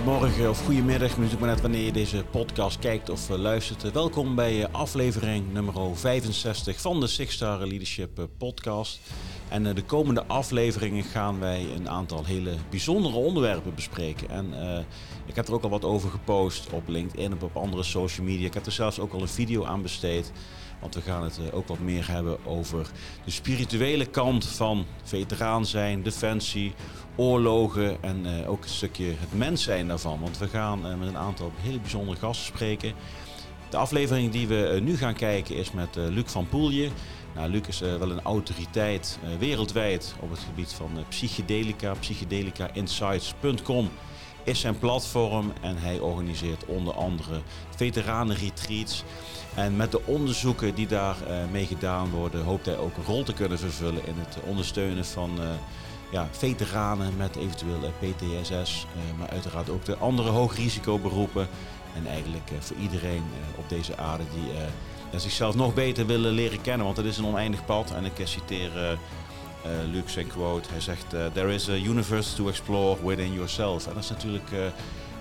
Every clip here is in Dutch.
Goedemorgen of goedemiddag, natuurlijk maar net wanneer je deze podcast kijkt of uh, luistert. welkom bij uh, aflevering nummer 65 van de Six Star Leadership uh, Podcast. En de komende afleveringen gaan wij een aantal hele bijzondere onderwerpen bespreken. En ik heb er ook al wat over gepost op LinkedIn en op andere social media. Ik heb er zelfs ook al een video aan besteed. Want we gaan het ook wat meer hebben over de spirituele kant van veteraan zijn, defensie, oorlogen en uh, ook een stukje het mens zijn daarvan. Want we gaan uh, met een aantal hele bijzondere gasten spreken. De aflevering die we nu gaan kijken is met Luc van Poelje. Nou, Luc is wel een autoriteit wereldwijd op het gebied van psychedelica. Psychedelicainsights.com is zijn platform en hij organiseert onder andere veteranenretreats. En met de onderzoeken die daar mee gedaan worden, hoopt hij ook een rol te kunnen vervullen in het ondersteunen van ja, veteranen met eventueel PTSS, eh, maar uiteraard ook de andere hoogrisicoberoepen. En eigenlijk eh, voor iedereen eh, op deze aarde die zichzelf nog beter willen leren kennen, want het is een oneindig pad. En ik citeer Luc zijn quote, hij zegt, there is a universe to explore within yourself. En dat is natuurlijk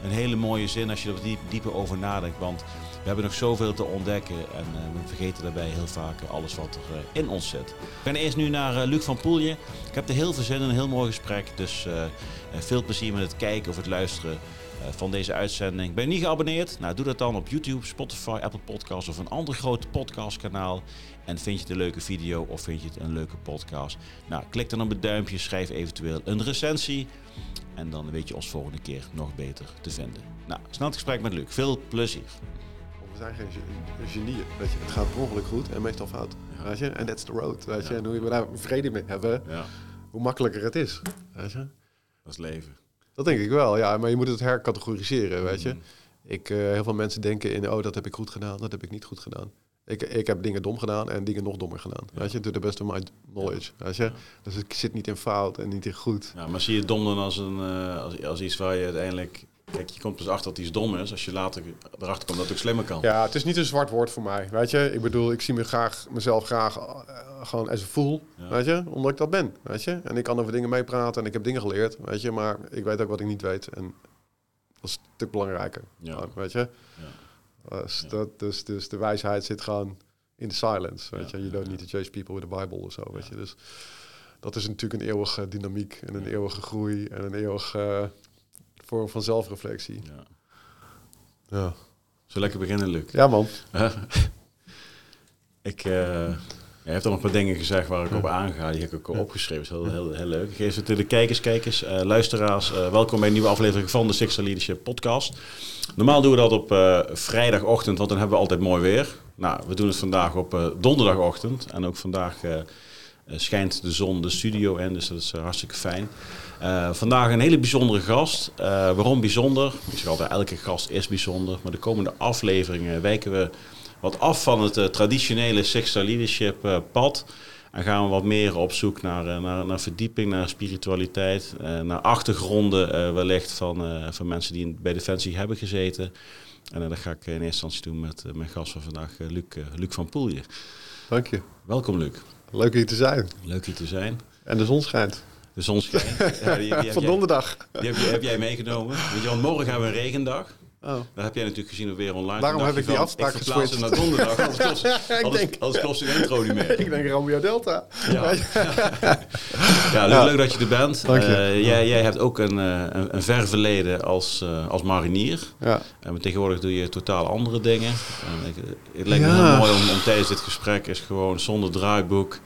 een hele mooie zin als je er diep, dieper over nadenkt, want we hebben nog zoveel te ontdekken en we vergeten daarbij heel vaak alles wat er in ons zit. We gaan eerst nu naar Luc van Poelje. Ik heb er heel veel zin in, een heel mooi gesprek. Dus veel plezier met het kijken of het luisteren van deze uitzending. Ben je niet geabonneerd? Nou, doe dat dan op YouTube, Spotify, Apple Podcasts of een ander groot podcastkanaal. En vind je het een leuke video of vind je het een leuke podcast? Nou, klik dan op het duimpje, schrijf eventueel een recensie. En dan weet je ons volgende keer nog beter te vinden. Nou, snel het gesprek met Luc. Veel plezier zijn geen genieën. Weet je. Het gaat per ongeluk goed en meestal fout. Weet je? En that's the road. Weet je. En hoe we daar vrede mee hebben, ja. hoe makkelijker het is. Weet je. Dat is leven. Dat denk ik wel, ja. Maar je moet het hercategoriseren, weet je. Mm. Ik, uh, heel veel mensen denken in, oh, dat heb ik goed gedaan, dat heb ik niet goed gedaan. Ik, ik heb dingen dom gedaan en dingen nog dommer gedaan. Weet je, to the best of my knowledge. Weet je? Dus ik zit niet in fout en niet in goed. Ja, maar zie je dom dan als, een, uh, als, als iets waar je uiteindelijk Kijk, je komt dus achter dat iets dom is als je later erachter komt dat het ook slimmer kan. Ja, het is niet een zwart woord voor mij. Weet je, ik bedoel, ik zie me graag, mezelf graag uh, gewoon als een fool. Weet je, omdat ik dat ben. Weet je, en ik kan over dingen meepraten en ik heb dingen geleerd. Weet je, maar ik weet ook wat ik niet weet. En dat is een stuk belangrijker. Ja. Weet je, ja. Dus, dat, dus, dus de wijsheid zit gewoon in de silence. Weet je, you don't need to chase people with the Bible of zo. Weet je, dus dat is natuurlijk een eeuwige dynamiek en een eeuwige groei en een eeuwige vorm van zelfreflectie. Ja. ja. Zo lekker beginnen, Luc. Ja, man. ik, uh, je hebt al een paar dingen gezegd waar ik op aanga. Die heb ik ook opgeschreven. Dat is heel, heel, heel leuk. geef het de kijkers, kijkers, uh, luisteraars. Uh, welkom bij een nieuwe aflevering van de Sixer Leadership Podcast. Normaal doen we dat op vrijdagochtend, want dan hebben we altijd mooi weer. Nou, we doen het vandaag op donderdagochtend. En ook vandaag schijnt de zon de studio in, dus dat is hartstikke fijn. Uh, vandaag een hele bijzondere gast. Uh, waarom bijzonder? Ik zeg altijd, elke gast is bijzonder. Maar de komende afleveringen wijken we wat af van het uh, traditionele Sixta Leadership pad. En gaan we wat meer op zoek naar, naar, naar verdieping, naar spiritualiteit. naar achtergronden wellicht van, van mensen die bij Defensie hebben gezeten. En dat ga ik in eerste instantie doen met mijn gast van vandaag, Luc, Luc van Poelje. Dank je. Welkom Luc. Leuk hier te zijn. Leuk hier te zijn. En de zon schijnt. De zon schijnt. Ja, die, die Van donderdag. Die heb, heb, jij meegenomen. Weet je, want morgen hebben we een regendag. Oh. Dat heb jij natuurlijk gezien weer online. Daarom heb ik die afspraak geswitcht. naar donderdag. Anders kost, ik denk, anders kost de intro niet meer. ik denk Romeo Delta. Ja, ja, leuk, leuk, dat je er bent. Uh, jij, jij, hebt ook een, uh, een, een ver verleden als, uh, als marinier. Ja. En tegenwoordig doe je totaal andere dingen. En ik, het lijkt me heel mooi om, om tijdens dit gesprek is gewoon zonder draaiboek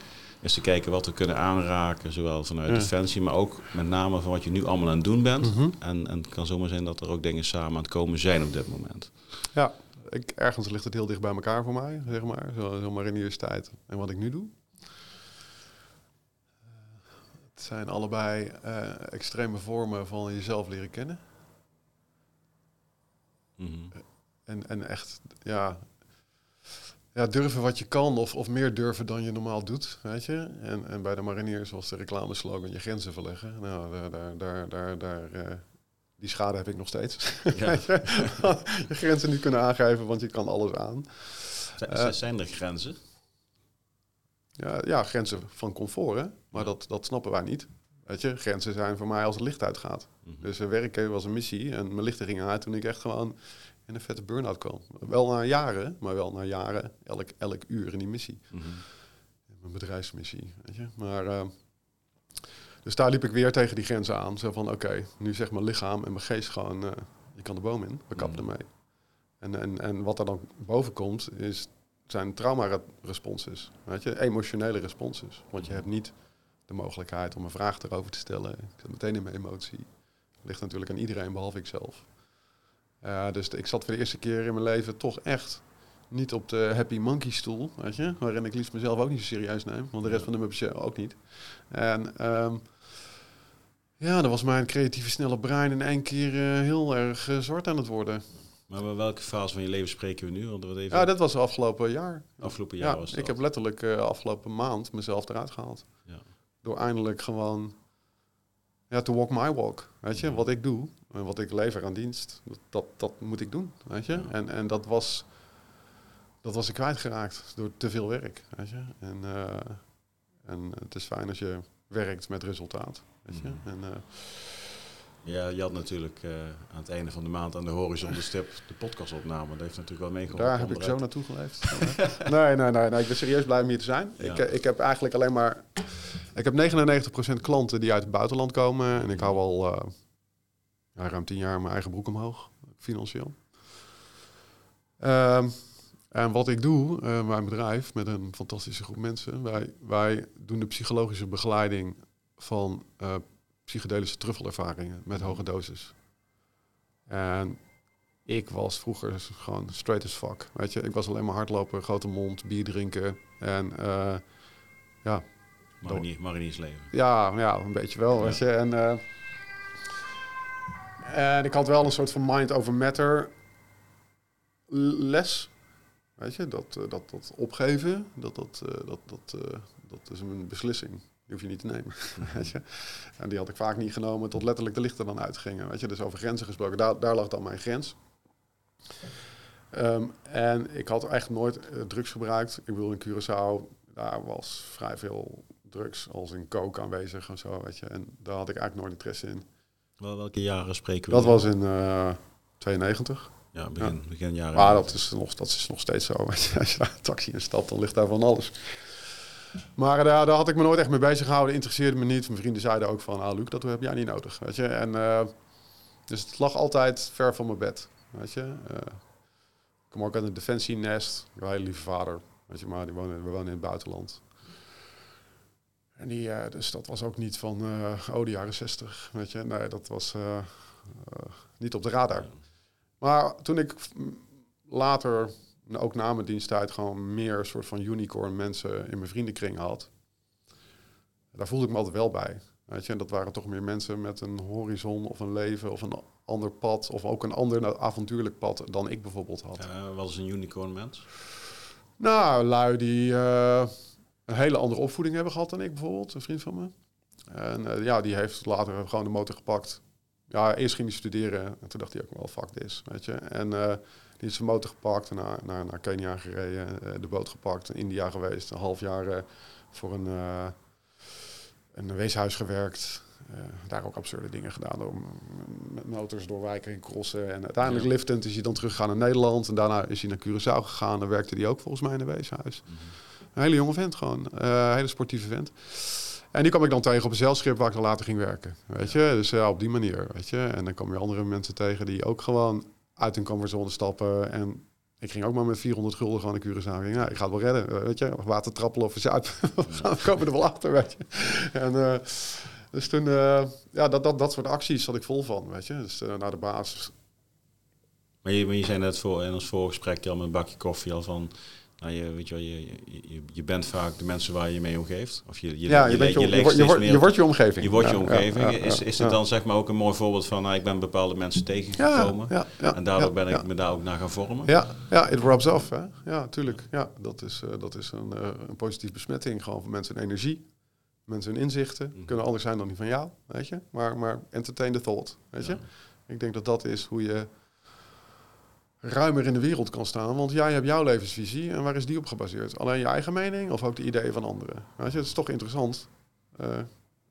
is te kijken wat we kunnen aanraken, zowel vanuit Defensie, maar ook met name van wat je nu allemaal aan het doen bent. Mhm. en, en het kan zomaar zijn dat er ook dingen samen aan het komen zijn op dit moment. Ja, ik, ergens ligt het heel dicht bij elkaar voor mij, zeg maar. Zo, zo maar in de universiteit en wat ik nu doe. Het zijn allebei uh, extreme vormen van jezelf leren kennen. Mhm. en, en echt, ja, ja, durven wat je kan of, of meer durven dan je normaal doet, weet je. En, en bij de mariniers was de reclameslogan je grenzen verleggen. Nou, daar, daar, daar, daar, daar uh, die schade heb ik nog steeds. Ja. je grenzen niet kunnen aangeven, want je kan alles aan. Uh, zijn er grenzen? Ja, ja, grenzen van comfort, hè. Maar dat, dat snappen wij niet. Weet je, grenzen zijn voor mij als het licht uitgaat. Mhm. Dus uh, werken was een missie en mijn lichten gingen uit toen ik echt gewoon in een vette burn-out kwam. Wel na jaren, maar wel na jaren, elk, elk uur in die missie. Mhm. Mijn bedrijfsmissie, weet je. Maar, uh, dus daar liep ik weer tegen die grenzen aan. Zo van, oké, nu zegt mijn lichaam en mijn geest gewoon, uh, je kan de boom in, we kappen Mhm. ermee. En, en, en wat er dan boven komt, is, zijn trauma-responses. Weet je, emotionele responses. Want je hebt niet de mogelijkheid om een vraag erover te stellen. Ik zit meteen in mijn emotie. ligt natuurlijk aan iedereen, behalve ikzelf. Uh, dus ik zat voor de eerste keer in mijn leven toch echt niet op de happy monkey stoel, weet je, waarin ik liefst mezelf ook niet zo serieus neem, want de rest van de muppets ook niet. En um, ja, dan was mijn creatieve snelle brein in één keer uh, heel erg uh, zwart aan het worden. Maar bij welke fase van je leven spreken we nu? Want wat even... Ja, dat was afgelopen jaar. Afgelopen jaar ja, was. Ik heb letterlijk uh, afgelopen maand mezelf eruit gehaald. Ja. Door eindelijk gewoon ja, to walk my walk. Weet je, ja. wat ik doe en wat ik lever aan dienst, dat, dat, dat moet ik doen. Weet je, en, en dat was dat was ik kwijtgeraakt door te veel werk. Weet je? En, uh, en het is fijn als je werkt met resultaat. Weet je? Mm. En, uh, ja, je had natuurlijk uh, aan het einde van de maand aan de horizon de stip de podcastopname. Dat heeft natuurlijk wel meegeholpen. Daar heb ik zo naartoe geleefd. nee, nee, nee, nee, ik ben serieus blij om hier te zijn. Ja. Ik, ik heb eigenlijk alleen maar... Ik heb 99% klanten die uit het buitenland komen. En ik hou al ja, ruim 10 jaar mijn eigen broek omhoog, financieel. Um, en wat ik doe, uh, mijn bedrijf, met een fantastische groep mensen, wij, wij doen de psychologische begeleiding van uh, psychedelische truffelervaringen met hoge doses. En ik was vroeger gewoon straight as fuck, weet je. Ik was alleen maar hardlopen, grote mond, bier drinken en uh, ja. Mariniers, mariniersleven. Ja, ja, een beetje wel, ja. weet je. En, en ik had wel een soort van mind over matter les Weet je, dat, uh, dat, dat opgeven, dat, dat, dat, dat, dat is een beslissing. Hoef je niet te nemen. weet je? En die had ik vaak niet genomen tot letterlijk de lichten dan uitgingen. Weet je? Dus over grenzen gesproken, daar, daar lag dan mijn grens. Um, en ik had echt nooit drugs gebruikt. Ik bedoel, in Curaçao, daar was vrij veel drugs als in coke aanwezig en zo. Weet je? En daar had ik eigenlijk nooit interesse in. Wel, welke jaren spreken we? Dat was in 92. Ja, begin, ja. begin jaren. Maar dat is, nog, dat is nog steeds zo. Als je daar een taxi in stapt, dan ligt daar van alles. Maar daar, daar had ik me nooit echt mee bezig gehouden. Interesseerde me niet. Mijn vrienden zeiden ook van, ah Luc, dat heb jij niet nodig. Weet je? En, uh, dus het lag altijd ver van mijn bed. Weet je? Uh, ik kom ook uit een defensienest. Een hele lieve vader. Weet je, maar die wonen, we wonen in het buitenland. En die, dus dat was ook niet van, oh de jaren zestig. Weet je? Nee, dat was niet op de radar. Maar toen ik later, ook na mijn diensttijd, gewoon meer soort van unicorn mensen in mijn vriendenkring had, daar voelde ik me altijd wel bij. Weet je, en dat waren toch meer mensen met een horizon of een leven of een ander pad, of ook een ander avontuurlijk pad dan ik bijvoorbeeld had. Uh, wat is een unicorn mens? Nou, lui die uh, een hele andere opvoeding hebben gehad dan ik bijvoorbeeld, een vriend van me. En uh, ja, die heeft later gewoon de motor gepakt ja, eerst ging hij studeren en toen dacht hij ook wel, fuck this, weet je. En uh, die is zijn motor gepakt en naar, naar, naar Kenia gereden, uh, de boot gepakt, in India geweest, een half jaar uh, voor een, een weeshuis gewerkt. daar ook absurde dingen gedaan, door, met motors door wijken en crossen. En uiteindelijk ja. liftend is hij dan teruggegaan naar Nederland en daarna is hij naar Curaçao gegaan en werkte hij ook volgens mij in een weeshuis. Mm -hmm. Een hele jonge vent gewoon, een hele sportieve vent. En die kwam ik dan tegen op een zeilschip waar ik dan later ging werken. Weet je, dus ja, op die manier, weet je. En dan kwam je andere mensen tegen die ook gewoon uit hun comfortzone stappen. En ik ging ook maar met 400 gulden gewoon naar Curaçao. Ik, nou, ik ga het wel redden, weet je. Water trappelen of zuip. we komen er wel achter, weet je. En uh, dus toen, uh, ja, dat, dat, dat soort acties zat ik vol van, weet je. Dus naar de basis. Maar je, maar je zei net voor, in ons voorgesprek al met een bakje koffie al van... Nou, je, weet je, wel, je, je, je bent vaak de mensen waar je mee omgeeft. Of je, je, ja, je, bent je, je, je, wordt, je, wordt, je wordt je omgeving. Je wordt je omgeving. Ja, is is het dan zeg maar ook een mooi voorbeeld van... Nou, ik ben bepaalde mensen tegengekomen. en daardoor ben ik me daar ook naar gaan vormen. Ja, ja it rubs off. Hè? Ja, tuurlijk. Ja, dat is, uh, dat is een, uh, een positieve besmetting. Gewoon van mensen hun energie. Mensen hun inzichten. Mm. Kunnen anders zijn dan die van jou. Weet je? Maar, maar entertain the thought. Weet je? Ik denk dat dat is hoe je ruimer in de wereld kan staan. Want jij hebt jouw levensvisie en waar is die op gebaseerd? Alleen je eigen mening of ook de ideeën van anderen? Weet je, het is toch interessant. Uh,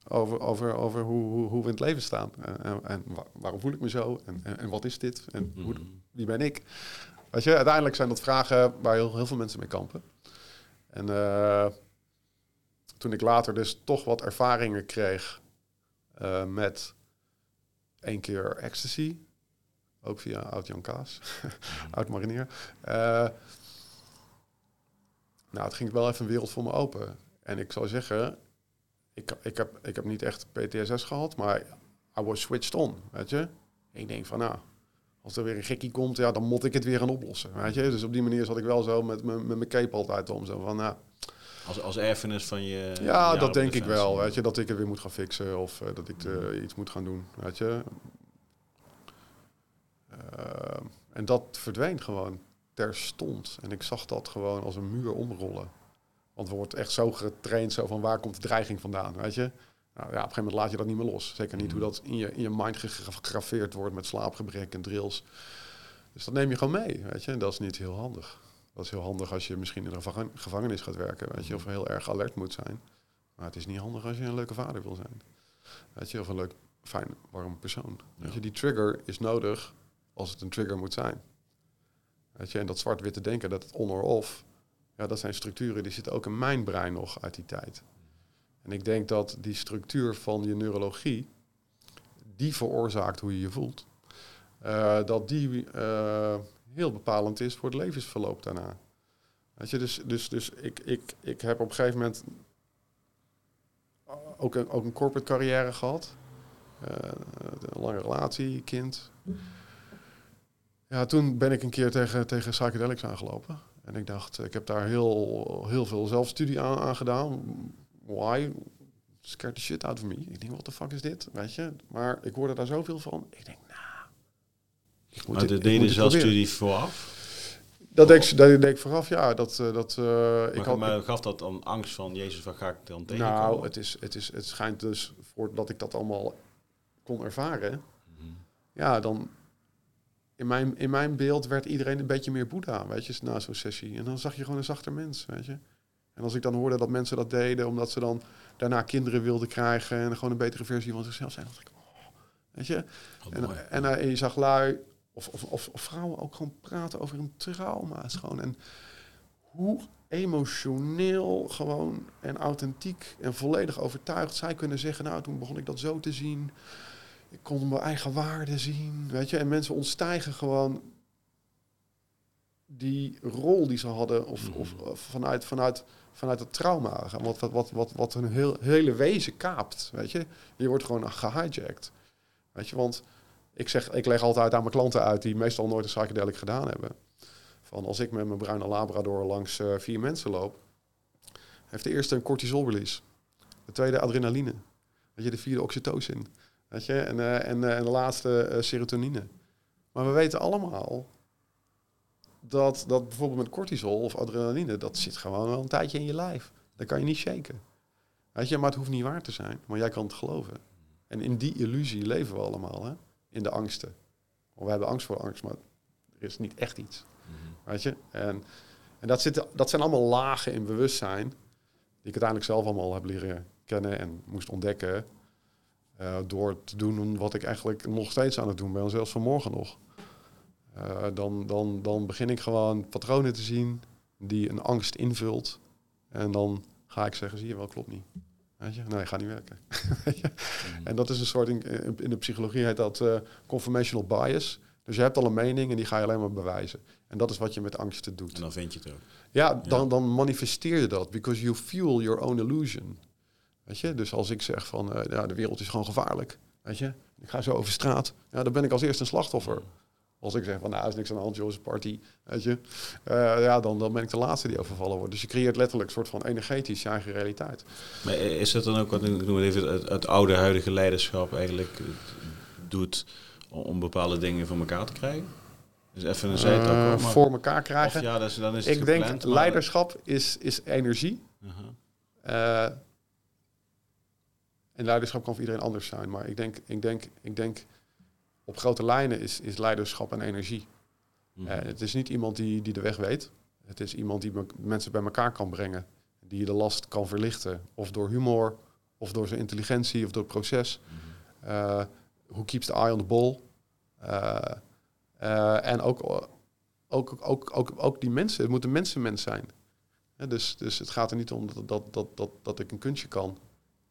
over, over, over hoe, hoe, hoe we in het leven staan. En, en waarom voel ik me zo? En, en, en wat is dit? En hoe, mhm. wie ben ik? Weet je, uiteindelijk zijn dat vragen waar heel, heel veel mensen mee kampen. En uh, toen ik later dus toch wat ervaringen kreeg uh, met één keer ecstasy, ook via oud-Jan Kaas, oud-marinier. Uh, nou, het ging wel even een wereld voor me open. En ik zou zeggen, ik, ik, heb, ik heb niet echt PTSS gehad, maar I was switched on, weet je. ik denk van, nou, als er weer een gekkie komt, ja, dan moet ik het weer gaan oplossen, weet je. Dus op die manier zat ik wel zo met, met, met mijn cape altijd om, zo van, nou... Als, als erfenis van je... Ja, dat denk ik wel, weet je. Dat ik het weer moet gaan fixen of uh, dat ik uh, iets moet gaan doen, weet je. Uh, en dat verdween gewoon terstond. En ik zag dat gewoon als een muur omrollen. Want we wordt echt zo getraind, zo van waar komt de dreiging vandaan, weet je? Nou ja, op een gegeven moment laat je dat niet meer los. Zeker niet hoe mm. dat in je, in je mind gegraveerd wordt met slaapgebrek en drills. Dus dat neem je gewoon mee, weet je? En dat is niet heel handig. Dat is heel handig als je misschien in een gevangenis gaat werken, weet je, of heel erg alert moet zijn. Maar het is niet handig als je een leuke vader wil zijn. Weet je, of een leuk, fijn, warm persoon. Weet je, die trigger is nodig als het een trigger moet zijn. Weet je, en dat zwart-witte denken, dat het on or off, ja, dat zijn structuren die zitten ook in mijn brein nog uit die tijd. En ik denk dat die structuur van je neurologie, die veroorzaakt hoe je je voelt, uh, dat die uh, heel bepalend is voor het levensverloop daarna. Weet je, dus, dus, dus ik, ik, ik heb op een gegeven moment ook een, ook een corporate carrière gehad. Uh, een lange relatie, kind. Ja, toen ben ik een keer tegen, tegen psychedelics aangelopen. En ik dacht, ik heb daar heel, heel veel zelfstudie aan, aan gedaan. Why? Scared the shit out of me. Ik denk, wat de fuck is dit? Weet je? Maar ik hoorde daar zoveel van. Ik denk, nou... Ik moet maar de deed je zelfstudie vooraf? Dat deed, ik, dat deed ik vooraf, ja. Dat, uh, dat, uh, maar, ik had, maar gaf dat dan angst van, Jezus, wat ga ik dan tegenkomen? Nou, het, is, het, is, het schijnt dus, voordat ik dat allemaal kon ervaren... Mm -hmm. Ja, dan, in mijn, in mijn beeld werd iedereen een beetje meer Boeddha, weet je, na zo'n sessie. En dan zag je gewoon een zachter mens, weet je. En als ik dan hoorde dat mensen dat deden omdat ze dan daarna kinderen wilden krijgen en gewoon een betere versie van zichzelf zijn, dacht ik, oh, weet je. en, en, en, je zag lui of, of, of, of, vrouwen ook gewoon praten over hun trauma's gewoon. En hoe emotioneel gewoon en authentiek en volledig overtuigd zij kunnen zeggen, nou toen begon ik dat zo te zien ik kon mijn eigen waarde zien, weet je. En mensen ontstijgen gewoon die rol die ze hadden, of, mm. of, vanuit, vanuit, vanuit het trauma. Wat, wat, wat, wat, wat hun heel, hele wezen kaapt, weet je. Je wordt gewoon gehijacked. Weet je, want ik, zeg, ik leg altijd aan mijn klanten uit die meestal nooit een psychedelic gedaan hebben. Van als ik met mijn bruine labrador langs uh, vier mensen loop, heeft de eerste een cortisol release. De tweede adrenaline. Weet je, de vierde oxytocin. Weet je? En, uh, en, uh, en de laatste uh, serotonine. Maar we weten allemaal dat, dat bijvoorbeeld met cortisol of adrenaline, dat zit gewoon wel een tijdje in je lijf. Dat kan je niet shaken. Weet je, maar het hoeft niet waar te zijn. Maar jij kan het geloven. En in die illusie leven we allemaal, hè? In de angsten. We hebben angst voor angst, maar er is niet echt iets. Mhm. Weet je? En, en dat, zit, dat zijn allemaal lagen in bewustzijn, die ik uiteindelijk zelf allemaal heb leren kennen en moest ontdekken. Uh, door te doen wat ik eigenlijk nog steeds aan het doen ben, zelfs vanmorgen nog. Uh, dan, dan, dan begin ik gewoon patronen te zien die een angst invult. En dan ga ik zeggen, zie je wel, klopt niet. Weet je? Nee, gaat niet werken. mm. En dat is een soort, in, in de psychologie heet dat uh, conformational bias. Dus je hebt al een mening en die ga je alleen maar bewijzen. En dat is wat je met angsten doet. En dan vind je het ook. Ja, dan, dan manifesteer je dat. Because you fuel your own illusion. Weet je, dus als ik zeg van uh, ja, de wereld is gewoon gevaarlijk, weet je, ik ga zo over straat, ja, dan ben ik als eerste een slachtoffer. Als ik zeg van nou, is niks aan de hand, joh, party, weet je, uh, ja, dan, dan ben ik de laatste die overvallen wordt. Dus je creëert letterlijk een soort van energetisch je eigen realiteit. Maar is dat dan ook wat ik noem het even het, het oude huidige leiderschap eigenlijk doet om bepaalde dingen voor elkaar te krijgen? Dus even een zijtak uh, voor elkaar krijgen. Of ja, dus dan is het ik denk leiderschap is, is energie. Uh -huh. En leiderschap kan voor iedereen anders zijn. Maar ik denk, ik denk, ik denk op grote lijnen is, is leiderschap en energie. Mm het is niet iemand die, die de weg weet. Het is iemand die mensen bij elkaar kan brengen. Die de last kan verlichten. Of door humor, of door zijn intelligentie of door het proces. Uh, who keeps the eye on the ball. en ook, ook, ook, ook, ook die mensen, het moet een mensenmens zijn. dus, dus het gaat er niet om dat, dat, dat, dat, dat ik een kunstje kan.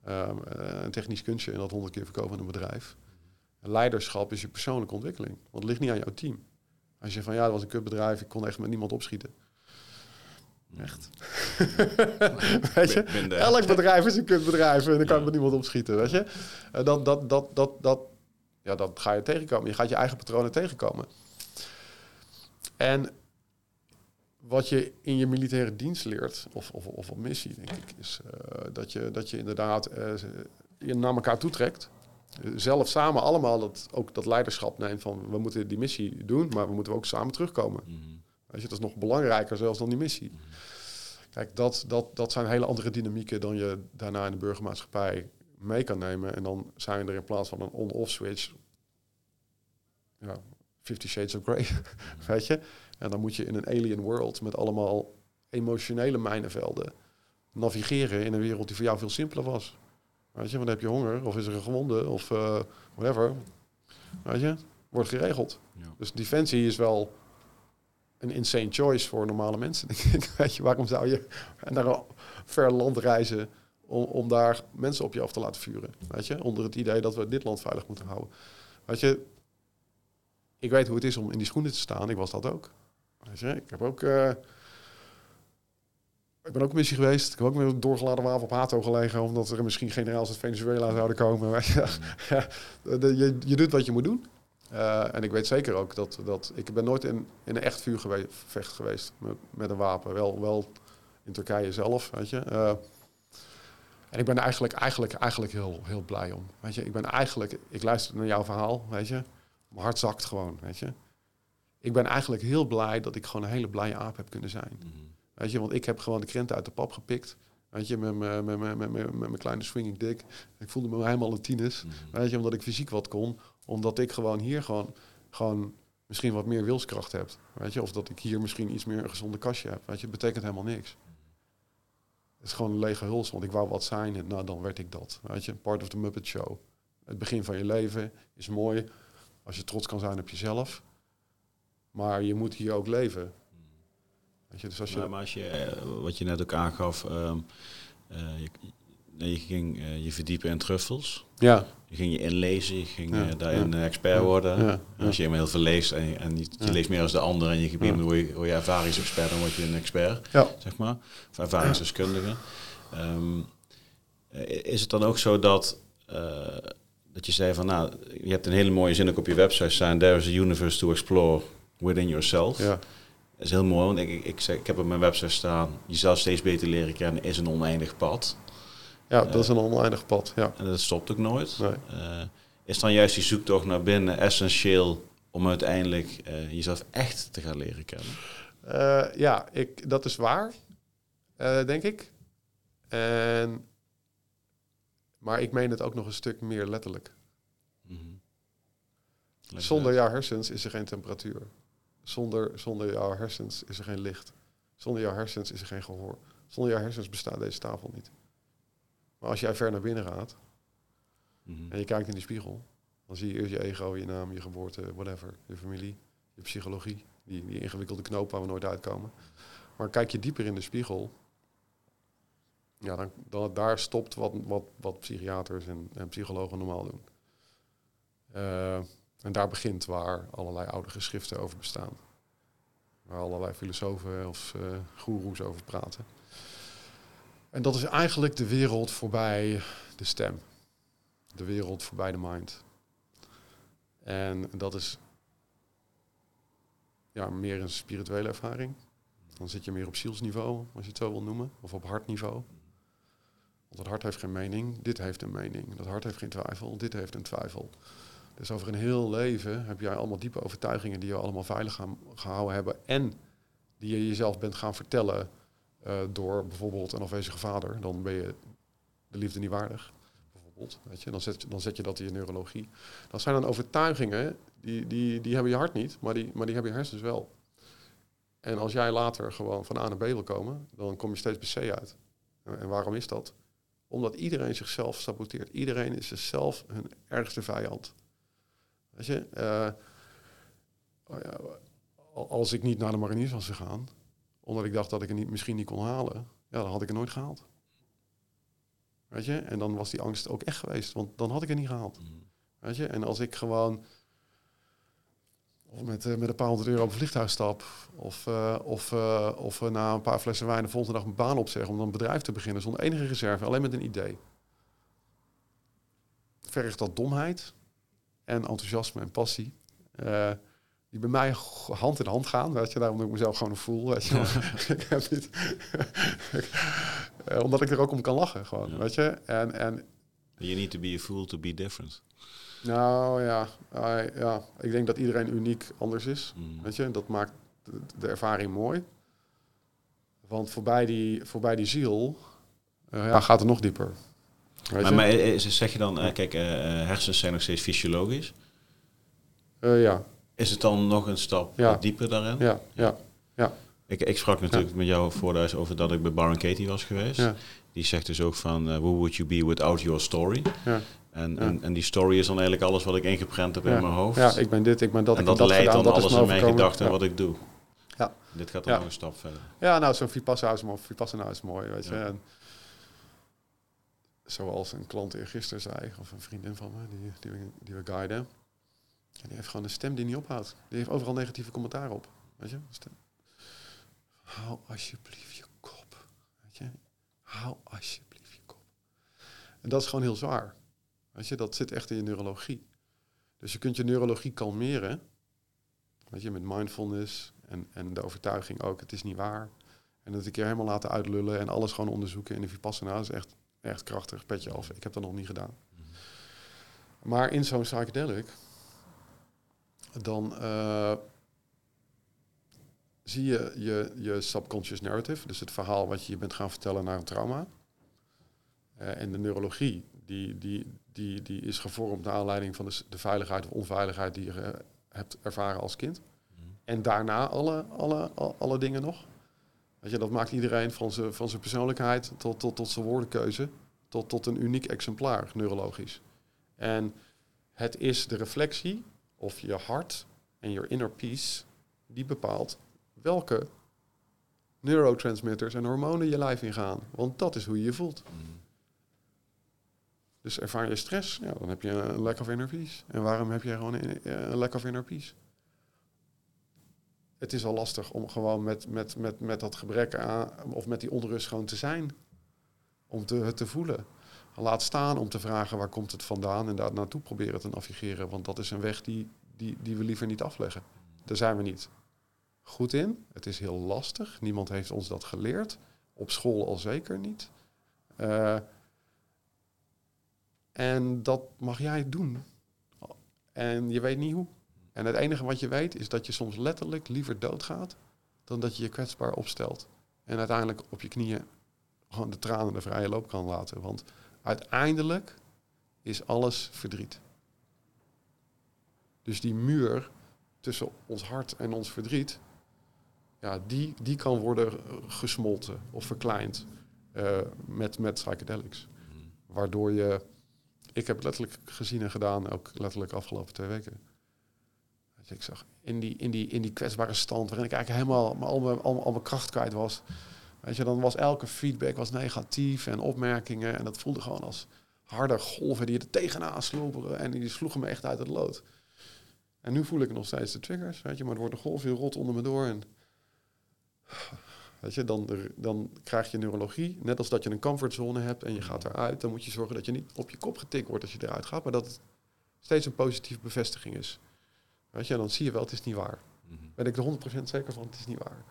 Um, een technisch kunstje en dat honderd keer verkopen aan een bedrijf. Leiderschap is je persoonlijke ontwikkeling. Want het ligt niet aan jouw team. Als je van ja, dat was een kutbedrijf, ik kon echt met niemand opschieten. Echt. weet je? Elk bedrijf is een kutbedrijf en dan kan je met niemand opschieten, weet je? Dat, dat, dat, dat, dat, ja, dat ga je tegenkomen. Je gaat je eigen patronen tegenkomen. En wat je in je militaire dienst leert, of, of, of op missie, denk ik, is uh, dat, je, dat je inderdaad uh, je naar elkaar toetrekt zelf samen allemaal dat, ook dat leiderschap neemt van we moeten die missie doen, maar we moeten ook samen terugkomen. Mm -hmm. Weet je, dat is nog belangrijker zelfs dan die missie. Mhm. Kijk, dat, dat, dat zijn hele andere dynamieken dan je daarna in de burgermaatschappij mee kan nemen. En dan zijn we er in plaats van een on-off switch, ja, 50 Shades of Grey, weet je. En dan moet je in een alien world met allemaal emotionele mijnenvelden navigeren in een wereld die voor jou veel simpeler was. Weet je, want heb je honger of is er een gewonde of uh, whatever. Weet je, wordt geregeld. Ja. Dus defensie is wel een insane choice voor normale mensen. Weet je, waarom zou je naar een ver land reizen om, om daar mensen op je af te laten vuren? Weet je, onder het idee dat we dit land veilig moeten houden. Weet je, ik weet hoe het is om in die schoenen te staan. Ik was dat ook. Je, ik heb ook... Uh, ik ben ook missie geweest. Ik heb ook met een doorgeladen wapen op Hato gelegen, omdat er misschien generaals uit Venezuela zouden komen. ja, je, je doet wat je moet doen. Uh, en ik weet zeker ook dat, dat ik ben nooit in, in een echt vuurgevecht geweest met, met een wapen. Wel, wel in Turkije zelf, weet je. Uh, en ik ben eigenlijk, eigenlijk, eigenlijk heel, heel blij om. Weet je, ik ben eigenlijk, ik luister naar jouw verhaal, weet je. Mijn hart zakt gewoon, weet je. Ik ben eigenlijk heel blij dat ik gewoon een hele blije aap heb kunnen zijn. Mm Weet je, want ik heb gewoon de krenten uit de pap gepikt. Weet je, met mijn met, met, met, met, mijn kleine swinging dick. Ik voelde me helemaal een tieners. Mm Weet je, omdat ik fysiek wat kon. Omdat ik gewoon hier gewoon, gewoon misschien wat meer wilskracht heb. Weet je, of dat ik hier misschien iets meer een gezonde kastje heb. Weet je, het betekent helemaal niks. Het is gewoon een lege huls, want ik wou wat zijn en nou, dan werd ik dat. Weet je, part of the Muppet Show. Het begin van je leven is mooi als je trots kan zijn op jezelf. Maar je moet hier ook leven. Weet je, dus als je maar, als je, eh, wat je net ook aangaf, um, uh, je, je, ging uh, je verdiepen in truffels. Ja. Je ging je inlezen, je ging ja, daarin ja. expert worden. Als je helemaal heel veel leest en, en je, je leest meer als de ander en je gebied ja. je, word je ervaringsexpert, dan word je een expert, zeg maar. Of ervaringsdeskundige. Um, is het dan ook zo dat, dat je zei van, nou, je hebt een hele mooie zin ook op je website staan, there is a universe to explore within yourself. Ja is heel mooi, want ik, ik, ik, ik heb op mijn website staan, jezelf steeds beter leren kennen is een oneindig pad. Ja, dat is een oneindig pad, ja. En dat stopt ook nooit. Nee. Uh, is dan juist die zoektocht naar binnen essentieel om uiteindelijk uh, jezelf echt te gaan leren kennen? Uh, ja, ik, dat is waar, denk ik. En, maar ik meen het ook nog een stuk meer letterlijk. Mm -hmm. Zonder jouw hersens is er geen temperatuur. Zonder, zonder jouw hersens is er geen licht. Zonder jouw hersens is er geen gehoor. Zonder jouw hersens bestaat deze tafel niet. Maar als jij ver naar binnen gaat mhm. en je kijkt in die spiegel, dan zie je eerst je ego, je naam, je geboorte, whatever, je familie, je psychologie, die, die ingewikkelde knoop waar we nooit uitkomen. Maar kijk je dieper in de spiegel, ja, dan, dan daar stopt wat, wat, wat psychiaters en, en psychologen normaal doen. Uh, en daar begint waar allerlei oude geschriften over bestaan. Waar allerlei filosofen of uh, goeroes over praten. En dat is eigenlijk de wereld voorbij de stem. De wereld voorbij de mind. En dat is ja, meer een spirituele ervaring. Dan zit je meer op zielsniveau, als je het zo wil noemen. Of op hartniveau. Want het hart heeft geen mening, dit heeft een mening. Dat hart heeft geen twijfel, dit heeft een twijfel. Dus over een heel leven heb jij allemaal diepe overtuigingen die je allemaal veilig gaan, gehouden hebben. En die je jezelf bent gaan vertellen uh, door bijvoorbeeld een afwezige vader. Dan ben je de liefde niet waardig. Bijvoorbeeld, weet je? Dan, zet, dan zet je dat in je neurologie. Dat zijn dan overtuigingen, die, die, die hebben je hart niet, maar die, maar die hebben je hersens wel. En als jij later gewoon van A naar B wil komen, dan kom je steeds bij C uit. En waarom is dat? Omdat iedereen zichzelf saboteert. Iedereen is zichzelf hun ergste vijand. Weet je, eh, oh als ik niet naar de mariniers was gegaan, omdat ik dacht dat ik het niet, misschien niet kon halen, ja, dan had ik het nooit gehaald. Weet je, en dan was die angst ook echt geweest, want dan had ik het niet gehaald. Mm. Weet je, en als ik gewoon of met, eh, met een paar honderd euro op een vliegtuig stap, of, eh, of, of na een paar flessen wijn de volgende dag mijn baan opzeggen om dan een bedrijf te beginnen zonder enige reserve, alleen met een idee. Vergt dat domheid en enthousiasme en passie. eh, die bij mij hand in hand gaan, weet je, daarom dat ik mezelf gewoon een voel, weet je. ik heb niet, omdat ik er ook om kan lachen, gewoon, Ja. weet je. En, en You need to be a fool to be different. nou ja, ja, ik denk dat iedereen uniek anders is. Mm. Weet je, dat maakt de, de ervaring mooi. Want voorbij die, voorbij die ziel eh, ja, gaat het nog dieper. Maar, maar eh, zeg je dan, eh, kijk, eh, eh, hersens zijn nog steeds fysiologisch. Eh, ja, Is het dan nog een stap Ja. dieper daarin? ja, ja, ja, Ik, ik sprak natuurlijk met jou voordat over dat ik bij Baron Katie was geweest. ja, Die zegt dus ook van, eh, who would you be without your story? ja. En, en, en die story is dan eigenlijk alles wat ik ingeprent heb in mijn hoofd. ja, ik ben dit, ik ben dat, en ik dat, dat leidt gedaan, dan dat alles in mijn gedachten wat ik doe. Ja. Dit gaat dan nog een stap verder. Ja, nou, zo'n Vipassana is mooi. Vipassana is mooi, weet je. En zoals een klant eergisteren zei, of een vriendin van me, die, die, we- die we guiden. En die heeft gewoon een stem die niet ophoudt. Die heeft overal negatieve commentaar op. Weet je? Stem. Hou alsjeblieft je kop. Weet je? Hou alsjeblieft je kop. En dat is gewoon heel zwaar. Weet je, dat zit echt in je neurologie. Dus je kunt je neurologie kalmeren. Weet je, met mindfulness en, en de overtuiging ook, het is niet waar. En dat een keer helemaal laten uitlullen en alles gewoon onderzoeken in de Vipassana is echt, echt krachtig, petje af. Ik heb dat nog niet gedaan. Maar in zo'n psychedelic, dan eh, zie je, je je subconscious narrative, dus het verhaal wat je je bent gaan vertellen naar een trauma. Eh, en de neurologie, die, die, die, die is gevormd naar aanleiding van de, de veiligheid of onveiligheid die je hebt ervaren als kind. En daarna alle, alle, al- alle dingen nog. Weet je, dat maakt iedereen van zijn, van zijn persoonlijkheid tot, tot, tot zijn woordenkeuze, tot, tot een uniek exemplaar, neurologisch. En het is de reflectie of je hart en je inner peace die bepaalt welke neurotransmitters en hormonen je lijf ingaan. Want dat is hoe je je voelt. Mm. Dus ervaar je stress, ja, dan heb je een lack of inner peace. En waarom heb je gewoon een, een lack of inner peace? Het is al lastig om gewoon met, met, met, met dat gebrek aan, of met die onrust gewoon te zijn. Om te, het te voelen. Laat staan om te vragen waar komt het vandaan en daar naartoe proberen te navigeren. Want dat is een weg die, die, die we liever niet afleggen. Daar zijn we niet goed in. Het is heel lastig. Niemand heeft ons dat geleerd. Op school al zeker niet. Eh, en dat mag jij doen. En je weet niet hoe. En het enige wat je weet is dat je soms letterlijk liever doodgaat dan dat je je kwetsbaar opstelt. En uiteindelijk op je knieën gewoon de tranen de vrije loop kan laten. Want uiteindelijk is alles verdriet. Dus die muur tussen ons hart en ons verdriet, ja, die, die kan worden gesmolten of verkleind eh, met, met psychedelics. Waardoor je, ik heb letterlijk gezien en gedaan, ook letterlijk de afgelopen twee weken. Je, Ik zag in die, in, die, in die kwetsbare stand, waarin ik eigenlijk helemaal al, mijn, al, mijn kracht kwijt was. Weet je, dan was elke feedback was negatief en opmerkingen. En dat voelde gewoon als harde golven die er tegenaan slopen. En die sloegen me echt uit het lood. En nu voel ik nog steeds de triggers, weet je. Maar er wordt een golf heel rot onder me door. En weet je, dan, dan krijg je neurologie. Net als dat je een comfortzone hebt en je gaat eruit. Dan moet je zorgen dat je niet op je kop getikt wordt als je eruit gaat. Maar dat het steeds een positieve bevestiging is. Weet je, dan zie je wel, het is niet waar. Mhm. Ben ik er 100% zeker van, het is niet waar.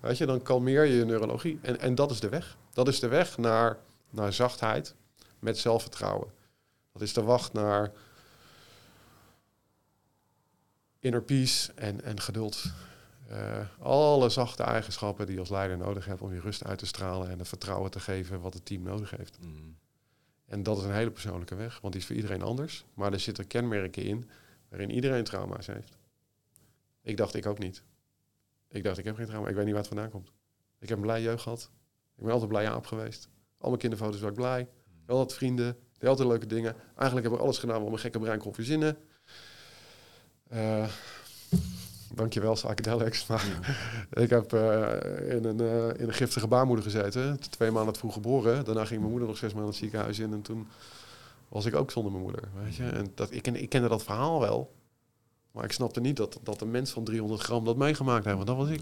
Weet je, dan kalmeer je je neurologie. En, en dat is de weg. Dat is de weg naar, naar zachtheid met zelfvertrouwen. Dat is de wacht naar inner peace en, en geduld. Eh, alle zachte eigenschappen die je als leider nodig hebt om je rust uit te stralen en het vertrouwen te geven wat het team nodig heeft. Mhm. En dat is een hele persoonlijke weg, want die is voor iedereen anders. Maar er zitten kenmerken in waarin iedereen trauma's heeft. Ik dacht, ik ook niet. Ik dacht, ik heb geen trauma. Ik weet niet waar het vandaan komt. Ik heb een blij jeugd gehad. Ik ben altijd blij aap geweest. Al mijn kinderfoto's was ik blij. Ik had altijd vrienden, deed altijd leuke dingen. Eigenlijk heb ik alles gedaan wat mijn gekke brein kon verzinnen. Uh, dankjewel, psychedelics. Maar ik heb uh, in, een, uh, in een giftige baarmoeder gezeten. Twee maanden vroeg geboren. Daarna ging mijn moeder nog zes maanden het ziekenhuis in. En toen was ik ook zonder mijn moeder. Weet je? En dat, ik, ik kende dat verhaal wel. Maar ik snapte niet dat, dat een mens van 300 gram dat meegemaakt heeft. Want dat was ik.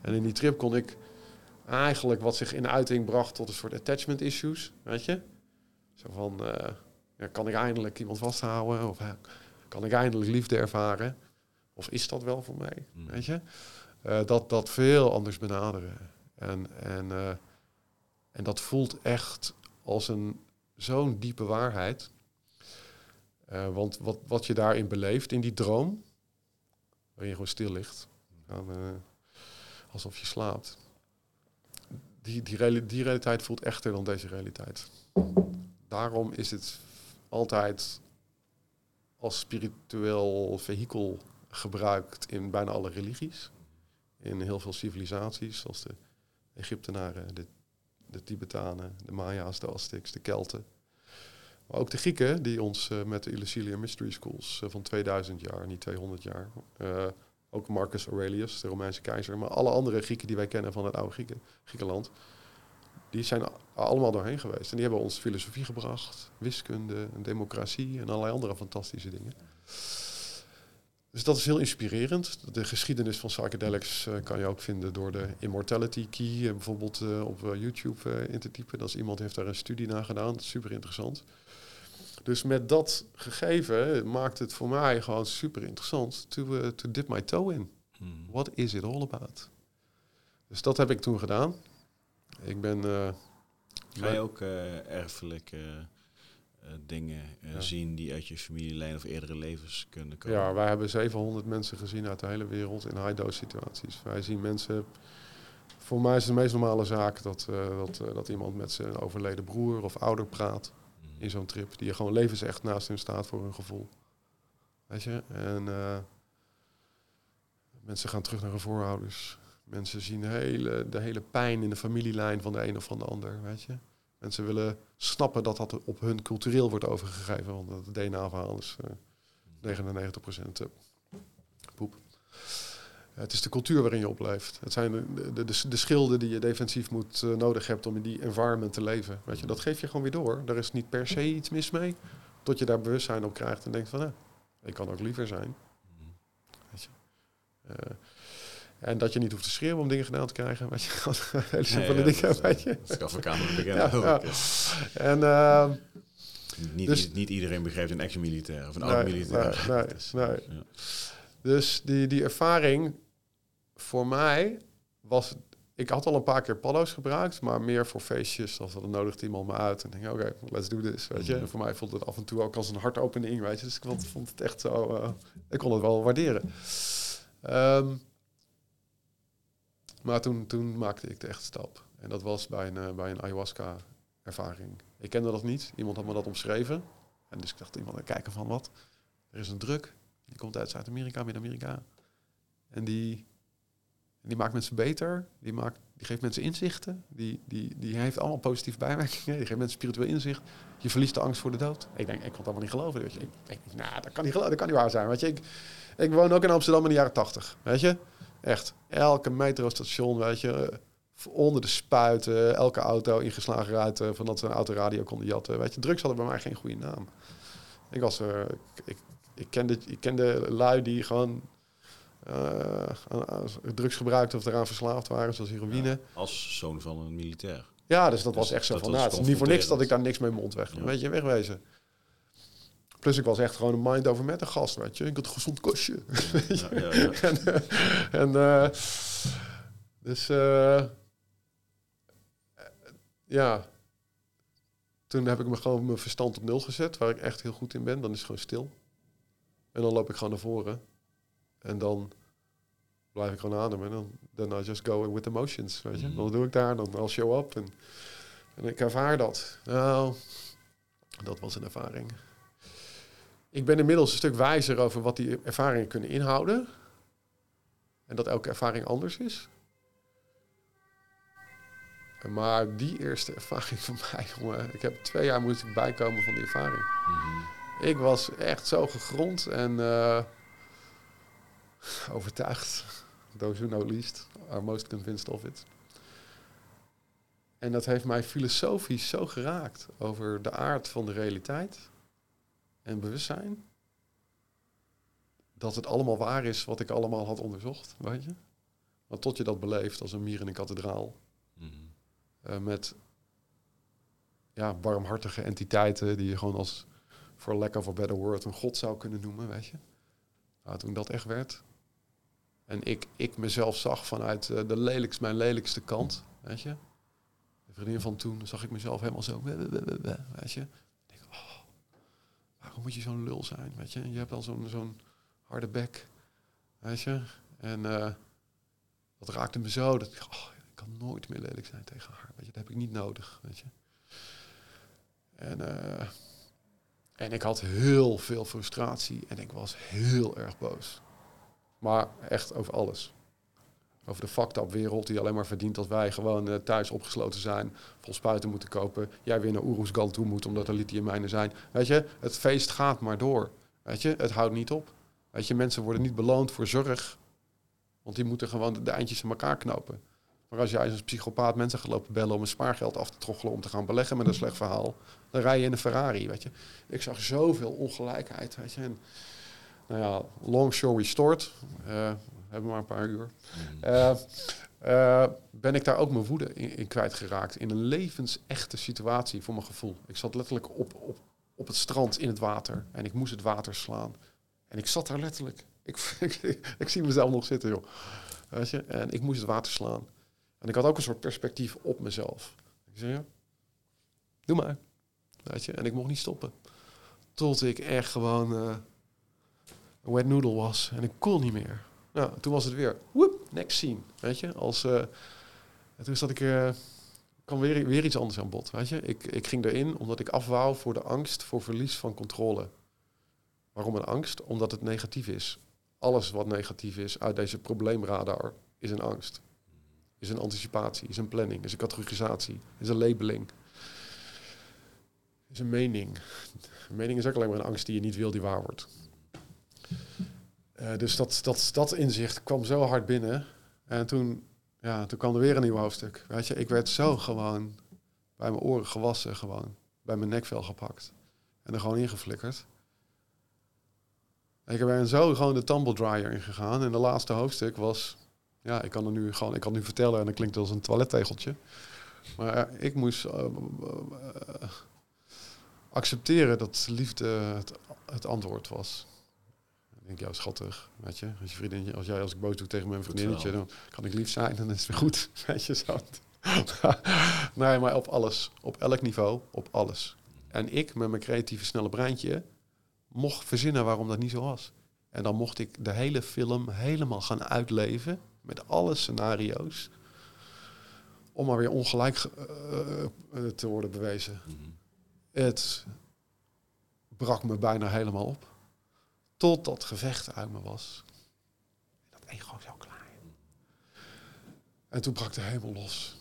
En in die trip kon ik eigenlijk wat zich in uiting bracht tot een soort attachment issues. Weet je? Zo van, uh, ja, kan ik eindelijk iemand vasthouden? Of kan ik eindelijk liefde ervaren? Of is dat wel voor mij? Hmm. Weet je? Uh, dat, dat veel anders benaderen. En, en, en dat voelt echt als een zo'n diepe waarheid. Uh, want wat, wat je daarin beleeft, in die droom, waarin je gewoon stil ligt, dan, alsof je slaapt, die, die, reali die realiteit voelt echter dan deze realiteit. Daarom is het altijd als spiritueel vehikel gebruikt in bijna alle religies. In heel veel civilisaties, zoals de Egyptenaren, de, de Tibetanen, de Maya's, de Aztecs, de Kelten. Maar ook de Grieken, die ons uh, met de Illusilia Mystery Schools uh, van 2000 jaar, niet 200 jaar. Uh, ook Marcus Aurelius, de Romeinse keizer. Maar alle andere Grieken die wij kennen van het oude Grieken, Griekenland. Die zijn allemaal doorheen geweest. En die hebben ons filosofie gebracht, wiskunde, democratie en allerlei andere fantastische dingen. Dus dat is heel inspirerend. De geschiedenis van psychedelics uh, kan je ook vinden door de Immortality Key uh, bijvoorbeeld uh, op YouTube in te typen. Dat is iemand heeft daar een studie naar gedaan. Super interessant. Dus met dat gegeven maakt het voor mij gewoon super interessant to, to dip my toe in. Hmm. What is it all about? Dus dat heb ik toen gedaan. Ik ben... Ga je ook erfelijk dingen uh, zien die uit je familielijn of eerdere levens kunnen komen. Ja, wij hebben 700 mensen gezien uit de hele wereld in high-dose situaties. Wij zien mensen. Voor mij is het de meest normale zaak dat, uh, dat, dat iemand met zijn overleden broer of ouder praat mm. in zo'n trip. Die er gewoon levensecht naast hem staat voor hun gevoel. Weet je? En mensen gaan terug naar hun voorouders. Mensen zien de hele, de hele pijn in de familielijn van de een of van de ander. Weet je? Mensen willen snappen dat dat op hun cultureel wordt overgegeven. Want het DNA-verhaal is uh, 99% uh, poep. Het is de cultuur waarin je opleeft. Het zijn de, de, de, de schilden die je defensief moet, uh, nodig hebt om in die environment te leven. Weet je, dat geef je gewoon weer door. Daar is niet per se iets mis mee. Tot je daar bewustzijn op krijgt en denkt van, nou, ik kan ook liever zijn. Weet je. Uh, en dat je niet hoeft te schreeuwen om dingen gedaan te krijgen. Weet je, hele simpele dingen. Dat, weet je. ja, ja. En, uh, niet, dus, niet, iedereen begrijpt een ex-militair of een nee, oud-militair. Nee, nee, dus, nee. Ja. dus die, die ervaring voor mij was... Ik had al een paar keer paddo's gebruikt, maar meer voor feestjes. Of dan nodigde iemand me uit en denk oké, okay, let's do this, weet je. En voor mij voelde het af en toe ook als een hartopening, weet je. Dus ik vond, vond het echt zo... Uh, ik kon het wel waarderen. Um, maar toen, toen maakte ik de echte stap. En dat was bij een, uh, bij een ayahuasca-ervaring. Ik kende dat niet. Iemand had me dat omschreven. En dus ik dacht, iemand kijken van wat. Er is een druk. Die komt uit Zuid-Amerika, Midden-Amerika. En die, die maakt mensen beter. Die, maakt, die geeft mensen inzichten. Die, die, die heeft allemaal positieve bijwerkingen. Die geeft mensen spiritueel inzicht. Je verliest de angst voor de dood. Ik denk, ik kon het allemaal niet geloven. Weet je. Ik nou, dat kan niet, dat kan niet waar zijn. Weet je, ik, ik woon ook in Amsterdam in de jaren tachtig. Weet je? Echt, elke metrostation, weet je, onder de spuiten, elke auto ingeslagen ruiten, van dat ze een autoradio konden jatten. Weet je, drugs hadden bij mij geen goede naam. Ik was er, ik, ik, kende, ik kende lui die gewoon uh, drugs gebruikten of eraan verslaafd waren, zoals heroïne. als zoon van een militair. Ja, dus dat was dus echt zo van, nou, het is niet voor niks dat ik daar niks mee mond weg. Weet je, wegwezen. Plus ik was echt gewoon een mind over met een gast, weet je. Ik had een gezond kostje. Ja, ja, ja. en, uh, en uh, dus uh, ja, toen heb ik me gewoon mijn verstand op nul gezet, waar ik echt heel goed in ben. Dan is het gewoon stil. En dan loop ik gewoon naar voren. En dan blijf ik gewoon ademen. En dan I just go with emotions, weet je. Mm. Dan doe ik daar, dan I'll show up. En, en ik ervaar dat. Nou, dat was een ervaring. Ik ben inmiddels een stuk wijzer over wat die ervaringen kunnen inhouden. En dat elke ervaring anders is. Maar die eerste ervaring van mij, jongen, ik heb twee jaar moest ik bijkomen van die ervaring. Mhm. Ik was echt zo gegrond en eh, overtuigd. Those who know least are most convinced of it. En dat heeft mij filosofisch zo geraakt over de aard van de realiteit en bewustzijn. Dat het allemaal waar is wat ik allemaal had onderzocht, weet je. Want tot je dat beleeft als een mier in een kathedraal, Mhm. eh, met ja, barmhartige entiteiten die je gewoon als, for lack of a better word, een god zou kunnen noemen, weet je. Nou, toen dat echt werd. En ik, ik mezelf zag vanuit eh, de lelijkst, mijn lelijkste kant, weet je. De vriendin van toen zag ik mezelf helemaal zo, we- we- we- we- we, weet je. Waarom moet je zo'n lul zijn, weet je. Je hebt al zo'n zo'n harde bek, weet je. En eh, dat raakte me zo, dat oh, ik kan nooit meer lelijk zijn tegen haar, weet je. Dat heb ik niet nodig, weet je. En, eh, en ik had heel veel frustratie en ik was heel erg boos. Maar echt over alles. Over de fucked wereld die alleen maar verdient dat wij gewoon eh, thuis opgesloten zijn, vol spuiten moeten kopen. Jij weer naar Oeroesgan toe moet omdat er lithiummijnen zijn. Weet je, het feest gaat maar door. Weet je, het houdt niet op. Weet je, mensen worden niet beloond voor zorg. Want die moeten gewoon de, eindjes in elkaar knopen. Maar als jij als psychopaat mensen gaat lopen bellen om een spaargeld af te troggelen om te gaan beleggen met een slecht verhaal, dan rij je in een Ferrari, weet je. Ik zag zoveel ongelijkheid, weet je. En, nou ja, long story short, eh, hebben maar een paar uur. Mhm. Eh, eh, ben ik daar ook mijn woede in, in kwijtgeraakt. In een levensechte situatie voor mijn gevoel. Ik zat letterlijk op, op, op het strand in het water. En ik moest het water slaan. En ik zat daar letterlijk. Ik, ik, ik zie mezelf nog zitten, joh. Weet je? En ik moest het water slaan. En ik had ook een soort perspectief op mezelf. Ik zei, ja, doe maar. Weet je? En ik mocht niet stoppen. Tot ik echt gewoon een wet noodle was. En ik kon niet meer. Nou, toen was het weer, woep, next scene, weet je. Als, eh, en toen zat ik, eh kwam weer, weer iets anders aan bod, weet je. Ik, ik ging erin omdat ik afwouw voor de angst voor verlies van controle. Waarom een angst? Omdat het negatief is. Alles wat negatief is uit deze probleemradar is een angst. Is een anticipatie, is een planning, is een categorisatie, is een labeling. Is een mening. Een mening is ook alleen maar een angst die je niet wil die waar wordt. Eh, dus dat, dat, dat inzicht kwam zo hard binnen. En toen, ja, toen kwam er weer een nieuw hoofdstuk. Weet je, ik werd zo gewoon bij mijn oren gewassen, gewoon bij mijn nekvel gepakt. En er gewoon ingeflikkerd. Ik ben zo gewoon de tumble dryer ingegaan. En de laatste hoofdstuk was, ja, ik kan er nu gewoon, ik kan nu vertellen en dat klinkt als een toilettegeltje. Maar eh, ik moest eh, accepteren dat liefde het, het antwoord was. Ik denk, ja, schattig, weet je. Als je vriendin, als jij als ik boos doe tegen mijn vriendinnetje, dan kan ik lief zijn en dan is het weer goed, weet je zo. nee, maar op alles, op elk niveau, op alles. En ik met mijn creatieve snelle breintje mocht verzinnen waarom dat niet zo was. En dan mocht ik de hele film helemaal gaan uitleven met alle scenario's om maar weer ongelijk eh, eh, te worden bewezen. Mhm. Het brak me bijna helemaal op. Tot dat gevecht uit me was. Dat ego zo klein. En toen brak de hemel los.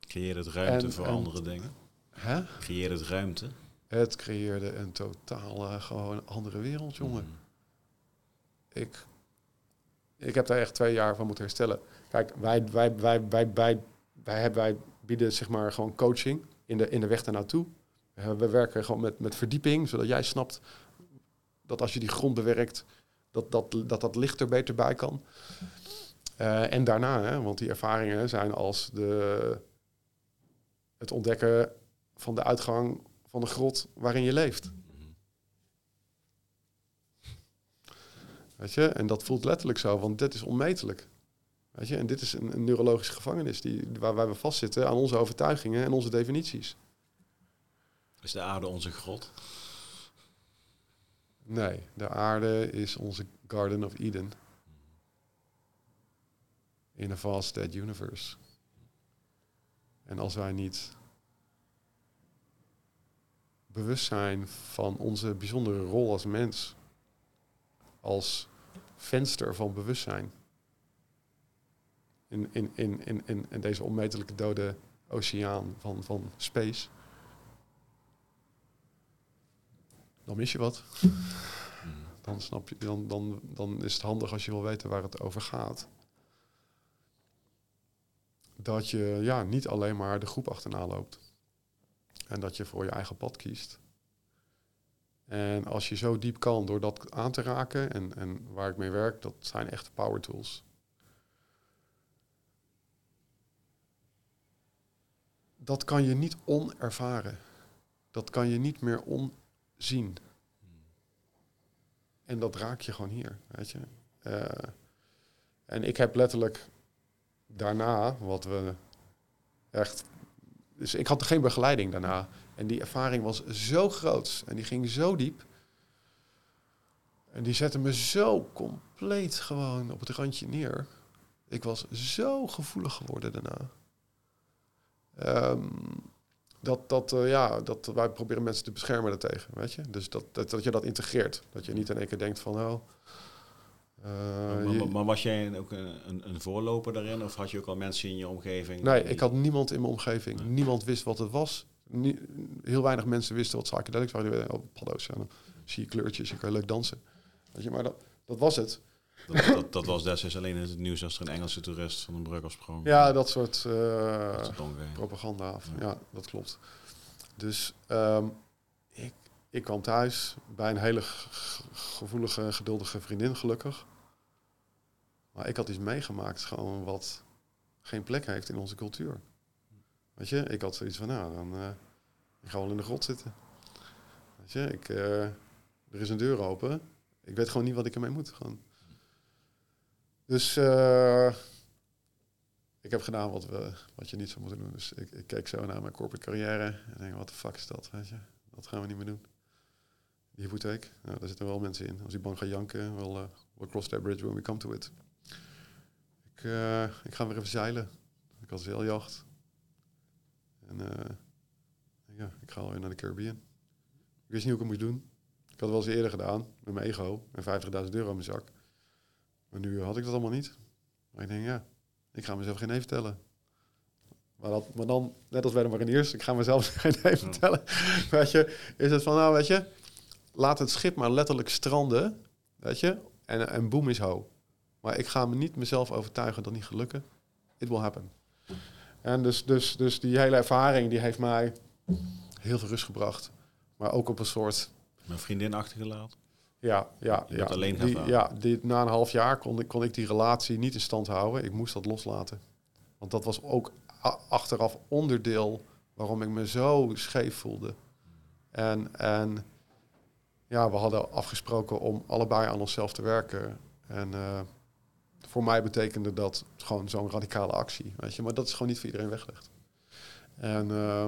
Creëer het ruimte En- voor en- andere dingen. Hè? Creëer het ruimte. Het creëerde een totaal eh, gewoon andere wereld, jongen. Mhm. Ik, ik heb daar echt twee jaar van moeten herstellen. Kijk, wij, wij, wij, wij, wij, wij, hebben, wij bieden zeg maar gewoon coaching in de, in de weg ernaartoe. Uh, we werken gewoon met, met verdieping, zodat jij snapt dat als je die grond bewerkt, dat dat, dat, dat licht er beter bij kan. Eh, en daarna, hè, want die ervaringen zijn als de, het ontdekken van de uitgang van de grot waarin je leeft. Weet je? En dat voelt letterlijk zo, want dit is onmetelijk. Weet je? En dit is een, een neurologische gevangenis die, waar, waar we vastzitten aan onze overtuigingen en onze definities. Is de aarde onze grot? Nee, de aarde is onze Garden of Eden. In een vast dead universe. En als wij niet bewust zijn van onze bijzondere rol als mens, als venster van bewustzijn, in, in, in, in, in deze onmetelijke dode oceaan van, van space, dan mis je wat. Dan, snap je, dan, dan, dan is het handig als je wil weten waar het over gaat. Dat je ja, niet alleen maar de groep achterna loopt. En dat je voor je eigen pad kiest. En als je zo diep kan door dat aan te raken en, en waar ik mee werk, dat zijn echte power tools. Dat kan je niet onervaren. Dat kan je niet meer onzien. En dat raak je gewoon hier, weet je. Uh, en ik heb letterlijk daarna, wat we echt... Dus ik had geen begeleiding daarna. En die ervaring was zo groot en die ging zo diep. En die zette me zo compleet gewoon op het randje neer. Ik was zo gevoelig geworden daarna. Um, dat, dat, uh, ja, dat wij proberen mensen te beschermen daartegen, weet je. Dus dat, dat, dat je dat integreert. Dat je niet in één keer denkt van, nou... Uh, maar, maar, was jij ook een, een, een, voorloper daarin? Of had je ook al mensen in je omgeving? Nee, ik had niemand in mijn omgeving. Niemand wist wat het was. Nie, heel weinig mensen wisten wat psychedelics waren. Oh, paddo's, en dan zie je kleurtjes, je kan leuk dansen. Weet je, maar dat, dat was het. Dat, dat, dat, was destijds alleen in het nieuws als er een Engelse toerist van een brug afsprong. Ja, dat soort uh, propaganda. Af. Ja. dat klopt. Dus um, ik, ik kwam thuis bij een hele gevoelige, geduldige vriendin, gelukkig. Maar ik had iets meegemaakt, gewoon wat geen plek heeft in onze cultuur. Weet je, ik had zoiets van, nou, dan uh, ik ga wel in de grot zitten. Weet je, ik, uh, er is een deur open. Ik weet gewoon niet wat ik ermee moet. Gewoon. Dus uh, ik heb gedaan wat, we, wat je niet zou moeten doen. Dus ik, ik keek zo naar mijn corporate carrière en denk, wat de fuck is dat, weet je? Dat gaan we niet meer doen. Die hypotheek, nou, daar zitten wel mensen in. Als die bank gaat janken, we'll, uh, we'll cross that bridge when we come to it. Ik, uh, ik ga weer even zeilen. Ik had zeiljacht. En ja, ik ga alweer naar de Caribbean. Ik wist niet hoe ik het moest doen. Ik had het wel eens eerder gedaan, met mijn ego en 50.000 euro in mijn zak. Maar nu had ik dat allemaal niet. Maar ik denk, ja, ik ga mezelf geen nee vertellen. Maar, dat, maar dan, net als bij de mariniers, ik ga mezelf geen nee vertellen. Weet je, is het van, nou weet je, laat het schip maar letterlijk stranden, weet je, en, en boem is ho. Maar ik ga me niet mezelf overtuigen dat niet gelukken. It will happen. En dus, dus, dus die hele ervaring, die heeft mij heel veel rust gebracht. Maar ook op een soort... Mijn vriendin achtergelaten? Ja, ja, ja. Alleen die, ja die, na een half jaar kon ik, kon ik die relatie niet in stand houden. Ik moest dat loslaten. Want dat was ook achteraf onderdeel waarom ik me zo scheef voelde. En, en ja, we hadden afgesproken om allebei aan onszelf te werken. En uh, voor mij betekende dat gewoon zo'n radicale actie. Weet je? Maar dat is gewoon niet voor iedereen weggelegd. En uh,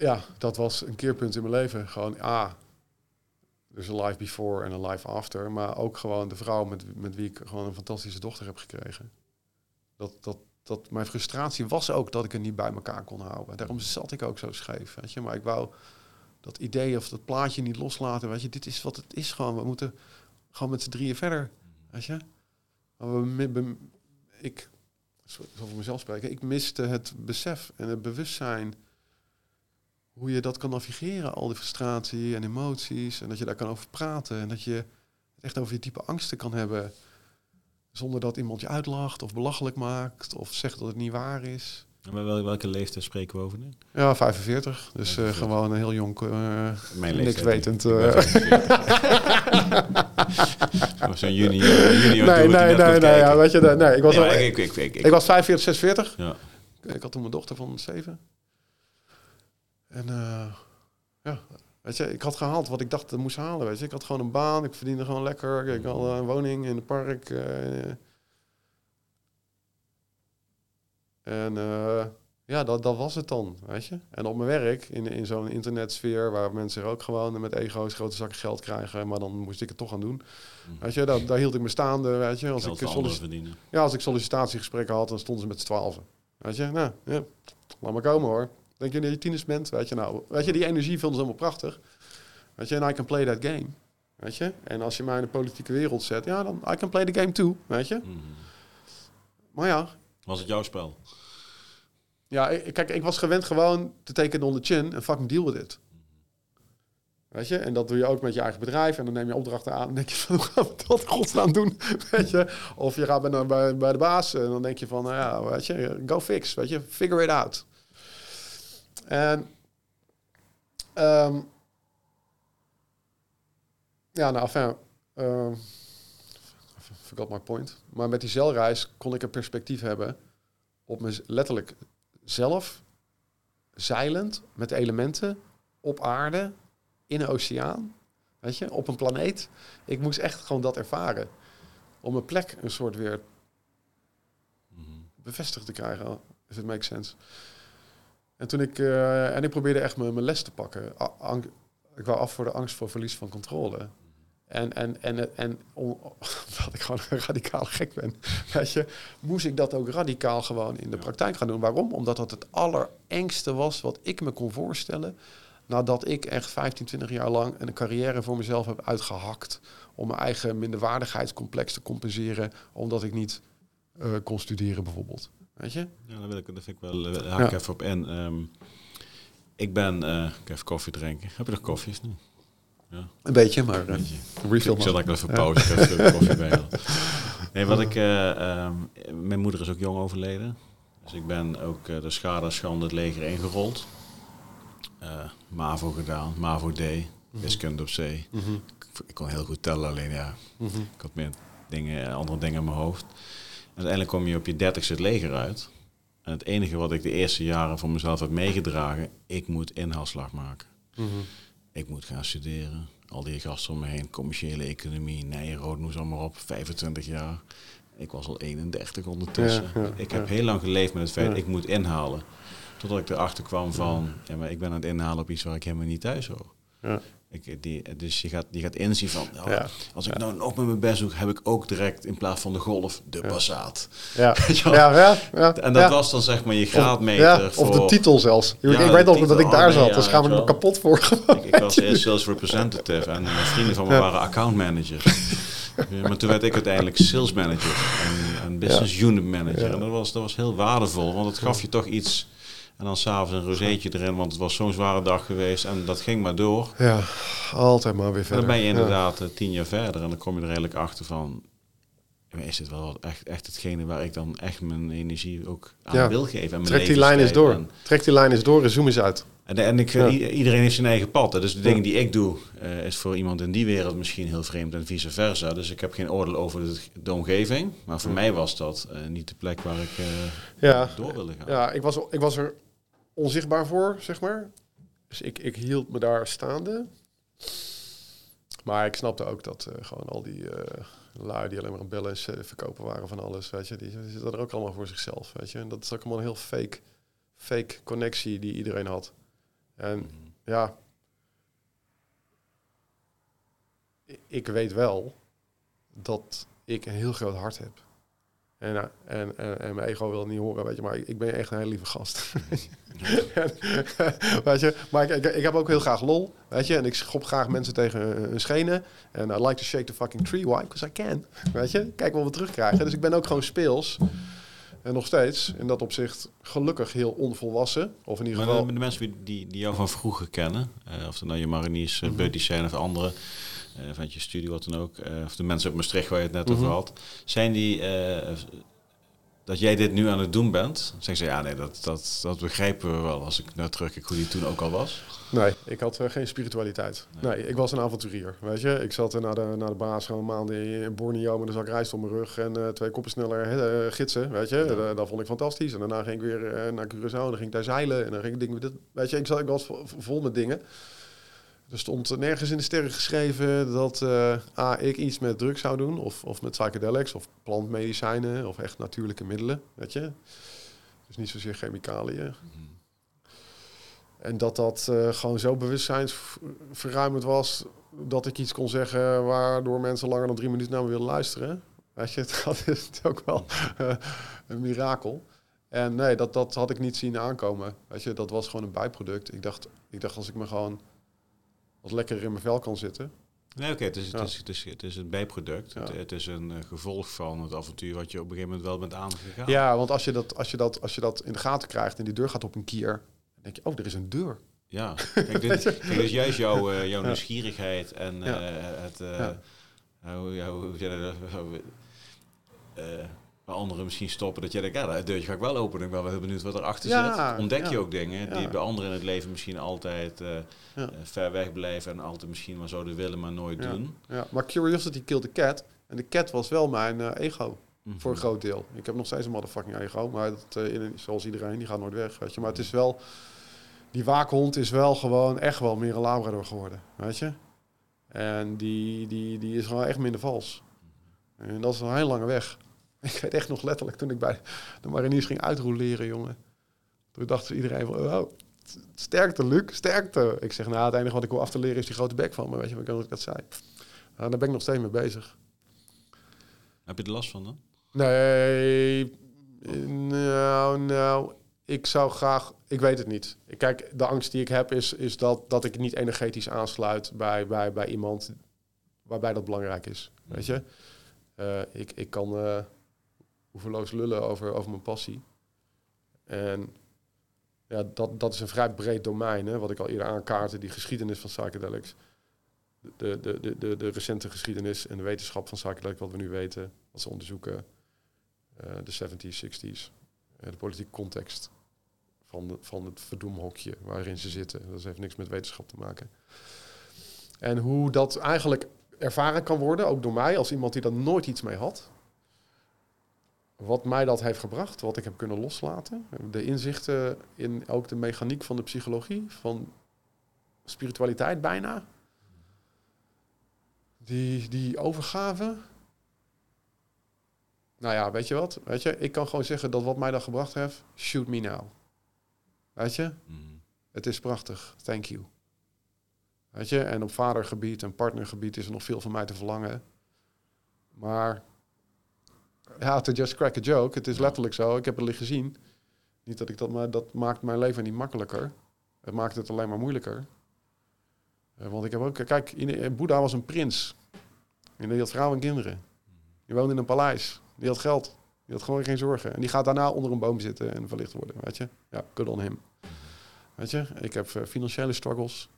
ja, dat was een keerpunt in mijn leven. Gewoon, ah, dus een life before en een life after. Maar ook gewoon de vrouw met, met wie ik gewoon een fantastische dochter heb gekregen. Dat, dat, dat mijn frustratie was ook dat ik het niet bij elkaar kon houden. Daarom zat ik ook zo scheef, weet je. Maar ik wou dat idee of dat plaatje niet loslaten, weet je. Dit is wat het is gewoon. We moeten gewoon met z'n drieën verder, weet je. We, ik, zal voor mezelf spreken, ik miste het besef en het bewustzijn hoe je dat kan navigeren, al die frustratie en emoties. En dat je daar kan over praten. En dat je het echt over je diepe angsten kan hebben. Zonder dat iemand je uitlacht of belachelijk maakt of zegt dat het niet waar is. En wel, welke leeftijd spreken we over nu? Ja, 45. Dus uh, gewoon een heel jong, uh, Mijn niks wetend. Uh. Zo'n juni, junior Nee, nee, nee, nee, ja, weet je, nee, ik was, nee, al, ik, ik, ik, ik, was 45, 46. Ja. Ik had toen mijn dochter van 7. En uh, ja, weet je, ik had gehaald wat ik dacht dat moest halen. Weet je, ik had gewoon een baan, ik verdiende gewoon lekker. Ik had een woning in het park. Uh, en uh, ja, dat, dat was het dan, weet je. En op mijn werk, in, in zo'n internetsfeer, waar mensen ook gewoon met ego's grote zakken geld krijgen, maar dan moest ik het toch aan doen. Mm. Weet je, daar, daar hield ik me staande, weet je. Als ik, ja, als ik sollicitatiegesprekken had, dan stonden ze met z'n twaalf. Weet je, nou, ja, laat maar komen hoor. Denk je dat je tieners bent? Weet je, nou, weet je, die energie vonden ze allemaal prachtig. Weet je, en I can play that game. Weet je? En als je mij in de politieke wereld zet, ja, dan I can play the game too, weet je? Mhm. Maar ja, Was het jouw spel? ja, ik, kijk, ik was gewend gewoon te tekenen onder chin en fucking deal with it. Weet je? En dat doe je ook met je eigen bedrijf. En dan neem je opdrachten aan en denk je van, hoe gaan we dat godsnaam doen? Weet je? Of je gaat bij, bij, bij de baas en dan denk je van, nou ja, weet je, go fix. Weet je, figure it out. En ehm, ja, nou, enfin, ehm, forgot my point. Maar met die zeilreis kon ik een perspectief hebben op me letterlijk zelf, zeilend met elementen op aarde, in een oceaan, weet je, op een planeet. Ik moest echt gewoon dat ervaren. Om mijn plek een soort weer Mhm. bevestigd te krijgen, if it makes sense. En toen ik, eh, en ik probeerde echt mijn, mijn les te pakken. Ang- ik wou af voor de angst voor verlies van controle. En, en, en, en om- omdat ik gewoon een radicaal gek ben, weet je, moest ik dat ook radicaal gewoon in de Ja. praktijk gaan doen. Waarom? Omdat dat het allerengste was wat ik me kon voorstellen. Nadat ik echt 15, 20 jaar lang een carrière voor mezelf heb uitgehakt. Om mijn eigen minderwaardigheidscomplex te compenseren. Omdat ik niet eh, kon studeren bijvoorbeeld. Weet je? Ja, daar wil ik, dat vind ik wel, eh, haak ik Ja. even op in. Ehm, ik ben, eh, ik even koffie drinken. Heb je nog koffie? of niet? Een beetje, maar uh, Beetje. refill Ik zal lekker even pauze, ik even koffie bij. Nee, wat ik, eh, ehm, mijn moeder is ook jong overleden. Dus ik ben ook eh, de schade schande het leger ingerold. Eh, MAVO gedaan, MAVO D, wiskunde op zee. Mhm, Ik, ik kon heel goed tellen, alleen ja, mhm. ik had meer dingen, andere dingen in mijn hoofd. Uiteindelijk kom je op je dertigste het leger uit. En het enige wat ik de eerste jaren voor mezelf heb meegedragen, ik moet inhaalslag maken. Mhm. Ik moet gaan studeren. Al die gasten om me heen, commerciële economie, Nijrode, noem ze allemaal op, 25 jaar. Ik was al 31 ondertussen. Ja, ja, ik heb ja. heel lang geleefd met het feit, ik moet inhalen. Totdat ik erachter kwam van, ja, maar ik ben aan het inhalen op iets waar ik helemaal niet thuis hoor. Ik, die, dus je gaat, je gaat inzien van, Ja. als ik nou nog met mijn best doe, heb ik ook direct in plaats van de golf de Passaat. Ja. Ja, ja, ja. En dat was dan zeg maar je Of- graadmeter ja, voor... Of de titel zelfs. Ik de weet nog dat ik Oh, daar zat. dus gaan we me kapot voor. Ik, ik was eerst sales representative en mijn vrienden van me waren account manager. Maar toen werd ik uiteindelijk sales manager en, en business unit manager. En dat was, dat was heel waardevol, want het gaf je toch iets. En dan s'avonds een rozeetje erin, want het was zo'n zware dag geweest. En dat ging maar door. Ja, altijd maar weer En verder. dan ben je Ja. inderdaad eh, tien jaar verder. En dan kom je er eigenlijk achter van... ja, Is dit wel echt, echt hetgene waar ik dan echt mijn energie ook aan Ja. wil geven? En mijn Trek die lijn eens door. en- Trek die lijn eens door en zoom eens uit. en, en ik, Ja. iedereen heeft zijn eigen pad. hè. Dus de dingen Ja. die ik doe, eh, is voor iemand in die wereld misschien heel vreemd en vice versa. Dus ik heb geen oordeel over de, de omgeving. Maar voor mij was dat eh, niet de plek waar ik Ja, door wilde gaan. ja ik, was, ik was er onzichtbaar voor, zeg maar. Dus ik, ik hield me daar staande. Maar ik snapte ook dat eh, gewoon al die eh lui die alleen maar aan bellen en verkopen waren van alles, weet je, die, die zitten er ook allemaal voor zichzelf, weet je. En dat is ook allemaal een heel fake, fake connectie die iedereen had. En Mhm. ja, ik weet wel dat ik een heel groot hart heb. En, eh, en, en, en mijn ego wil het niet horen, weet je, maar ik, ik ben echt een hele lieve gast. En, weet je, maar ik, ik, ik heb ook heel graag lol, weet je, en ik schop graag mensen tegen hun- schenen. En I like to shake the fucking tree, why? Because I can, weet je. Kijk wat we terugkrijgen. Dus ik ben ook gewoon speels. En nog steeds, in dat opzicht, gelukkig heel onvolwassen. Of in ieder Maar geval... de, de mensen die, die, jou van vroeger kennen, eh, of het nou je mariniers, mm buddies zijn of andere, eh vanuit je studie wat dan ook, eh, of de mensen uit Maastricht waar je het net over Mhm. had, zijn die, eh, dat jij dit nu aan het doen bent, zeggen ze ja nee, dat, dat, dat begrijpen we wel als ik naar terugkijk hoe die toen ook al was. Nee, ik had eh, geen spiritualiteit. Nee. ik was een avonturier. Weet je, ik zat er naar de, naar de baas gewoon maanden in Borneo met een zak rijst op mijn rug en eh, twee koppen sneller eh, gidsen. Weet je, Eh, dat vond ik fantastisch. En daarna ging ik weer eh, naar Curaçao en dan ging ik daar zeilen en dan ging ik dingen. Weet je, ik, zat, ik was vo- vol met dingen. Er stond nergens in de sterren geschreven dat eh, A, ik iets met drugs zou doen, of, of met psychedelics, of plantmedicijnen, of echt natuurlijke middelen. Weet je, dus niet zozeer chemicaliën. En dat dat eh, gewoon zo bewustzijnsverruimend was dat ik iets kon zeggen waardoor mensen langer dan drie minuten naar me willen luisteren. Weet je, dat is ook wel eh, een mirakel. En nee, dat, dat had ik niet zien aankomen. Weet je, dat was gewoon een bijproduct. Ik dacht, ik dacht als ik me gewoon wat lekkerder in mijn vel kan zitten, Nee, oké, het, is, het, is, het, is, het is een bijproduct. Het, het, is een uh, gevolg van het avontuur wat je op een gegeven moment wel bent aangegaan. Ja, want als je dat, als je dat, als je dat in de gaten krijgt en die deur gaat op een kier, dan denk je, oh, er is een deur. Ja, kijk, dit, kijk, dus juist jouw, uh, jouw nieuwsgierigheid en uh, het... ja. Hoe, hoe, hoe, hoe, waar anderen misschien stoppen. Dat je denkt, ja, dat deurtje ga ik wel openen. Ik ben wel heel benieuwd wat erachter ja, zit. Ontdek je ook dingen die bij anderen in het leven misschien altijd uh, uh, ver weg blijven. En altijd misschien maar zouden willen, maar nooit doen. Ja, maar curiosity killed the cat. En de cat was wel mijn uh, ego. -hmm. Voor een groot deel. Ik heb nog steeds een motherfucking ego. Maar dat, zoals iedereen, die gaat nooit weg. Weet je. Maar het is wel... Die waakhond is wel gewoon echt wel meer een labrador geworden. Weet je? En die, die, die is gewoon echt minder vals. En dat is een heel lange weg. Ik weet echt nog letterlijk toen ik bij de mariniers ging uitrouleren, jongen. Toen dacht iedereen van, oh, sterkte Luc, sterkte. Ik zeg, nou, het enige wat ik wil af te leren is die grote bek van me. Weet je wat ik dat zei? Nou, daar ben ik nog steeds mee bezig. Heb je er last van dan? Nee, nou, nou, ik zou graag, ik weet het niet. Kijk, de angst die ik heb is, is dat, dat ik niet energetisch aansluit bij, bij, bij iemand waarbij dat belangrijk is. Weet je? Uh, ik, ik kan... Uh, hoeveloos lullen over, over mijn passie. En ja, dat, dat is een vrij breed domein, hè, wat ik al eerder aankaartte, die geschiedenis van psychedelics. De, de, de, de, de recente geschiedenis en de wetenschap van psychedelics, wat we nu weten, wat ze onderzoeken, uh, de 70s, 60s, uh, de politieke context van, van het verdoemhokje waarin ze zitten. Dat heeft niks met wetenschap te maken. En hoe dat eigenlijk ervaren kan worden, ook door mij, als iemand die daar nooit iets mee had wat mij dat heeft gebracht, wat ik heb kunnen loslaten. De inzichten in ook de mechaniek van de psychologie, van spiritualiteit bijna. Die, die overgave. Nou ja, weet je wat? Weet je, ik kan gewoon zeggen dat wat mij dat gebracht heeft, shoot me now. Weet je? Mm. Het is prachtig. Thank you. Weet je? En op vadergebied en partnergebied is er nog veel van mij te verlangen. Maar ja, to just crack a joke. Het is letterlijk zo. Ik heb het liggen zien. Niet dat ik dat, maar dat maakt mijn leven niet makkelijker. Het maakt het alleen maar moeilijker. Uh, want ik heb ook, kijk, in, Boeddha was een prins. En die had vrouwen en kinderen. Die woonde in een paleis. Die had geld. Die had gewoon geen zorgen. En die gaat daarna onder een boom zitten en verlicht worden, weet je. Ja, good on him. Weet je, ik heb uh, financiële struggles.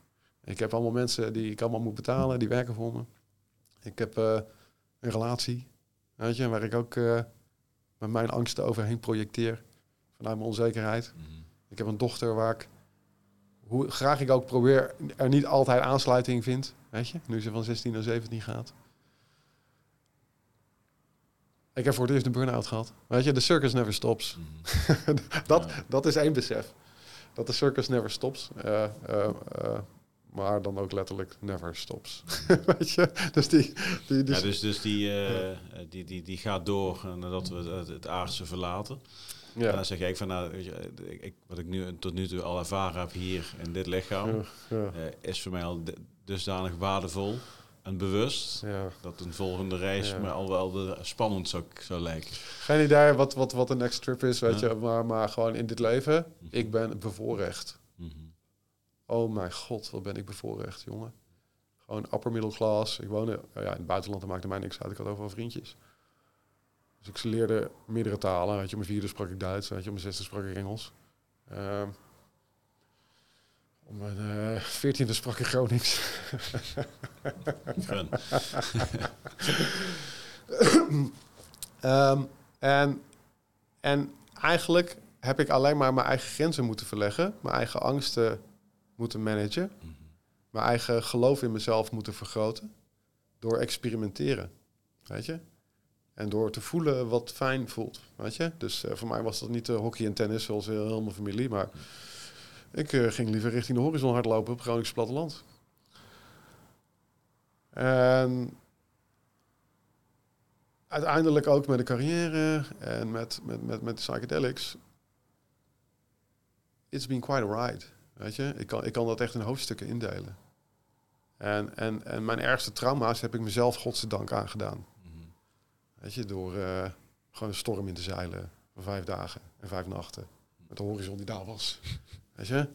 Ik heb allemaal mensen die ik allemaal moet betalen, die werken voor me. Ik heb een relatie. Weet je, waar ik ook uh, met mijn angsten overheen projecteer. Vanuit mijn onzekerheid. Mhm. Ik heb een dochter waar ik, hoe graag ik ook probeer, er niet altijd aansluiting vind. Weet je, nu ze van 16 naar 17 gaat. Ik heb voor het eerst een burn-out gehad. Weet je, de circus never stops. Mhm. dat, dat is één besef. Dat de circus never stops. Uh, uh, maar dan ook letterlijk never stops. Weet je? Dus die... die, die ja, dus, dus die, uh, die, die, die gaat door nadat we het, het aardse verlaten. Ja. En dan zeg ik van, nou, weet je, ik, wat ik nu tot nu toe al ervaren heb hier in dit lichaam, ja, ja. Uh, is voor mij al dusdanig waardevol en bewust dat een volgende reis me al wel spannend zou, zou lijken. Geen idee wat, wat, wat de next trip is, weet je, maar, maar gewoon in dit leven, ik ben bevoorrecht. Oh mijn god, wat ben ik bevoorrecht, jongen. Gewoon upper middle class. Ik woonde ja, in het buitenland, dat maakte mij niks uit. Ik had overal vriendjes. Dus ik leerde meerdere talen. Weet je, op mijn vierde sprak ik Duits. Weet je, op mijn zesde sprak ik Engels. Uh, op mijn uh, veertiende sprak ik Gronings. um, en, en eigenlijk heb ik alleen maar mijn eigen grenzen moeten verleggen. Mijn eigen angsten moeten managen. Mijn eigen geloof in mezelf moeten vergroten. Door experimenteren. Weet je? En door te voelen wat fijn voelt. Weet je? Dus uh, voor mij was dat niet uh, hockey en tennis zoals heel, mijn familie. Maar ik ging liever richting de horizon hardlopen op Groningse platteland. En uiteindelijk ook met de carrière en met, met, met, met de psychedelics. It's been quite a ride. Weet je, ik kan, ik kan dat echt in hoofdstukken indelen. En, en, en mijn ergste trauma's heb ik mezelf godzijdank aangedaan. Mm Weet je, door uh, gewoon een storm in te zeilen van vijf dagen en vijf nachten. Met de horizon die daar was. Weet je?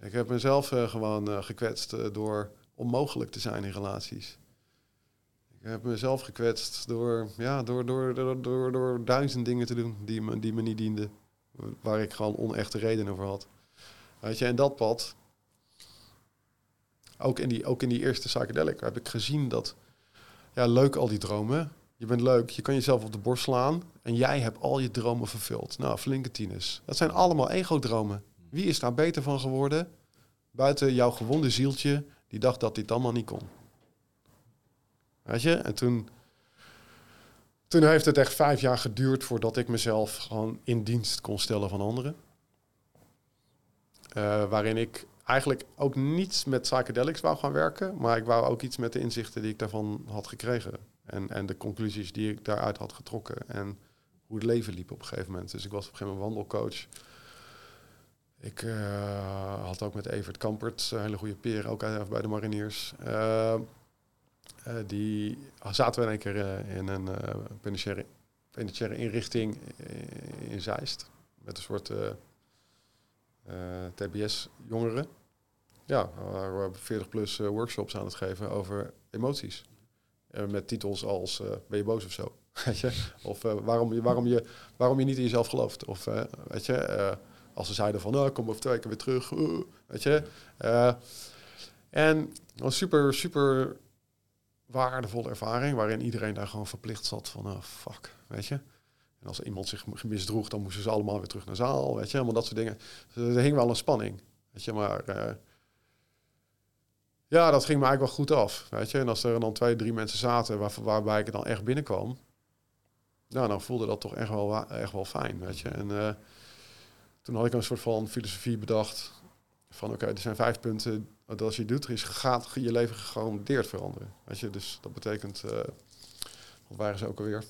Ik heb mezelf uh, gewoon uh, gekwetst door onmogelijk te zijn in relaties. Ik heb mezelf gekwetst door, ja, door, door, door, door, door duizend dingen te doen die me, die me niet dienden. Waar ik gewoon onechte redenen voor had. Weet je, en dat pad, ook in die, ook in die eerste psychedelic, heb ik gezien dat, ja, leuk al die dromen. Je bent leuk, je kan jezelf op de borst slaan en jij hebt al je dromen vervuld. Nou, flinke tieners. Dat zijn allemaal ego-dromen. Wie is daar beter van geworden? Buiten jouw gewonde zieltje, die dacht dat dit allemaal niet kon. Weet je? En toen, toen heeft het echt vijf jaar geduurd voordat ik mezelf gewoon in dienst kon stellen van anderen. Uh, waarin ik eigenlijk ook niets met psychedelics wou gaan werken, maar ik wou ook iets met de inzichten die ik daarvan had gekregen. En, en de conclusies die ik daaruit had getrokken. En hoe het leven liep op een gegeven moment. Dus ik was op een gegeven moment wandelcoach. Ik uh, had ook met Evert Kampert, een hele goede peer, ook bij de mariniers. Uh, die zaten we in één keer in een penitentiaire inrichting in Zeist. Met een soort TBS-jongeren. Ja, we 40 plus workshops aan het geven over emoties. met titels als ben je boos of zo? weet je? Of waarom, je, waarom, je, waarom je niet in jezelf gelooft. Of weet je, als ze zeiden van, nou, kom over twee keer weer terug. Weet je. En was super, super waardevolle ervaring, waarin iedereen daar gewoon verplicht zat van, uh, fuck, weet je. En als iemand zich misdroeg, dan moesten ze allemaal weer terug naar zaal, weet je. Allemaal dat soort dingen. Dus er hing wel een spanning, weet je. Maar uh, ja, dat ging me eigenlijk wel goed af, weet je. En als er dan twee, drie mensen zaten waar, waarbij ik dan echt binnenkwam, nou, dan voelde dat toch echt wel, echt wel fijn, weet je. En uh, toen had ik een soort van filosofie bedacht. Van oké, er zijn vijf punten dat als je doet, is gaat je leven gegarandeerd veranderen. Weet je, dus dat betekent, uh, wat waren ze ook alweer?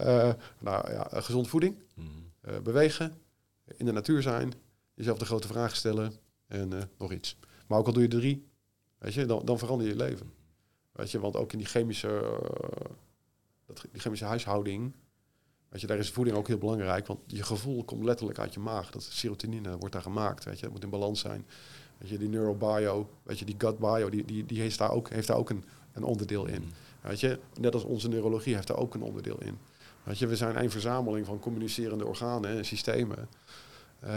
uh, nou ja, gezonde voeding, mm bewegen, in de natuur zijn, jezelf de grote vragen stellen en nog iets. Maar ook al doe je drie, weet je, dan, dan verander je je leven. Weet je, want ook in die chemische, dat, die chemische huishouding, Weet je, daar is voeding ook heel belangrijk, want je gevoel komt letterlijk uit je maag. Dat serotonine wordt daar gemaakt, weet je, dat moet in balans zijn. Weet je, die neurobio, weet je, die gut bio, die, die, die heeft daar ook, heeft daar ook een, een onderdeel in. Mm. Weet je, net als onze neurologie heeft daar ook een onderdeel in. Weet je, we zijn een verzameling van communicerende organen en systemen. Uh,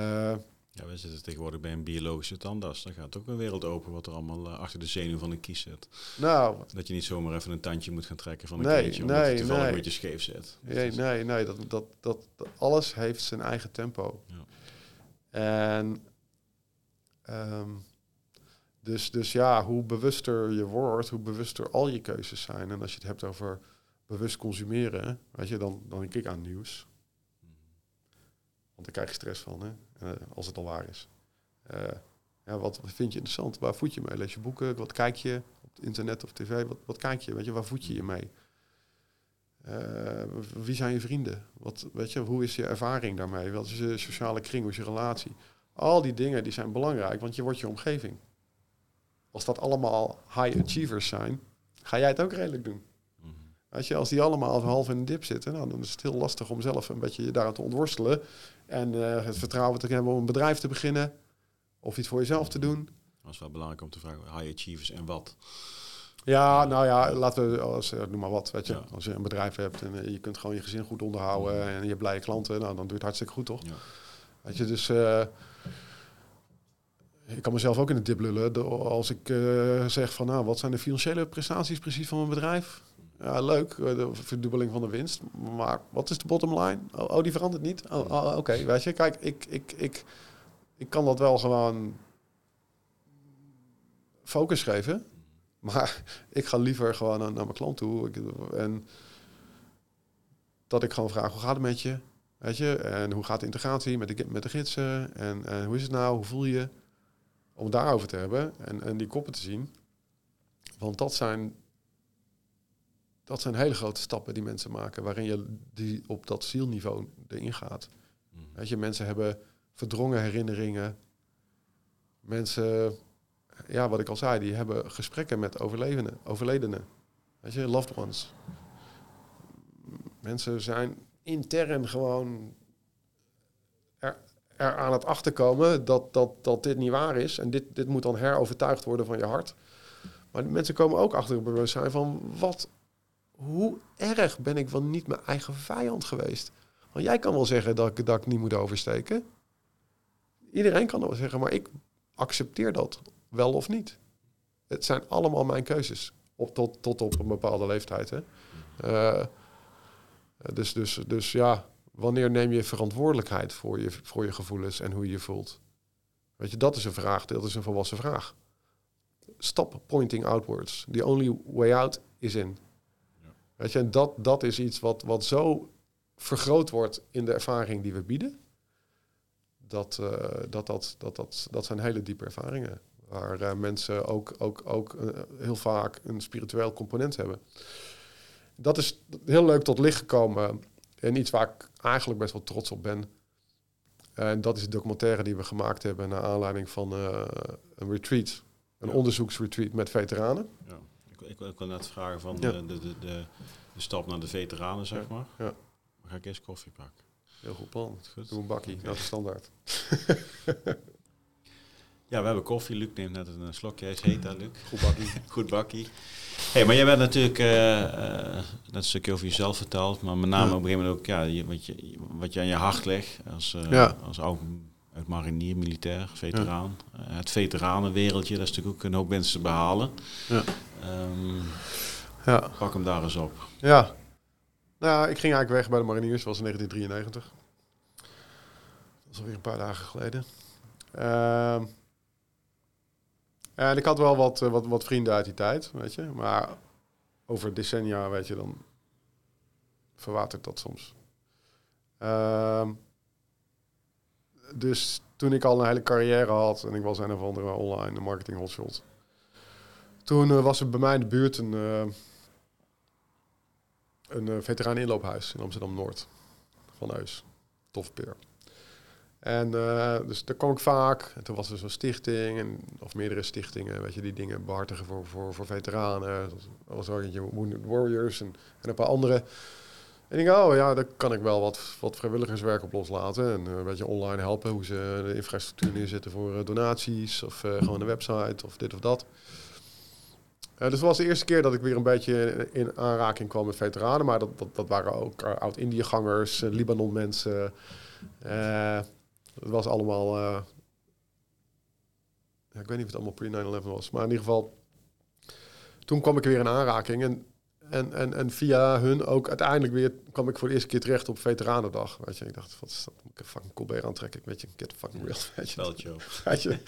ja, we zitten tegenwoordig bij een biologische tandarts. Dan gaat ook een wereld open wat er allemaal uh, achter de zenuw van een kies zit. Nou, dat je niet zomaar even een tandje moet gaan trekken van een nee, kindje, omdat nee, je toevallig nee. een beetje scheef zit. Nee, nee, nee, dat, dat, dat, dat, alles heeft zijn eigen tempo. Ja. En um, dus, dus ja, hoe bewuster je wordt, hoe bewuster al je keuzes zijn. En als je het hebt over bewust consumeren, weet je, dan, dan denk ik aan nieuws. Want daar krijg je stress van, hè? Uh, als het al waar is. Uh, ja, wat vind je interessant? Waar voed je mee? Lees je boeken? Wat kijk je op het internet of tv? Wat, wat kijk je? Weet je, waar voed je je mee? Uh, wie zijn je vrienden? Wat, weet je, hoe is je ervaring daarmee? Wat is je sociale kring? Hoe is je relatie? Al die dingen die zijn belangrijk, want je wordt je omgeving. Als dat allemaal high achievers zijn, ga jij het ook redelijk doen. Als, je, als die allemaal half in een dip zitten, nou, dan is het heel lastig om zelf een beetje daaraan te ontworstelen. En uh, het vertrouwen te hebben om een bedrijf te beginnen. Of iets voor jezelf te doen. Dat is wel belangrijk om te vragen, high achievers en wat? Ja, nou ja, laten we, als, uh, noem maar wat, weet je. Als je een bedrijf hebt en uh, je kunt gewoon je gezin goed onderhouden en je hebt blije klanten, nou, dan doe je het hartstikke goed, toch? Ja. Weet je, dus ik kan mezelf ook in de dip lullen als ik zeg van, nou, wat zijn de financiële prestaties precies van mijn bedrijf? Ja, leuk, eh, de verdubbeling van de winst. Maar wat is de bottom line? Oh, oh die verandert niet? Oh, oh oké, okay. weet je. Kijk, ik, ik, ik, ik kan dat wel gewoon focus geven. Maar ik ga liever gewoon naar, mijn klant toe. en dat ik gewoon vraag, hoe gaat het met je? Weet je? En hoe gaat de integratie met de, met de gidsen? En, en hoe is het nou? Hoe voel je? Om het daarover te hebben en, en die koppen te zien. Want dat zijn dat zijn hele grote stappen die mensen maken, waarin je die op dat zielniveau erin gaat. Mm. Weet je, mensen hebben verdrongen herinneringen. Mensen, ja, wat ik al zei, die hebben gesprekken met overlevenden, overledenen. Weet je, loved ones. Mensen zijn intern gewoon er, aan het achterkomen dat, dat, dat dit niet waar is. En dit, dit moet dan herovertuigd worden van je hart. Maar mensen komen ook achter het bewustzijn van wat hoe erg ben ik wel niet mijn eigen vijand geweest? Want jij kan wel zeggen dat ik, dat ik niet moet oversteken. Iedereen kan wel zeggen, maar ik accepteer dat wel of niet. Het zijn allemaal mijn keuzes. Op, tot, tot op een bepaalde leeftijd. Hè? Uh, dus, dus, dus ja, wanneer neem je verantwoordelijkheid voor je, voor je gevoelens en hoe je je voelt? Weet je, dat is een vraag, dat is een volwassen vraag. Stop pointing outwards. The only way out is in. Ja. Weet je, en dat, dat is iets wat, wat zo vergroot wordt in de ervaring die we bieden. Dat, uh, dat, dat, dat, dat, dat zijn hele diepe ervaringen. Waar uh, mensen ook, ook, ook uh, heel vaak een spiritueel component hebben. Dat is heel leuk tot licht gekomen. En iets waar ik eigenlijk best wel trots op ben. En dat is de documentaire die we gemaakt hebben naar aanleiding van een retreat. Een ja. onderzoeksretreat met veteranen. Ja. Ik, ik, ik wil net vragen van ja. de, de, de, de, stap naar de veteranen, zeg maar. Ja. Dan ga ik eerst koffie pakken. Heel goed plan. Goed. Doe een bakkie, dat is standaard. ja, we hebben koffie. Luc neemt net een slokje. Hij is heet, hè, Luc? Goed bakkie. goed bakkie. Hey, maar jij bent natuurlijk uh, uh, net een stukje over jezelf verteld, maar met name ja. op een gegeven moment ook ja, je, wat, je, wat je aan je hart ligt als, uh, ja. als oud, uit marinier, militair, veteraan. Ja. het veteranenwereldje, dat is natuurlijk ook een hoop mensen te behalen. Ja. Um, ja. Pak hem daar eens op. Ja, nou, ik ging eigenlijk weg bij de mariniers, dat was in 1993. Dat was alweer een paar dagen geleden. Uh, en ik had wel wat, wat, wat vrienden uit die tijd, weet je. Maar over decennia, weet je, dan verwatert dat soms. Uh, dus toen ik al een hele carrière had en ik was een of andere online marketing hotshot. Toen uh, was er bij mij in de buurt een, uh, een veteraan inloophuis in Amsterdam-Noord. Van Eus. Tof peer. En dus daar kwam ik vaak. En toen was er zo'n stichting, en, of meerdere stichtingen, weet je, die dingen behartigen voor, voor, voor veteranen. Zoals Wounded Warriors en, en een paar andere. En ik oh ja, daar kan ik wel wat, wat vrijwilligerswerk op loslaten. En een beetje online helpen hoe ze de infrastructuur neerzetten voor donaties. Of gewoon een website of dit of dat. Dus het was de eerste keer dat ik weer een beetje in aanraking kwam met veteranen. Maar dat, dat, dat waren ook oud-Indië-gangers, Libanon-mensen. Uh, het was allemaal... Ja, ik weet niet of het allemaal pre-9-11 was. Maar in ieder geval... Toen kwam ik weer in aanraking. En, en, en, en via hun ook uiteindelijk weer... kwam ik voor de eerste keer terecht op Veteranendag. Weet je, ik dacht, wat is dat? Moet ik een fucking Colbert aantrekken? Ik weet je, get fucking real. Weet je, weet je,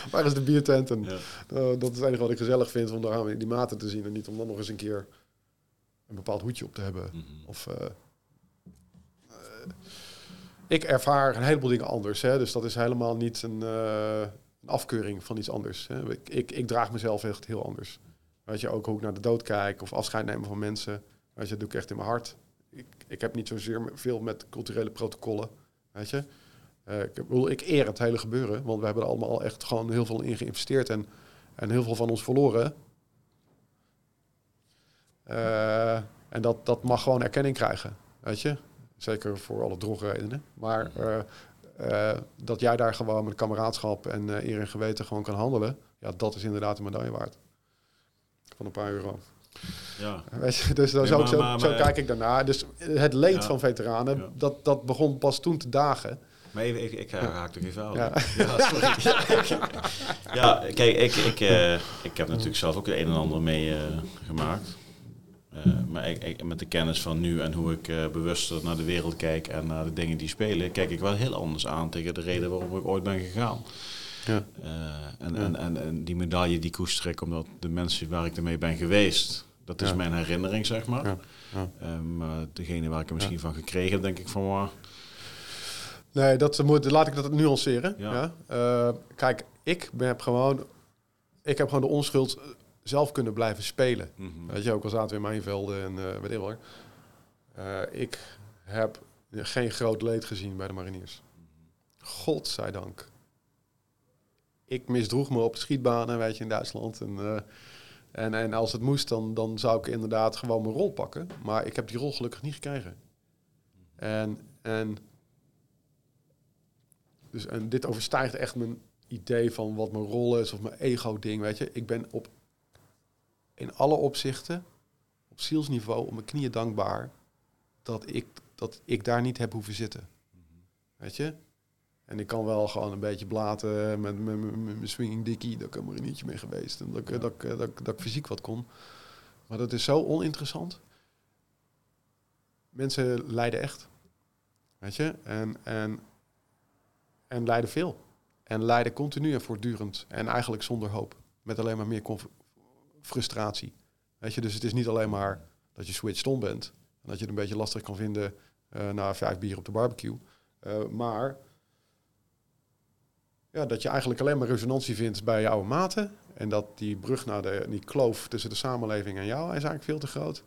waar is de biertent? En, ja. uh, dat is het enige wat ik gezellig vind, om daar die maten te zien. En niet om dan nog eens een keer een bepaald hoedje op te hebben. Mm -hmm. Of... Uh, ik ervaar een heleboel dingen anders. Hè? Dus dat is helemaal niet een, een afkeuring van iets anders. Hè? Ik, ik, draag mezelf echt heel anders. Weet je, ook hoe ik naar de dood kijk of afscheid nemen van mensen. Dat doe ik echt in mijn hart. Ik, ik heb niet zozeer veel met culturele protocollen. Weet je, uh, ik, bedoel, ik eer het hele gebeuren, want we hebben er allemaal echt gewoon heel veel in geïnvesteerd en, en heel veel van ons verloren. Uh, en dat, dat mag gewoon erkenning krijgen, weet je. Zeker voor alle drogredenen. Maar uh, uh, dat jij daar gewoon met kameraadschap en uh, eer en geweten gewoon kan handelen. Ja, dat is inderdaad een medaille waard. Van een paar euro. Ja. Weet je, dus dan ja, maar, zo, maar, zo kijk ik daarna. Dus het leed ja. van veteranen, ja. dat, dat begon pas toen te dagen. Maar even, ik, ik haak er even aan. Ja. Ja, sorry. ja, kijk, ik, ik, uh, ik heb natuurlijk zelf ook het een en ander mee uh, gemaakt. Uh, maar ik, ik, met de kennis van nu en hoe ik uh, bewuster naar de wereld kijk en naar de dingen die spelen, kijk ik wel heel anders aan tegen de reden waarom ik ooit ben gegaan. Ja. Uh, en, ja. en, en, en, die medaille die koester ik omdat de mensen waar ik ermee ben geweest, dat is ja. mijn herinnering, zeg maar. Maar degene waar ik er misschien van gekregen heb, denk ik van waar. Nee, dat moet, laat ik dat nuanceren. Ja. kijk, ik ben, heb gewoon, ik heb gewoon de onschuld zelf kunnen blijven spelen. Mm -hmm. Weet je, ook al zaten we in mijn velden en uh, weet ik wel. Uh, ik heb geen groot leed gezien bij de mariniers. God zij dank. Ik misdroeg me op de schietbanen, weet je, in Duitsland. En, uh, en, en als het moest, dan, dan zou ik inderdaad gewoon mijn rol pakken. Maar ik heb die rol gelukkig niet gekregen. En, en, dus, en dit overstijgt echt mijn idee van wat mijn rol is of mijn ego-ding, weet je. Ik ben op in alle opzichten op zielsniveau op mijn knieën dankbaar dat ik, dat ik daar niet heb hoeven zitten. Weet je? En ik kan wel gewoon een beetje blaten met mijn swinging dickie. Dat ik er een nietje mee geweest. En dat, ik, dat, dat, dat, dat ik fysiek wat kon. Maar dat is zo oninteressant. Mensen lijden echt. Weet je? En, en, en lijden veel. En lijden continu en voortdurend. En eigenlijk zonder hoop. Met alleen maar meer frustratie. Weet je, dus het is niet alleen maar dat je switched on bent. En dat je het een beetje lastig kan vinden uh, na vijf bier op de barbecue. Uh, maar ja, dat je eigenlijk alleen maar resonantie vindt bij jouw maten. En dat die brug naar de, die kloof tussen de samenleving en jou is eigenlijk veel te groot.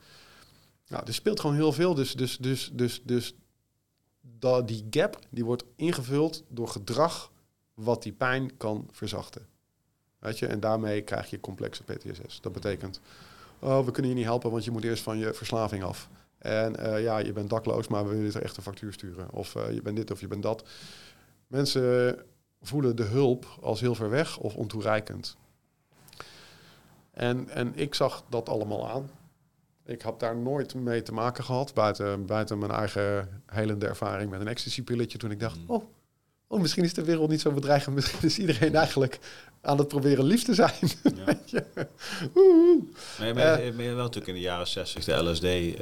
Nou, er speelt gewoon heel veel. Dus, dus, dus, dus, dus dat, die gap die wordt ingevuld door gedrag wat die pijn kan verzachten. Weet je? En daarmee krijg je complexe PTSS. Dat betekent, oh, we kunnen je niet helpen, want je moet eerst van je verslaving af. En uh, ja, je bent dakloos, maar we willen er echt een factuur sturen. Of uh, je bent dit of je bent dat. Mensen voelen de hulp als heel ver weg of ontoereikend. En, en ik zag dat allemaal aan. Ik heb daar nooit mee te maken gehad, buiten, buiten mijn eigen helende ervaring met een ecstasy-pilletje, toen ik dacht, mm. oh, oh, misschien is de wereld niet zo bedreigend, misschien is iedereen eigenlijk aan het proberen lief te zijn. Ja. maar je bent, uh, wel natuurlijk in de jaren 60 de LSD uh,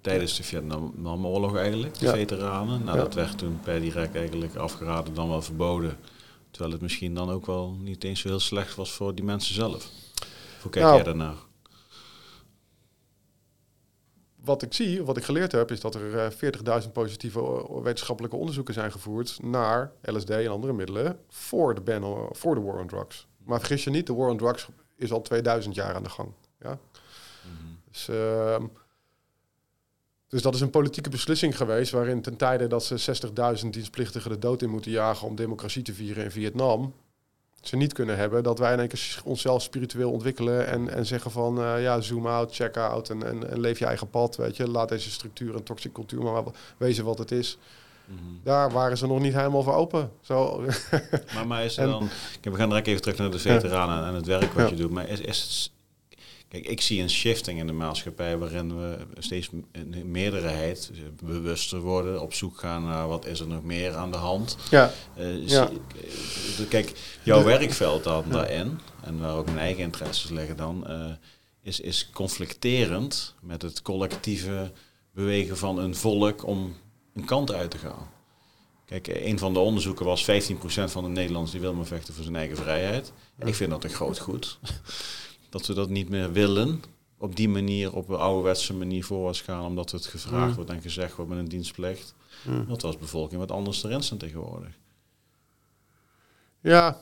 tijdens de Vietnamoorlog eigenlijk, de ja. veteranen. Nou, dat werd toen per direct eigenlijk afgeraden, dan wel verboden. Terwijl het misschien dan ook wel niet eens zo heel slecht was voor die mensen zelf. Hoe kijk nou, jij daarnaar? Wat ik zie, wat ik geleerd heb, is dat er 40.000 eh, positieve wetenschappelijke onderzoeken zijn gevoerd naar LSD en andere middelen voor de, ban, voor de war on drugs. Maar vergis je niet, de war on drugs is al 2000 jaar aan de gang. Ja? Mhm. Dus uh, dus dat is een politieke beslissing geweest waarin ten tijde dat ze 60.000 dienstplichtigen de dood in moeten jagen om democratie te vieren in Vietnam, ze niet kunnen hebben dat wij in één keer onszelf spiritueel ontwikkelen en, en zeggen van uh, ja, zoom out, check out en, en, en, leef je eigen pad, weet je. Laat deze structuur en toxic cultuur maar wezen wat het is. Mhm. Daar waren ze nog niet helemaal voor open. Zo. maar, maar is er dan... we gaan direct even terug naar de veteranen en het werk wat je doet. Maar is, is, Kijk, ik zie een shifting in de maatschappij waarin we steeds een meerderheid bewuster worden, op zoek gaan naar wat is er nog meer aan de hand. Ja. Uh, ja. kijk, jouw werkveld dan daarin, en waar ook mijn eigen interesses liggen dan, uh, is, is conflicterend met het collectieve bewegen van een volk om een kant uit te gaan. Kijk, een van de onderzoeken was 15% van de Nederlanders die wil maar vechten voor zijn eigen vrijheid. Ik vind dat een groot goed dat we dat niet meer willen. Op die manier, op een ouderwetse manier voorwaarts gaan, omdat het gevraagd mm. wordt en gezegd wordt met een dienstplicht. Mm. Dat was bevolking wat anders erin zijn tegenwoordig. Ja,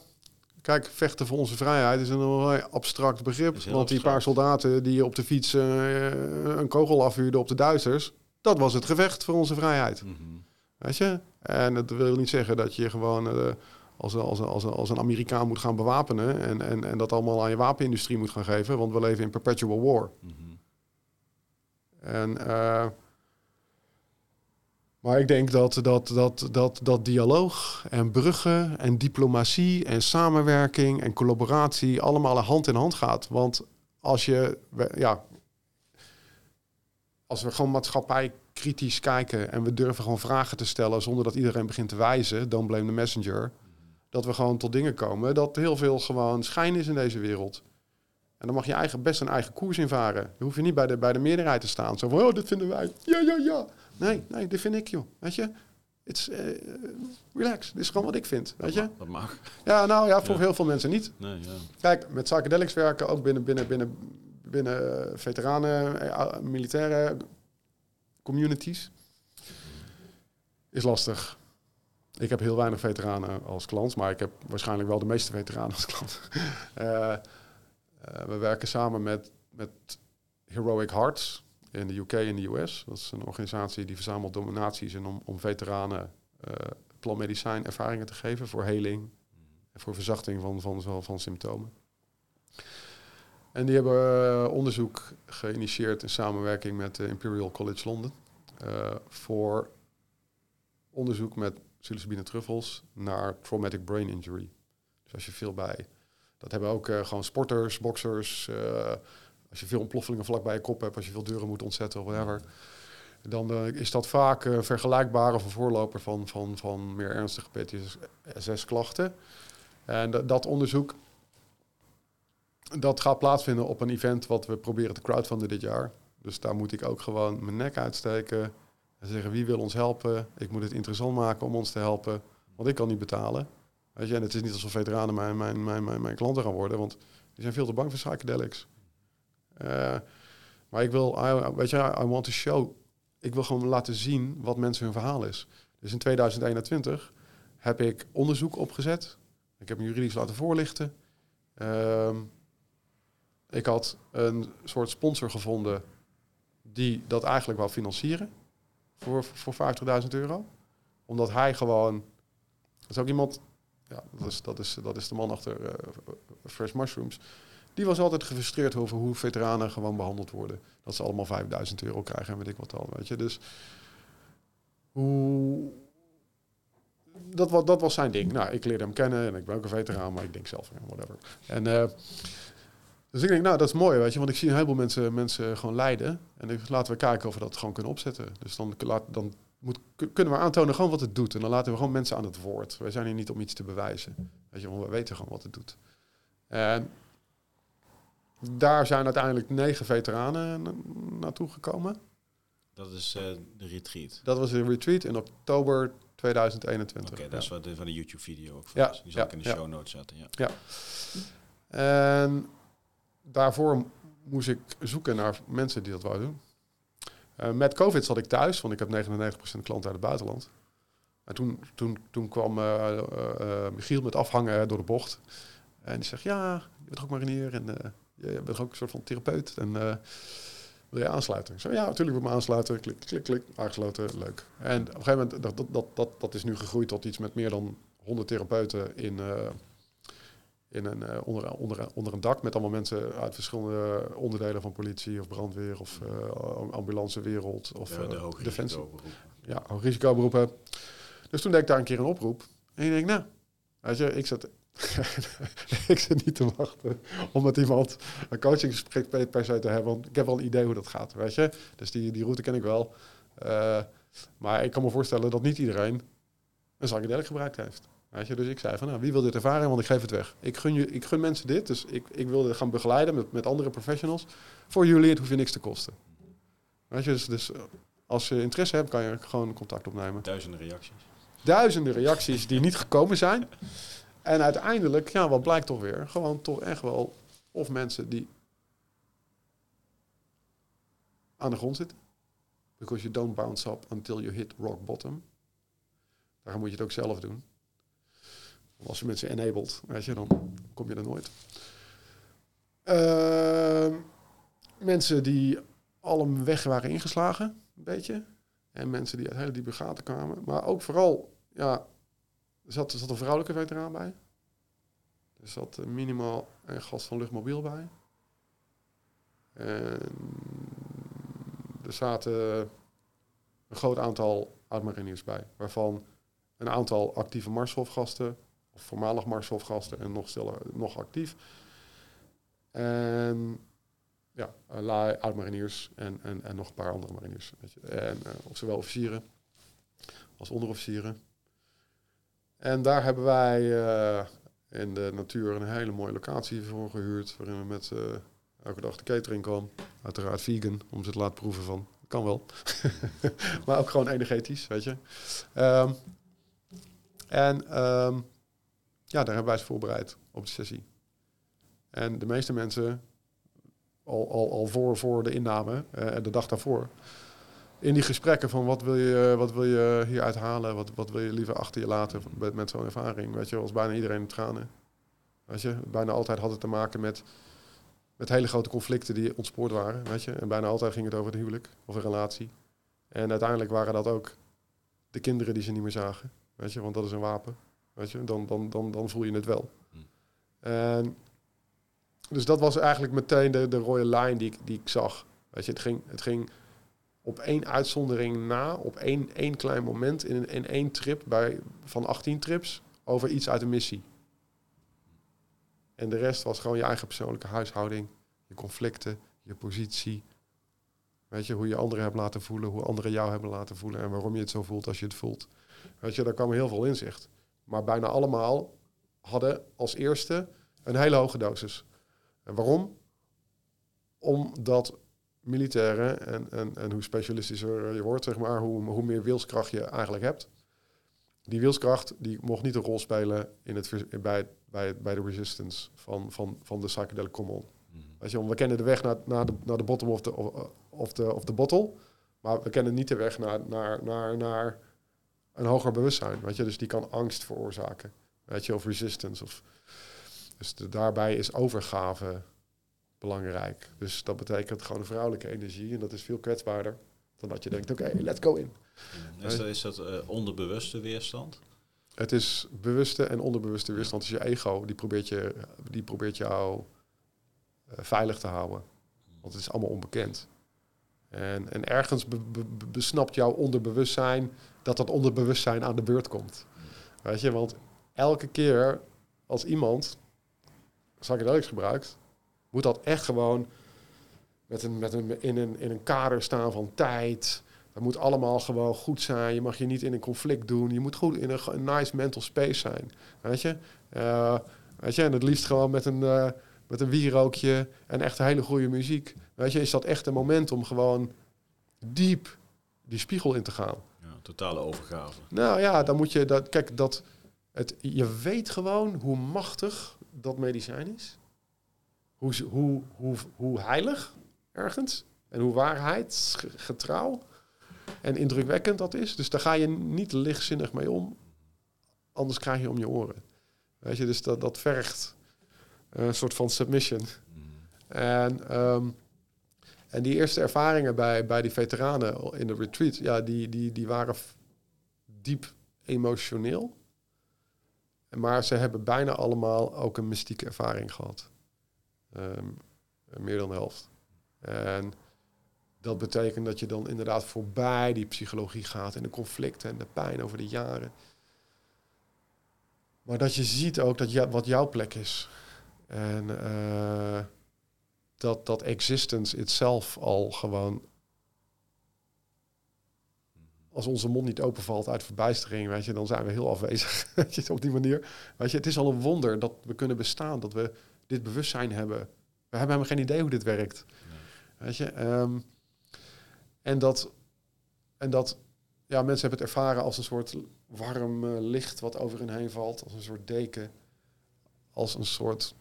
kijk, vechten voor onze vrijheid is een abstract begrip. Want die paar soldaten die op de fiets uh, een kogel afvuurden op de Duitsers, dat was het gevecht voor onze vrijheid. Mhm. Weet je? En dat wil niet zeggen dat je gewoon uh, als, als, als, als een Amerikaan moet gaan bewapenen en, en, en dat allemaal aan je wapenindustrie moet gaan geven, want we leven in perpetual war. Mhm. En, uh, maar ik denk dat, dat, dat, dat, dat dialoog en bruggen en diplomatie en samenwerking en collaboratie allemaal hand in hand gaat. Want als je, ja, als we gewoon maatschappij kritisch kijken en we durven gewoon vragen te stellen zonder dat iedereen begint te wijzen, dan blame the messenger dat we gewoon tot dingen komen dat heel veel gewoon schijn is in deze wereld. En dan mag je eigen, best een eigen koers invaren. Dan hoef je niet bij de, bij de meerderheid te staan. Zo van, oh, dit vinden wij. Ja, ja, ja. Nee, nee, dit vind ik, joh. Weet je? It's, uh, relax. Dit is gewoon wat ik vind. Weet je? Dat mag. Ja, nou ja, voor heel veel mensen niet. Nee, ja. Kijk, met psychedelics werken, ook binnen, binnen, binnen, binnen veteranen, eh, militaire communities, is lastig. Ik heb heel weinig veteranen als klant, maar ik heb waarschijnlijk wel de meeste veteranen als klant. uh, we werken samen met, met Heroic Hearts in de UK en de US. Dat is een organisatie die verzamelt donaties en om, om veteranen uh, plantmedicijn ervaringen te geven voor heling en voor verzachting van, van, van, van symptomen. En die hebben onderzoek geïnitieerd in samenwerking met de Imperial College London voor onderzoek met psilocybine truffels naar traumatic brain injury. Dus als je veel bij, dat hebben ook uh, gewoon sporters, boxers. Uh, als je veel ontploffelingen vlak bij je kop hebt, als je veel deuren moet ontzetten of whatever, dan uh, is dat vaak vergelijkbaar of een voorloper van, van, van meer ernstige PTSS-klachten. En dat onderzoek dat gaat plaatsvinden op een event wat we proberen te crowdfunden dit jaar. Dus daar moet ik ook gewoon mijn nek uitsteken en zeggen wie wil ons helpen. Ik moet het interessant maken om ons te helpen, want ik kan niet betalen. Weet je, en het is niet alsof veteranen mijn, mijn, mijn, mijn, klanten gaan worden, want die zijn veel te bang voor psychedelics. Uh, maar ik wil, I, weet je, I want to show. Ik wil gewoon laten zien wat mensen hun verhaal is. Dus in 2021 heb ik onderzoek opgezet. Ik heb me juridisch laten voorlichten. Uh, ik had een soort sponsor gevonden die dat eigenlijk wou financieren voor, voor 50.000 euro. Omdat hij gewoon. Dat is ook iemand. Ja, dat is, dat is, dat is de man achter uh, Fresh Mushrooms. Die was altijd gefrustreerd over hoe veteranen gewoon behandeld worden. Dat ze allemaal 5000 euro krijgen en weet ik wat al. Weet je. Dus hoe. Dat, dat was zijn ding. Nou, ik leerde hem kennen en ik ben ook een veteraan, maar ik denk zelf, whatever. En uh, dus ik denk, nou, dat is mooi, weet je, want ik zie een heleboel mensen, mensen gewoon lijden. En ik, laten we kijken of we dat gewoon kunnen opzetten. Dus dan, laat, dan moet, kunnen we aantonen gewoon wat het doet. En dan laten we gewoon mensen aan het woord. Wij zijn hier niet om iets te bewijzen. Weet je, want we weten gewoon wat het doet. En daar zijn uiteindelijk negen veteranen naartoe gekomen. Dat is uh, de retreat? Dat was een retreat in oktober 2021. Oké, dat is wat van de YouTube-video ook. Ja, die zal ik in de show notes zetten. Ja. ja. En daarvoor moest ik zoeken naar mensen die dat wouden doen. Uh, met COVID zat ik thuis, want ik heb 99% klanten uit het buitenland. En toen, toen, toen kwam uh, Michiel met afhangen door de bocht. En die zegt, ja, je bent ook marinier en je bent ook een soort van therapeut. En wil je aansluiten? Ik ja, natuurlijk wil ik me aansluiten. Klik, klik, klik, aangesloten, leuk. En op een gegeven moment, dat, dat, dat, dat is nu gegroeid tot iets met meer dan 100 therapeuten in in een, uh, onder, onder, onder een dak met allemaal mensen uit verschillende onderdelen van politie of brandweer of uh, ambulancewereld of ja, de uh, defensie. Ja, risicoberoepen. Dus toen deed ik daar een keer een oproep. En ik denk, nou, weet je, ik zat, ik zit niet te wachten om met iemand een coachingsgesprek per se te hebben. Want ik heb wel een idee hoe dat gaat, weet je. Dus die, die route ken ik wel. maar ik kan me voorstellen dat niet iedereen een psychedelic gebruikt heeft. Weet je, dus ik zei van, nou, wie wil dit ervaren? Want ik geef het weg. Ik gun, je, ik gun mensen dit, dus ik, ik wil dit gaan begeleiden met, met andere professionals. Voor jullie, het hoeft je niks te kosten. Weet je, dus, dus als je interesse hebt, kan je gewoon contact opnemen. Duizenden reacties. Duizenden reacties die niet gekomen zijn. En uiteindelijk, ja, wat blijkt toch weer? Gewoon toch echt wel of mensen die aan de grond zitten. Because you don't bounce up until you hit rock bottom. Daar moet je het ook zelf doen. Als je mensen enabled, weet je, dan kom je er nooit. Uh, mensen die al een weg waren ingeslagen, een beetje. En mensen die uit hele diepe gaten kwamen. Maar ook vooral, ja, er zat, er zat een vrouwelijke veteraan bij. Er zat minimaal een gast van luchtmobiel bij. En er zaten een groot aantal oud-mariniers bij. Waarvan een aantal actieve Marshofgasten of voormalig Marshofgasten en nog, nog actief. En ja, uh, oud-mariniers en, en, en nog een paar andere mariniers. Weet je. En uh, zowel officieren als onderofficieren. En daar hebben wij uh, in de natuur een hele mooie locatie voor gehuurd. Waarin we met uh, elke dag de catering kwam. Uiteraard vegan, om ze te laten proeven van. Kan wel. maar ook gewoon energetisch, weet je. Um, en um, ja, daar hebben wij ze voorbereid op de sessie. En de meeste mensen, al, al, al voor, voor de inname en uh, de dag daarvoor, in die gesprekken van wat wil je, wat wil je hier uithalen, wat, wat wil je liever achter je laten met, met zo'n ervaring, weet je, was bijna iedereen in tranen. Weet je, bijna altijd had het te maken met, met hele grote conflicten die ontspoord waren, weet je. En bijna altijd ging het over het huwelijk of een relatie. En uiteindelijk waren dat ook de kinderen die ze niet meer zagen, weet je, want dat is een wapen. Weet je, dan, dan, dan, dan voel je het wel. Hm. En, dus dat was eigenlijk meteen de, de rode lijn die ik, die ik zag. Weet je, het ging, het ging op één uitzondering na, op één, één klein moment in, in één trip bij, van 18 trips over iets uit een missie. En de rest was gewoon je eigen persoonlijke huishouding, je conflicten, je positie. Weet je, hoe je anderen hebt laten voelen, hoe anderen jou hebben laten voelen en waarom je het zo voelt als je het voelt. Weet je, daar kwam heel veel inzicht. Maar bijna allemaal hadden als eerste een hele hoge dosis. En waarom? Omdat militairen en, en, en hoe specialistischer je wordt, zeg maar, hoe, hoe meer wilskracht je eigenlijk hebt. Die wilskracht die mocht niet een rol spelen in het, bij, bij, bij de resistance van, van, van de psychedelic common. Mm. Je, we kennen de weg naar, naar, de, naar de bottom of de, of, de, of de bottle, maar we kennen niet de weg naar, naar, naar, naar een hoger bewustzijn. Weet je? Dus die kan angst veroorzaken. Weet je, of resistance. Of, dus daarbij is overgave belangrijk. Dus dat betekent gewoon een vrouwelijke energie. En dat is veel kwetsbaarder dan dat je denkt, oké, let's go in. Is dat, is dat uh, onderbewuste weerstand? Het is bewuste en onderbewuste weerstand. Dus je ego, die probeert, je, die probeert jou uh, veilig te houden. Want het is allemaal onbekend. En, en ergens be, be, besnapt jouw onderbewustzijn dat dat onderbewustzijn aan de beurt komt. Weet je, want elke keer als iemand psychedelics gebruikt, moet dat echt gewoon met een, met een, in, een, in een kader staan van tijd. Dat moet allemaal gewoon goed zijn. Je mag je niet in een conflict doen. Je moet goed in een, nice mental space zijn. Weet je? Uh, weet je, en het liefst gewoon met een, uh, met een wierookje en echt hele goede muziek. Weet je, is dat echt een moment om gewoon diep die spiegel in te gaan. Totale overgave. Nou ja, dan moet je dat. Kijk, dat. Het, je weet gewoon hoe machtig dat medicijn is. Hoe, hoe, hoe, hoe heilig ergens. En hoe waarheidsgetrouw en indrukwekkend dat is. Dus daar ga je niet lichtzinnig mee om. Anders krijg je om je oren. Weet je, dus dat, dat vergt een soort van submission. En, ehm, en die eerste ervaringen bij, bij die veteranen in de retreat, ja, die, die, die waren diep emotioneel. Maar ze hebben bijna allemaal ook een mystieke ervaring gehad. Ehm, meer dan de helft. En dat betekent dat je dan inderdaad voorbij die psychologie gaat en de conflicten en de pijn over de jaren. Maar dat je ziet ook dat wat jouw plek is. En uh, dat, dat existence itself al gewoon. Als onze mond niet openvalt uit verbijstering, weet je, dan zijn we heel afwezig. weet je, op die manier. Weet je, het is al een wonder dat we kunnen bestaan, dat we dit bewustzijn hebben. We hebben helemaal geen idee hoe dit werkt. Weet je, um, en dat, en dat ja, mensen hebben het ervaren als een soort warm uh, licht wat over hen heen valt, als een soort deken, als een soort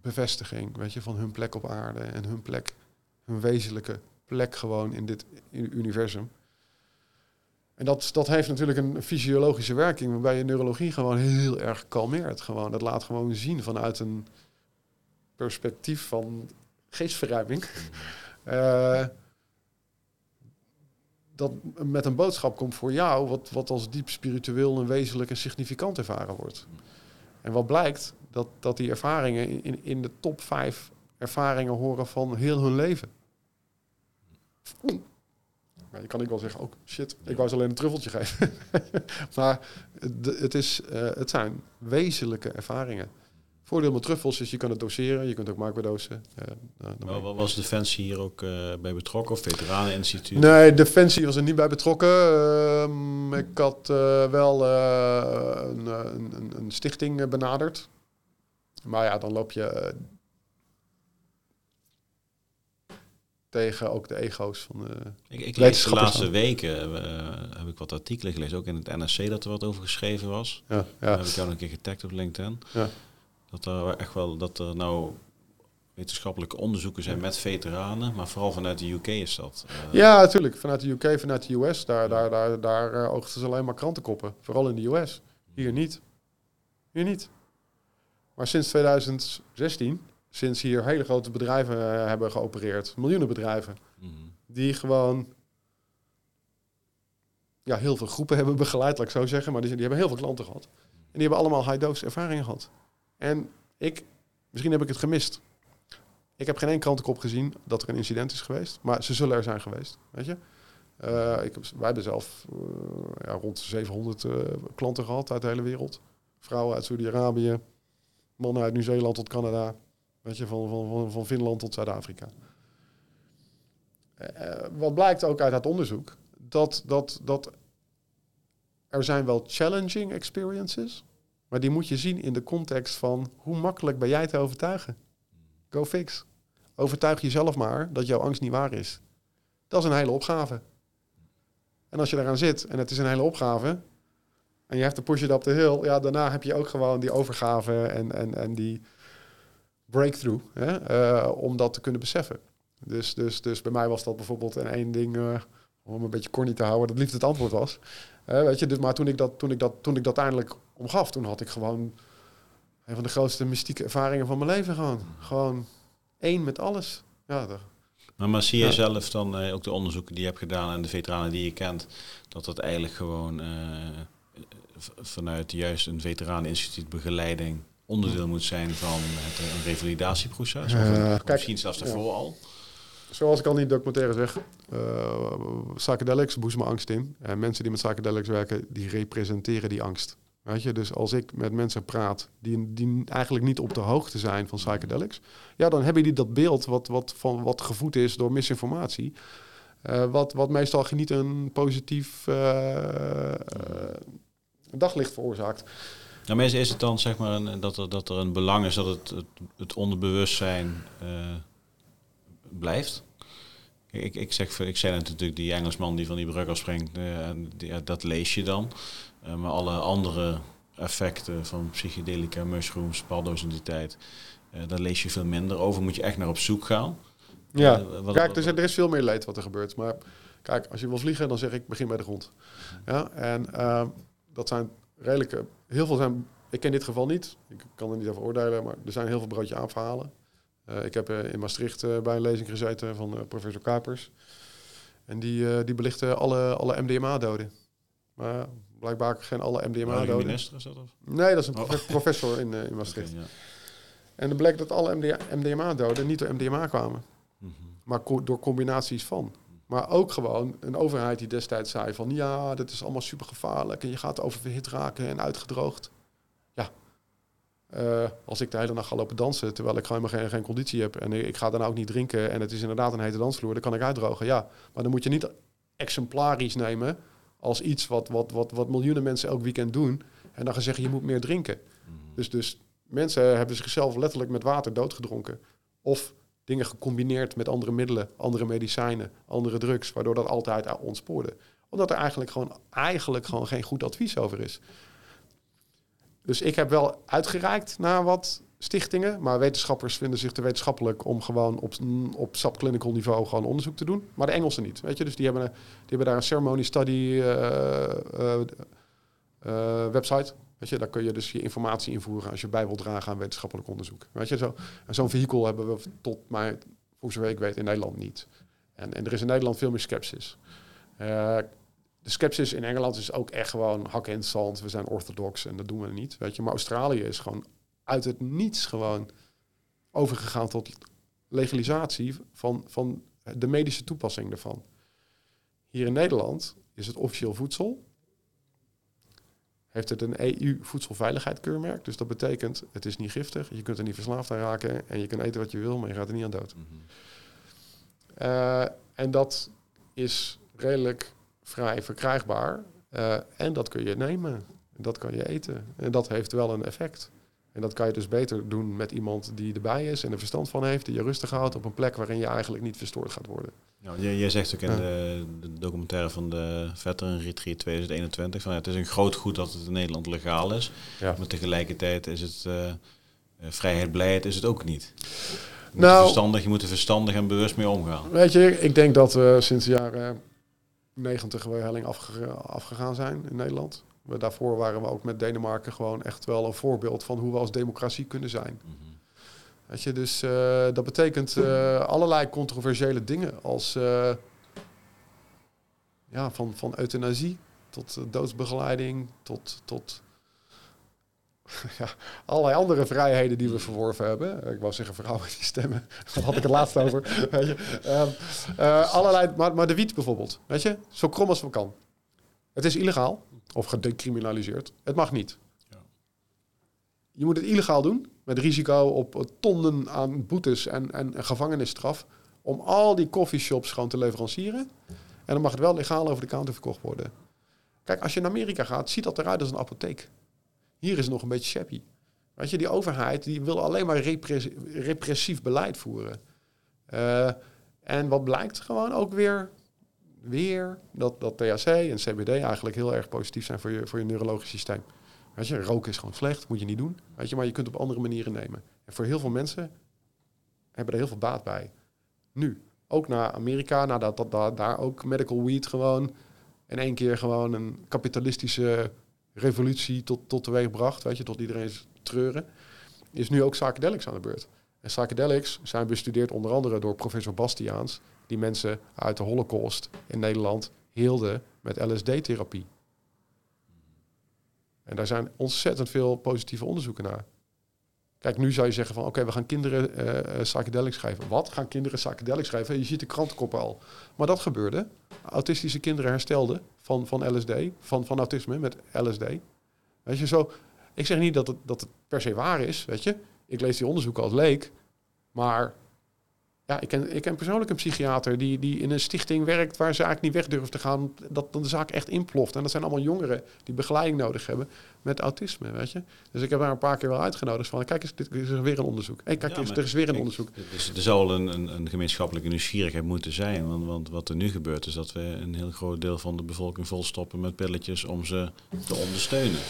bevestiging, weet je, van hun plek op aarde en hun plek, hun wezenlijke plek gewoon in dit universum. En dat, dat heeft natuurlijk een fysiologische werking, waarbij je neurologie gewoon heel erg kalmeert. Gewoon. Dat laat gewoon zien vanuit een perspectief van geestverruiming. Uh, dat met een boodschap komt voor jou, wat, wat als diep spiritueel en wezenlijk en significant ervaren wordt. En wat blijkt, dat, dat die ervaringen in, in de top vijf ervaringen horen van heel hun leven. Maar je kan ik wel zeggen, ook oh, shit, ik wou ze alleen een truffeltje geven. maar het, is, uh, het zijn wezenlijke ervaringen. Voordeel met truffels is je kan het doseren, je kunt ook maakbaardosen. Uh, nou, was Defensie hier ook uh, bij betrokken of Veteraneninstituut? Nee, Defensie was er niet bij betrokken. Uh, ik had wel een, een, een, stichting benaderd. Maar ja, dan loop je tegen ook de ego's van de Ik, ik lees de laatste weken heb ik wat artikelen gelezen, ook in het NRC dat er wat over geschreven was. Ja, ja. heb ik jou een keer getagd op LinkedIn. Ja. Dat er echt wel dat er nou wetenschappelijke onderzoeken zijn met veteranen, maar vooral vanuit de UK is dat. Uh... Ja, natuurlijk. Vanuit de UK, vanuit de US, daar, daar, daar, daar oogsten ze alleen maar krantenkoppen. Vooral in de US. Hier niet. Hier niet. Maar sinds 2016, sinds hier hele grote bedrijven uh, hebben geopereerd, miljoenen bedrijven, mm -hmm. die gewoon ja, heel veel groepen hebben begeleid, laat ik zo zeggen, maar die, die hebben heel veel klanten gehad. En die hebben allemaal high-dose ervaringen gehad. En ik, misschien heb ik het gemist. Ik heb geen één krantenkop gezien dat er een incident is geweest. Maar ze zullen er zijn geweest, weet je. Uh, ik heb, wij hebben zelf uh, ja, rond 700 uh, eh, klanten gehad uit de hele wereld. Vrouwen uit Saudi-Arabië, mannen uit Nieuw-Zeeland tot Canada. Weet je, van, van, van, van Finland tot Zuid-Afrika. Uh, wat blijkt ook uit dat onderzoek, dat, dat, dat er zijn wel challenging experiences, maar die moet je zien in de context van hoe makkelijk ben jij te overtuigen. Go fix. Overtuig jezelf maar dat jouw angst niet waar is. Dat is een hele opgave. En als je daaraan zit en het is een hele opgave, en je hebt to push it up the hill, ja, daarna heb je ook gewoon die overgave en, en, en die breakthrough hè, uh, om dat te kunnen beseffen. Dus, dus, dus bij mij was dat bijvoorbeeld een één ding, uh, om een beetje corny te houden, dat liefst het antwoord was. Uh, weet je, dus, maar toen ik, dat, toen, ik dat, toen ik dat eindelijk omgaf, toen had ik gewoon een van de grootste mystieke ervaringen van mijn leven gewoon. Gewoon één met alles. Ja, dat, maar, maar zie je zelf dan ook de onderzoeken die je hebt gedaan en de veteranen die je kent, dat dat eigenlijk gewoon vanuit juist een veteraneninstituut begeleiding onderdeel moet zijn van het een revalidatieproces? Of, kijk, misschien zelfs daarvoor ja. al? Zoals ik al in die documentaire zeg, uh, psychedelics boezemen angst in. En mensen die met psychedelics werken, die representeren die angst. Weet je, dus als ik met mensen praat die, die eigenlijk niet op de hoogte zijn van psychedelics, ja, dan hebben die dat beeld wat, wat, van, wat gevoed is door misinformatie. Uh, wat, wat meestal niet een positief uh, daglicht veroorzaakt. Nou, mensen is het dan zeg maar een, dat, er, dat er een belang is dat het, het, het onderbewustzijn blijft? Ik, ik, zeg, ik zei natuurlijk, die Engelsman die van die brug afspringt, uh, die, dat lees je dan. Uh, maar alle andere effecten van psychedelica, mushrooms, paddo's in die tijd, daar lees je veel minder over. Moet je echt naar op zoek gaan. Ja, wat, kijk, er, is, er is veel meer leed wat er gebeurt. Maar kijk, als je wil vliegen, dan zeg ik begin bij de grond. Ja, en ehm, dat zijn redelijke, heel veel zijn, ik ken dit geval niet, ik kan er niet over oordelen, maar er zijn heel veel broodje aanverhalen. Uh, ik heb uh, in Maastricht uh, bij een lezing gezeten van professor Kapers. En die, die belichtte alle, alle MDMA-doden. Maar blijkbaar geen alle MDMA-doden. minister is dat? Of? Nee, dat is een oh. professor in, in Maastricht. Okay, ja. En dan bleek dat alle MDMA-doden niet door MDMA kwamen. Mm -hmm. Maar co door combinaties van. Maar ook gewoon een overheid die destijds zei van... ja, dit is allemaal super gevaarlijk en je gaat oververhit raken en uitgedroogd. Uh, als ik de hele nacht ga lopen dansen, terwijl ik gewoon geen, geen conditie heb en ik ga dan ook niet drinken en het is inderdaad een hete dansvloer, dan kan ik uitdrogen. Ja, maar dan moet je niet exemplarisch nemen als iets wat, wat, wat, wat miljoenen mensen elk weekend doen en dan gaan zeggen je moet meer drinken. Mm. Dus, dus mensen hebben zichzelf letterlijk met water doodgedronken. Of dingen gecombineerd met andere middelen, andere medicijnen, andere drugs, waardoor dat altijd ontspoorde. Omdat er eigenlijk gewoon, eigenlijk gewoon geen goed advies over is. Dus ik heb wel uitgereikt naar wat stichtingen. Maar wetenschappers vinden zich te wetenschappelijk om gewoon op, op subclinical niveau gewoon onderzoek te doen. Maar de Engelsen niet. Weet je? Dus die hebben, die hebben daar een ceremony study uh, uh, website. Weet je, daar kun je dus je informatie invoeren als je bij wilt dragen aan wetenschappelijk onderzoek. Weet je, zo. En zo'n vehikel hebben we tot maar, voor zover ik weet, in Nederland niet. En, en er is in Nederland veel meer sceptisch de sceptisch in Engeland is ook echt gewoon hak het zand. We zijn orthodox en dat doen we niet. Weet je, maar Australië is gewoon uit het niets gewoon overgegaan tot legalisatie van, van de medische toepassing daarvan. Hier in Nederland is het officieel voedsel. Heeft het een EU-voedselveiligheidskeurmerk. Dus dat betekent, het is niet giftig. Je kunt er niet verslaafd aan raken. En je kunt eten wat je wil, maar je gaat er niet aan dood. Mm -hmm. uh, en dat is redelijk vrij verkrijgbaar. Uh, en dat kun je nemen. Dat kan je eten. En dat heeft wel een effect. En dat kan je dus beter doen met iemand die erbij is en er verstand van heeft, die je rustig houdt op een plek waarin je eigenlijk niet verstoord gaat worden. Ja, jij, jij zegt ook in de, de, documentaire van de Veteran Retreat 2021 van ja, het is een groot goed dat het in Nederland legaal is, ja. maar tegelijkertijd is het uh, vrijheid, blijheid is het ook niet. Je nou, verstandig, je moet er verstandig en bewust mee omgaan. Weet je, ik denk dat we sinds de jaren 90 we helling afge afgegaan zijn in Nederland. We, daarvoor waren we ook met Denemarken gewoon echt wel een voorbeeld van hoe we als democratie kunnen zijn. Mm -hmm. Weet je, dus uh, dat betekent uh, allerlei controversiële dingen als uh, ja, van, van euthanasie tot doodsbegeleiding tot, tot ja, allerlei andere vrijheden die we verworven hebben. Ik wou zeggen vrouwen die stemmen. Daar had ik het laatst over. Weet je. Um, uh, allerlei, maar, maar de wiet bijvoorbeeld. Weet je, zo krom als we kan. Het is illegaal of gedecriminaliseerd. Het mag niet. Ja. je moet het illegaal doen, met risico op tonnen aan boetes en, en, en gevangenisstraf, om al die coffeeshops gewoon te leverancieren. En dan mag het wel legaal over de counter verkocht worden. Kijk, als je in Amerika gaat, ziet dat eruit als een apotheek. Hier is het nog een beetje shabby. Weet je, die overheid die wil alleen maar repressief beleid voeren. Uh, en wat blijkt gewoon ook weer, weer dat, dat THC en CBD eigenlijk heel erg positief zijn voor je, voor je neurologisch systeem. Weet je, roken is gewoon slecht, moet je niet doen. Weet je, maar je kunt op andere manieren nemen. En voor heel veel mensen hebben er heel veel baat bij. Nu, ook naar Amerika, nadat dat, dat, daar ook medical weed gewoon in één keer gewoon een kapitalistische revolutie tot, tot teweeg bracht, weet je, tot iedereen treuren, is nu ook psychedelics aan de beurt. En psychedelics zijn bestudeerd onder andere door professor Bastiaans, die mensen uit de Holocaust in Nederland hielden met LSD-therapie. En daar zijn ontzettend veel positieve onderzoeken naar. Kijk, nu zou je zeggen van oké, we gaan kinderen uh, psychedelics geven. Wat? Gaan kinderen psychedelics geven? Je ziet de krantenkoppen al. Maar dat gebeurde. Autistische kinderen herstelden van, van LSD, van, van autisme met LSD. Weet je, zo... Ik zeg niet dat het, dat het per se waar is, weet je. Ik lees die onderzoeken als leek. Maar ja, ik ken, ik ken persoonlijk een psychiater die, die in een stichting werkt waar ze eigenlijk niet weg durven te gaan, dat dan de zaak echt inploft. En dat zijn allemaal jongeren die begeleiding nodig hebben met autisme, weet je. Dus ik heb daar een paar keer wel uitgenodigd van, kijk eens, dit is er weer een onderzoek. Hey, kijk eens, er is weer een onderzoek. Dus er zal een, een, een, gemeenschappelijke nieuwsgierigheid moeten zijn, want, want wat er nu gebeurt is dat we een heel groot deel van de bevolking volstoppen met pilletjes om ze te ondersteunen.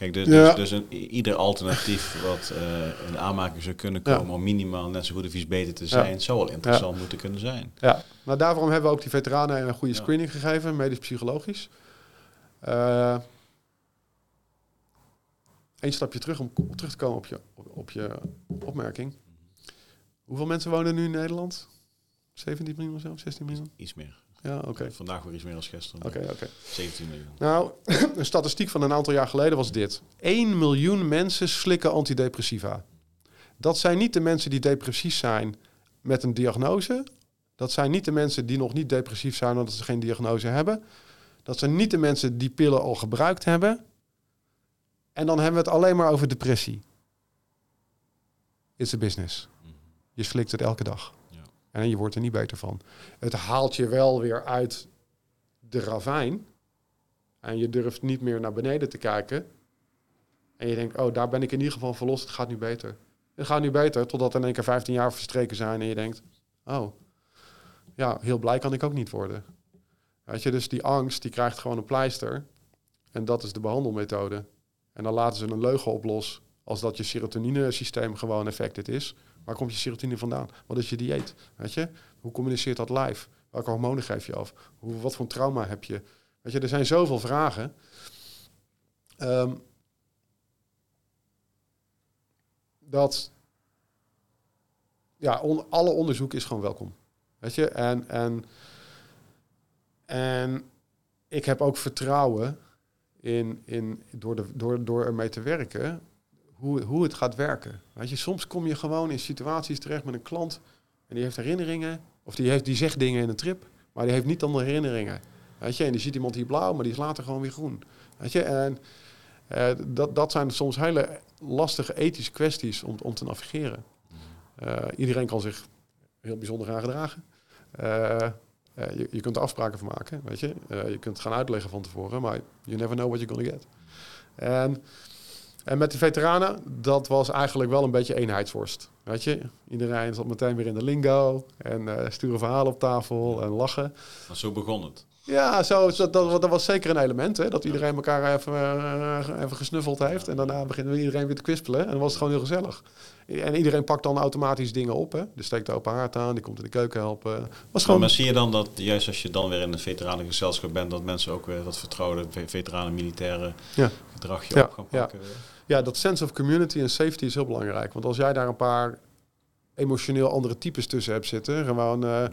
Kijk, dus, dus, dus een, ieder alternatief wat uh, in aanmaking zou kunnen komen om minimaal net zo goed of iets beter te zijn, zou wel interessant moeten kunnen zijn. Ja, nou daarom hebben we ook die veteranen een goede screening gegeven, medisch-psychologisch. Uh, Eén stapje terug om terug te komen op je, op, je opmerking. Hoeveel mensen wonen nu in Nederland? 17 miljoen of zo? 16 miljoen? Iets meer. Ja, oké. Vandaag weer iets meer dan gisteren. Oké, oké. 17 miljoen. Nou, een statistiek van een aantal jaar geleden was dit. 1 miljoen mensen slikken antidepressiva. Dat zijn niet de mensen die depressief zijn met een diagnose. Dat zijn niet de mensen die nog niet depressief zijn omdat ze geen diagnose hebben. Dat zijn niet de mensen die pillen al gebruikt hebben. En dan hebben we het alleen maar over depressie. It's a business. Mhm. Je slikt het elke dag. En je wordt er niet beter van. Het haalt je wel weer uit de ravijn. En je durft niet meer naar beneden te kijken. En je denkt, oh, daar ben ik in ieder geval verlost. Het gaat nu beter. Het gaat nu beter, totdat er in één keer 15 jaar verstreken zijn. En je denkt, oh, ja, heel blij kan ik ook niet worden. Weet je, dus die angst, die krijgt gewoon een pleister. En dat is de behandelmethode. En dan laten ze een leugen op los. Als dat je serotonine systeem gewoon effected is. Waar komt je serotonine vandaan? Wat is je dieet? Weet je? Hoe communiceert dat lijf? Welke hormonen geef je af? Hoe, wat voor trauma heb je? Weet je, er zijn zoveel vragen. Ehm, dat ja, alle onderzoek is gewoon welkom. Weet je, en, en, en ik heb ook vertrouwen in, in door, de, door, door ermee te werken, hoe, hoe het gaat werken. Weet je, soms kom je gewoon in situaties terecht met een klant en die heeft herinneringen, of die, heeft, die zegt dingen in een trip, maar die heeft niet dan de herinneringen. Weet je, en die ziet iemand hier blauw, maar die is later gewoon weer groen. Weet je, en uh, dat, dat zijn soms hele lastige ethische kwesties om, om te navigeren. Uh, iedereen kan zich heel bijzonder gaan gedragen. Uh, je, je kunt er afspraken van maken, weet je. je kunt gaan uitleggen van tevoren, maar you never know what you're gonna get. En met de veteranen, dat was eigenlijk wel een beetje eenheidsworst. Weet je, iedereen zat meteen weer in de lingo en uh, sturen verhalen op tafel en lachen. Maar zo begon het. Ja, zo, dat, dat, was zeker een element. Hè, dat iedereen elkaar even, uh, even gesnuffeld heeft. En daarna begint iedereen weer te kwispelen. En dan was het gewoon heel gezellig. En iedereen pakt dan automatisch dingen op. Hè. Dus steekt de open haard aan, die komt in de keuken helpen. Was gewoon... Maar zie je dan dat juist als je dan weer in een veteranengezelschap bent... dat mensen ook weer dat vertrouwde veteranen militaire ja. gedragje ja. op gaan pakken? Ja. Ja, dat sense of community en safety is heel belangrijk. Want als jij daar een paar emotioneel andere types tussen hebt zitten, gewoon uh,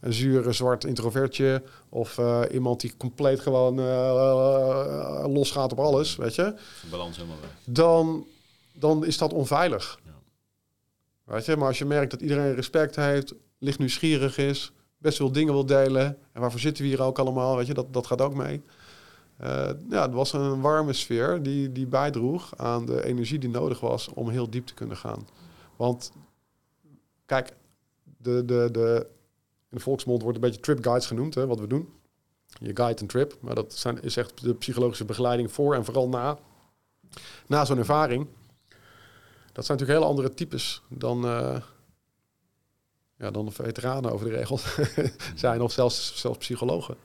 een zure zwart introvertje of uh, iemand die compleet gewoon uh, losgaat op alles, weet je? Balans helemaal weg. Dan, dan is dat onveilig. Weet je, maar als je merkt dat iedereen respect heeft, licht nieuwsgierig is, best wel dingen wil delen, en waarvoor zitten we hier ook allemaal, weet je, dat, dat gaat ook mee. Uh, ja, het was een warme sfeer die, die bijdroeg aan de energie die nodig was om heel diep te kunnen gaan. Want kijk, de, de, de, in de volksmond wordt een beetje trip guides genoemd, hè, wat we doen. Je guide een trip, maar dat zijn, is echt de psychologische begeleiding voor en vooral na, na zo'n ervaring. Dat zijn natuurlijk hele andere types dan, uh, ja, dan de veteranen over de regels zijn, of zelfs, zelfs psychologen.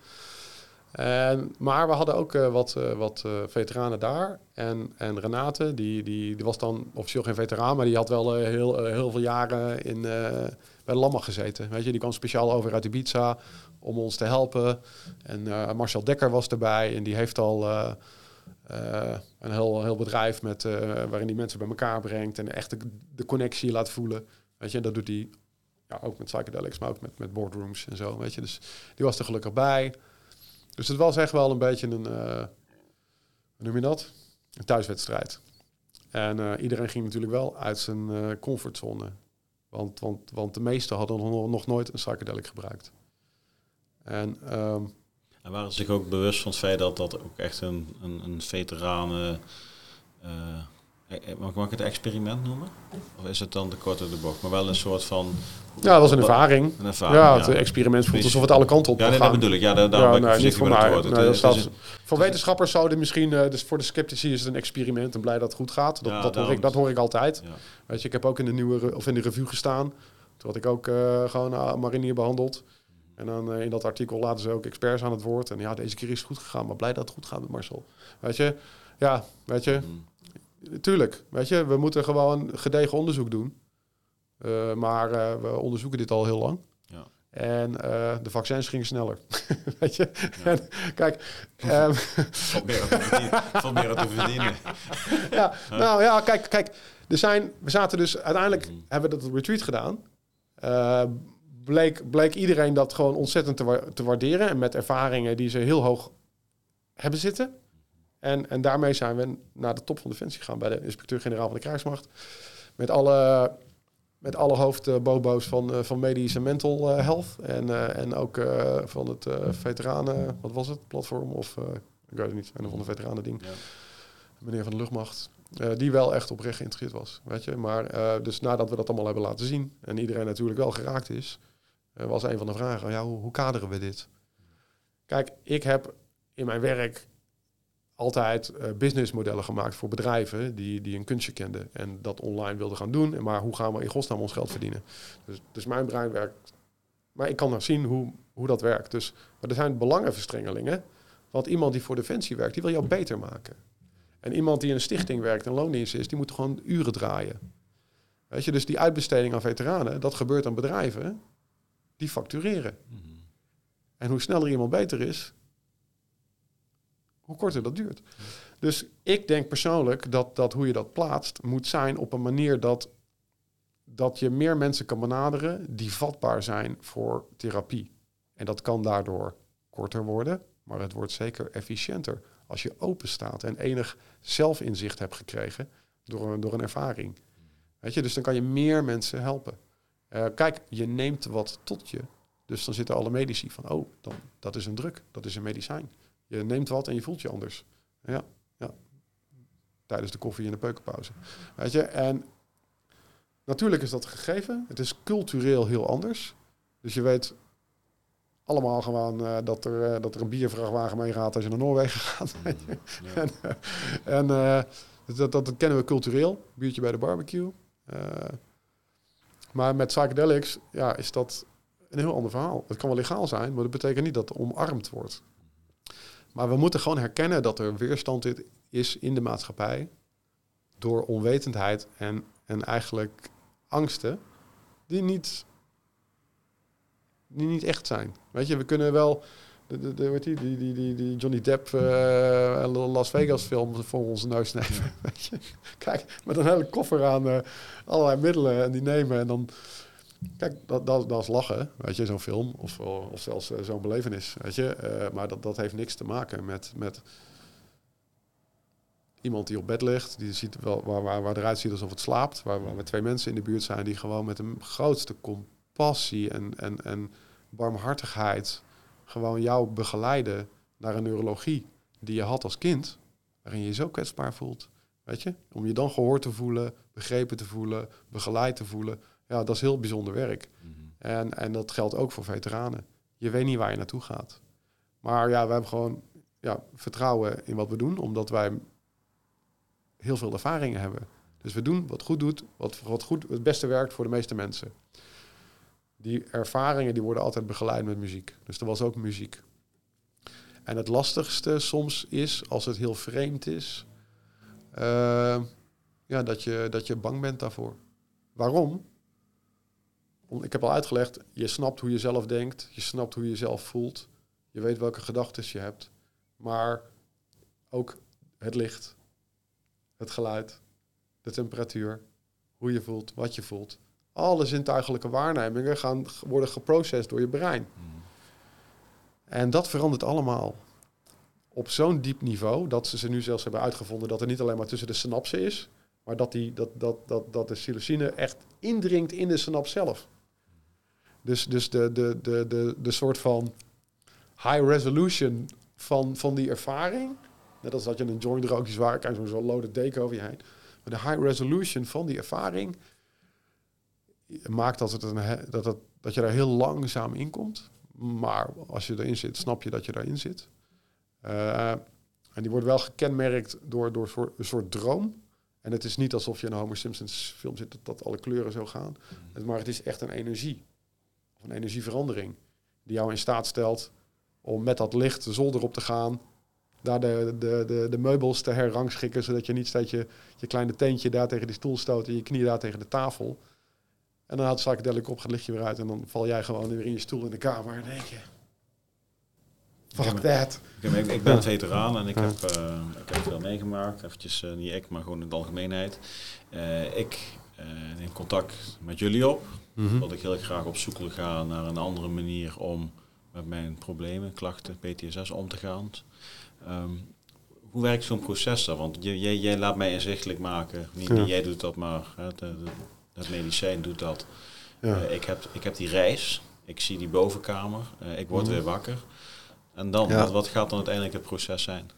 En, maar we hadden ook uh, wat, uh, wat veteranen daar. En, en Renate, die, die, die was dan officieel geen veteraan, maar die had wel heel, heel veel jaren in, bij Lamma gezeten. Weet je, die kwam speciaal over uit Ibiza om ons te helpen. En Marcel Dekker was erbij en die heeft al een heel, heel bedrijf met, waarin die mensen bij elkaar brengt en echt de, connectie laat voelen. Weet je, en dat doet hij ja, ook met psychedelics, maar ook met, met boardrooms en zo. Weet je, dus die was er gelukkig bij. Dus het was echt wel een beetje een, uh, hoe noem je dat? Een thuiswedstrijd. En iedereen ging natuurlijk wel uit zijn comfortzone. Want, want, want de meesten hadden nog, nooit een psychedelic gebruikt. En, um, en waren ze zich ook bewust van het feit dat dat ook echt een, een, een veteranen eh, eh, mag, mag ik het experiment noemen? Of is het dan de korte de bocht? Maar wel een soort van... Ja, dat was een ervaring. Een ervaring ja, het experiment voelt alsof het alle kanten op Ja, nee, dat bedoel ik. Ja, daar, daar ja, nee, niet voor mij. Nee, dat staat, voor wetenschappers zouden misschien... Dus voor de sceptici is het een experiment en blij dat het goed gaat. Dat, ja, dat, hoor, ik, dat hoor ik altijd. Ja. Weet je, ik heb ook in de, nieuwe, of in de review gestaan. Toen had ik ook uh, gewoon uh, marinier behandeld. En dan in dat artikel laten ze ook experts aan het woord. En ja, deze keer is het goed gegaan, maar blij dat het goed gaat met Marcel. Weet je, ja, weet je... Mm tuurlijk, weet je, we moeten gewoon gedegen onderzoek doen. Uh, maar uh, we onderzoeken dit al heel lang. Ja. En uh, de vaccins gingen sneller. weet je? Ja. En, kijk. Um, Van meer te verdienen. ja, nou ja, kijk, kijk. Er zijn, we zaten dus uiteindelijk mm. hebben we dat retreat gedaan. Bleek, bleek iedereen dat gewoon ontzettend te, te waarderen. En met ervaringen die ze heel hoog hebben zitten. En, en daarmee zijn we naar de top van Defensie gegaan bij de inspecteur-generaal van de krijgsmacht. Met alle, met alle hoofdbobo's van, uh, van medisch en mental uh, health. En, uh, en ook van het veteranen, wat was het, platform of ik weet het niet, een of ander veteranen ding. Ja. Meneer van de luchtmacht. die wel echt oprecht geïnteresseerd was, weet je. Maar dus nadat we dat allemaal hebben laten zien en iedereen natuurlijk wel geraakt is, was een van de vragen, ja, hoe, hoe kaderen we dit? Kijk, ik heb in mijn werk altijd uh, businessmodellen gemaakt voor bedrijven die, die een kunstje kenden en dat online wilden gaan doen. En maar hoe gaan we in godsnaam ons geld verdienen? Dus, dus mijn brein werkt. Maar ik kan nog zien hoe, hoe dat werkt. Dus, maar er zijn belangenverstrengelingen. Want iemand die voor Defensie werkt, die wil jou beter maken. En iemand die in een stichting werkt en loondienst is, die moet gewoon uren draaien. Weet je, dus die uitbesteding aan veteranen, dat gebeurt aan bedrijven die factureren. Mhm. En hoe sneller iemand beter is, hoe korter dat duurt. Dus ik denk persoonlijk dat, dat hoe je dat plaatst moet zijn op een manier dat, dat je meer mensen kan benaderen die vatbaar zijn voor therapie. En dat kan daardoor korter worden, maar het wordt zeker efficiënter als je open staat en enig zelfinzicht hebt gekregen door een, door een ervaring. Weet je, dus dan kan je meer mensen helpen. Uh, kijk, je neemt wat tot je. Dus dan zitten alle medici van, oh, dan, dat is een druk, dat is een medicijn. Je neemt wat en je voelt je anders. Ja, ja. Tijdens de koffie en de peukenpauze. Weet je, en natuurlijk is dat gegeven. Het is cultureel heel anders. Dus je weet allemaal gewoon uh, dat, er, uh, dat er een biervrachtwagen mee gaat als je naar Noorwegen gaat. Mm, en en uh, dat, dat, kennen we cultureel. Biertje bij de barbecue. Maar met psychedelics ja, is dat een heel ander verhaal. Het kan wel legaal zijn, maar dat betekent niet dat het omarmd wordt. Maar we moeten gewoon herkennen dat er weerstand is in de maatschappij door onwetendheid en, en eigenlijk angsten die niet, die niet echt zijn. Weet je, we kunnen wel de, de, de, die, die, die, die, Johnny Depp uh, Las Vegas film voor onze neus nemen. Kijk, met een hele koffer aan uh, allerlei middelen en die nemen en dan Kijk, dat, dat, dat is lachen, weet je, zo'n film. Of, of zelfs uh, zo'n belevenis, weet je. Maar dat, dat heeft niks te maken met, met iemand die op bed ligt, die ziet wel, waar, waar, waar eruit ziet alsof het slaapt. Waar, waar we twee mensen in de buurt zijn die gewoon met de grootste compassie en, en, en barmhartigheid gewoon jou begeleiden naar een neurologie. die je had als kind, waarin je je zo kwetsbaar voelt. Weet je? Om je dan gehoord te voelen, begrepen te voelen, begeleid te voelen. Ja, dat is heel bijzonder werk. Mhm. En, en dat geldt ook voor veteranen. Je weet niet waar je naartoe gaat. Maar ja, we hebben gewoon ja, vertrouwen in wat we doen, omdat wij heel veel ervaringen hebben. Dus we doen wat goed doet, wat, wat goed het beste werkt voor de meeste mensen. Die ervaringen die worden altijd begeleid met muziek. Dus er was ook muziek. En het lastigste soms is, als het heel vreemd is, eh, ja, dat, je, dat je bang bent daarvoor. Waarom? Om- Ik heb al uitgelegd, je snapt hoe je zelf denkt, je snapt hoe je jezelf voelt, je weet welke gedachten je hebt, maar ook het licht, het geluid, de temperatuur, hoe je voelt, wat je voelt. Alle zintuigelijke waarnemingen gaan, worden geprocessed door je brein. En dat verandert allemaal op zo'n diep niveau dat ze ze nu zelfs hebben uitgevonden dat er niet alleen maar tussen de synapsen is, maar dat, die, dat, dat, dat, dat de psilocine echt indringt in de synaps zelf. Dus, dus de, de, de, de, de soort van high resolution van, van die ervaring, net als dat je een joint rookt, die zwaar krijgt, zo'n zo'n loaded deken over je heen. Maar de high resolution van die ervaring maakt dat, het een, dat, het, dat je daar heel langzaam in komt. Maar als je erin zit, snap je dat je daarin zit. Eh, en die wordt wel gekenmerkt door, door soort, een soort droom. En het is niet alsof je in een Homer Simpsons film zit dat, dat alle kleuren zo gaan. Het- Maar het is echt een energie. Of een energieverandering. Die jou in staat stelt om met dat licht de zolder op te gaan. Daar de, de, de, de meubels te herrangschikken. Zodat je niet steeds je, je kleine teentje daar tegen die stoel stoot. En je knie daar tegen de tafel. En dan haalt het psychedelic op, gaat het lichtje weer uit. En dan val jij gewoon weer in je stoel in de kamer. En denk je... Fuck that. Ik, ben- ik ben veteraan en ik heb, eh, ik heb veel meegemaakt. Eventjes, eh, niet ik, maar gewoon in de algemeenheid. Eh, ik eh, neem contact met jullie op. Mhm. Dat ik heel graag op zoek wil gaan naar een andere manier om met mijn problemen, klachten, PTSS om te gaan. Ehm, hoe werkt zo'n proces dan? Want jij, jij laat mij inzichtelijk maken. Niet, Ja. jij doet dat, maar hè, de, de- het medicijn doet dat. Ja. Eh, ik, heb, ik heb die reis. Ik zie die bovenkamer. Eh, ik word Mhm. weer wakker. En dan, Ja. wat, wat gaat dan uiteindelijk het proces zijn?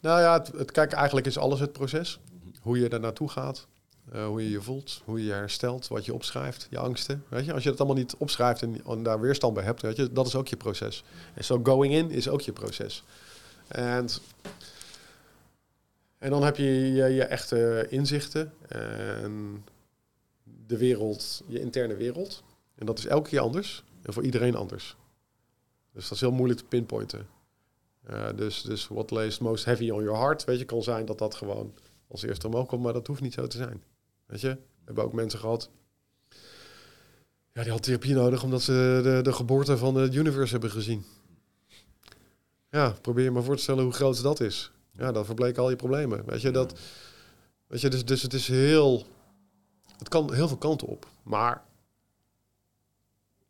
Nou ja, het, het, kijk, eigenlijk is alles het proces. Hoe je er naartoe gaat, eh, hoe je je voelt, hoe je je herstelt, wat je opschrijft, je angsten. Weet je, als je het allemaal niet opschrijft en, en daar weerstand bij hebt, weet je, dat is ook je proces. En zo going in is ook je proces. En, en dan heb je je, je echte inzichten en de wereld, je interne wereld. En dat is elke keer anders en voor iedereen anders. Dus dat is heel moeilijk te pinpointen. Uh, dus, dus what lays most heavy on your heart, weet je, kan zijn dat dat gewoon als eerste omhoog komt, maar dat hoeft niet zo te zijn. Weet je, we hebben ook mensen gehad, ja, die hadden therapie nodig omdat ze de, de geboorte van het universe hebben gezien. Ja, probeer je maar voor te stellen hoe groot dat is. Ja, dan verbleken al je problemen. Weet je, dat, weet je dus, dus het is heel, het kan heel veel kanten op. Maar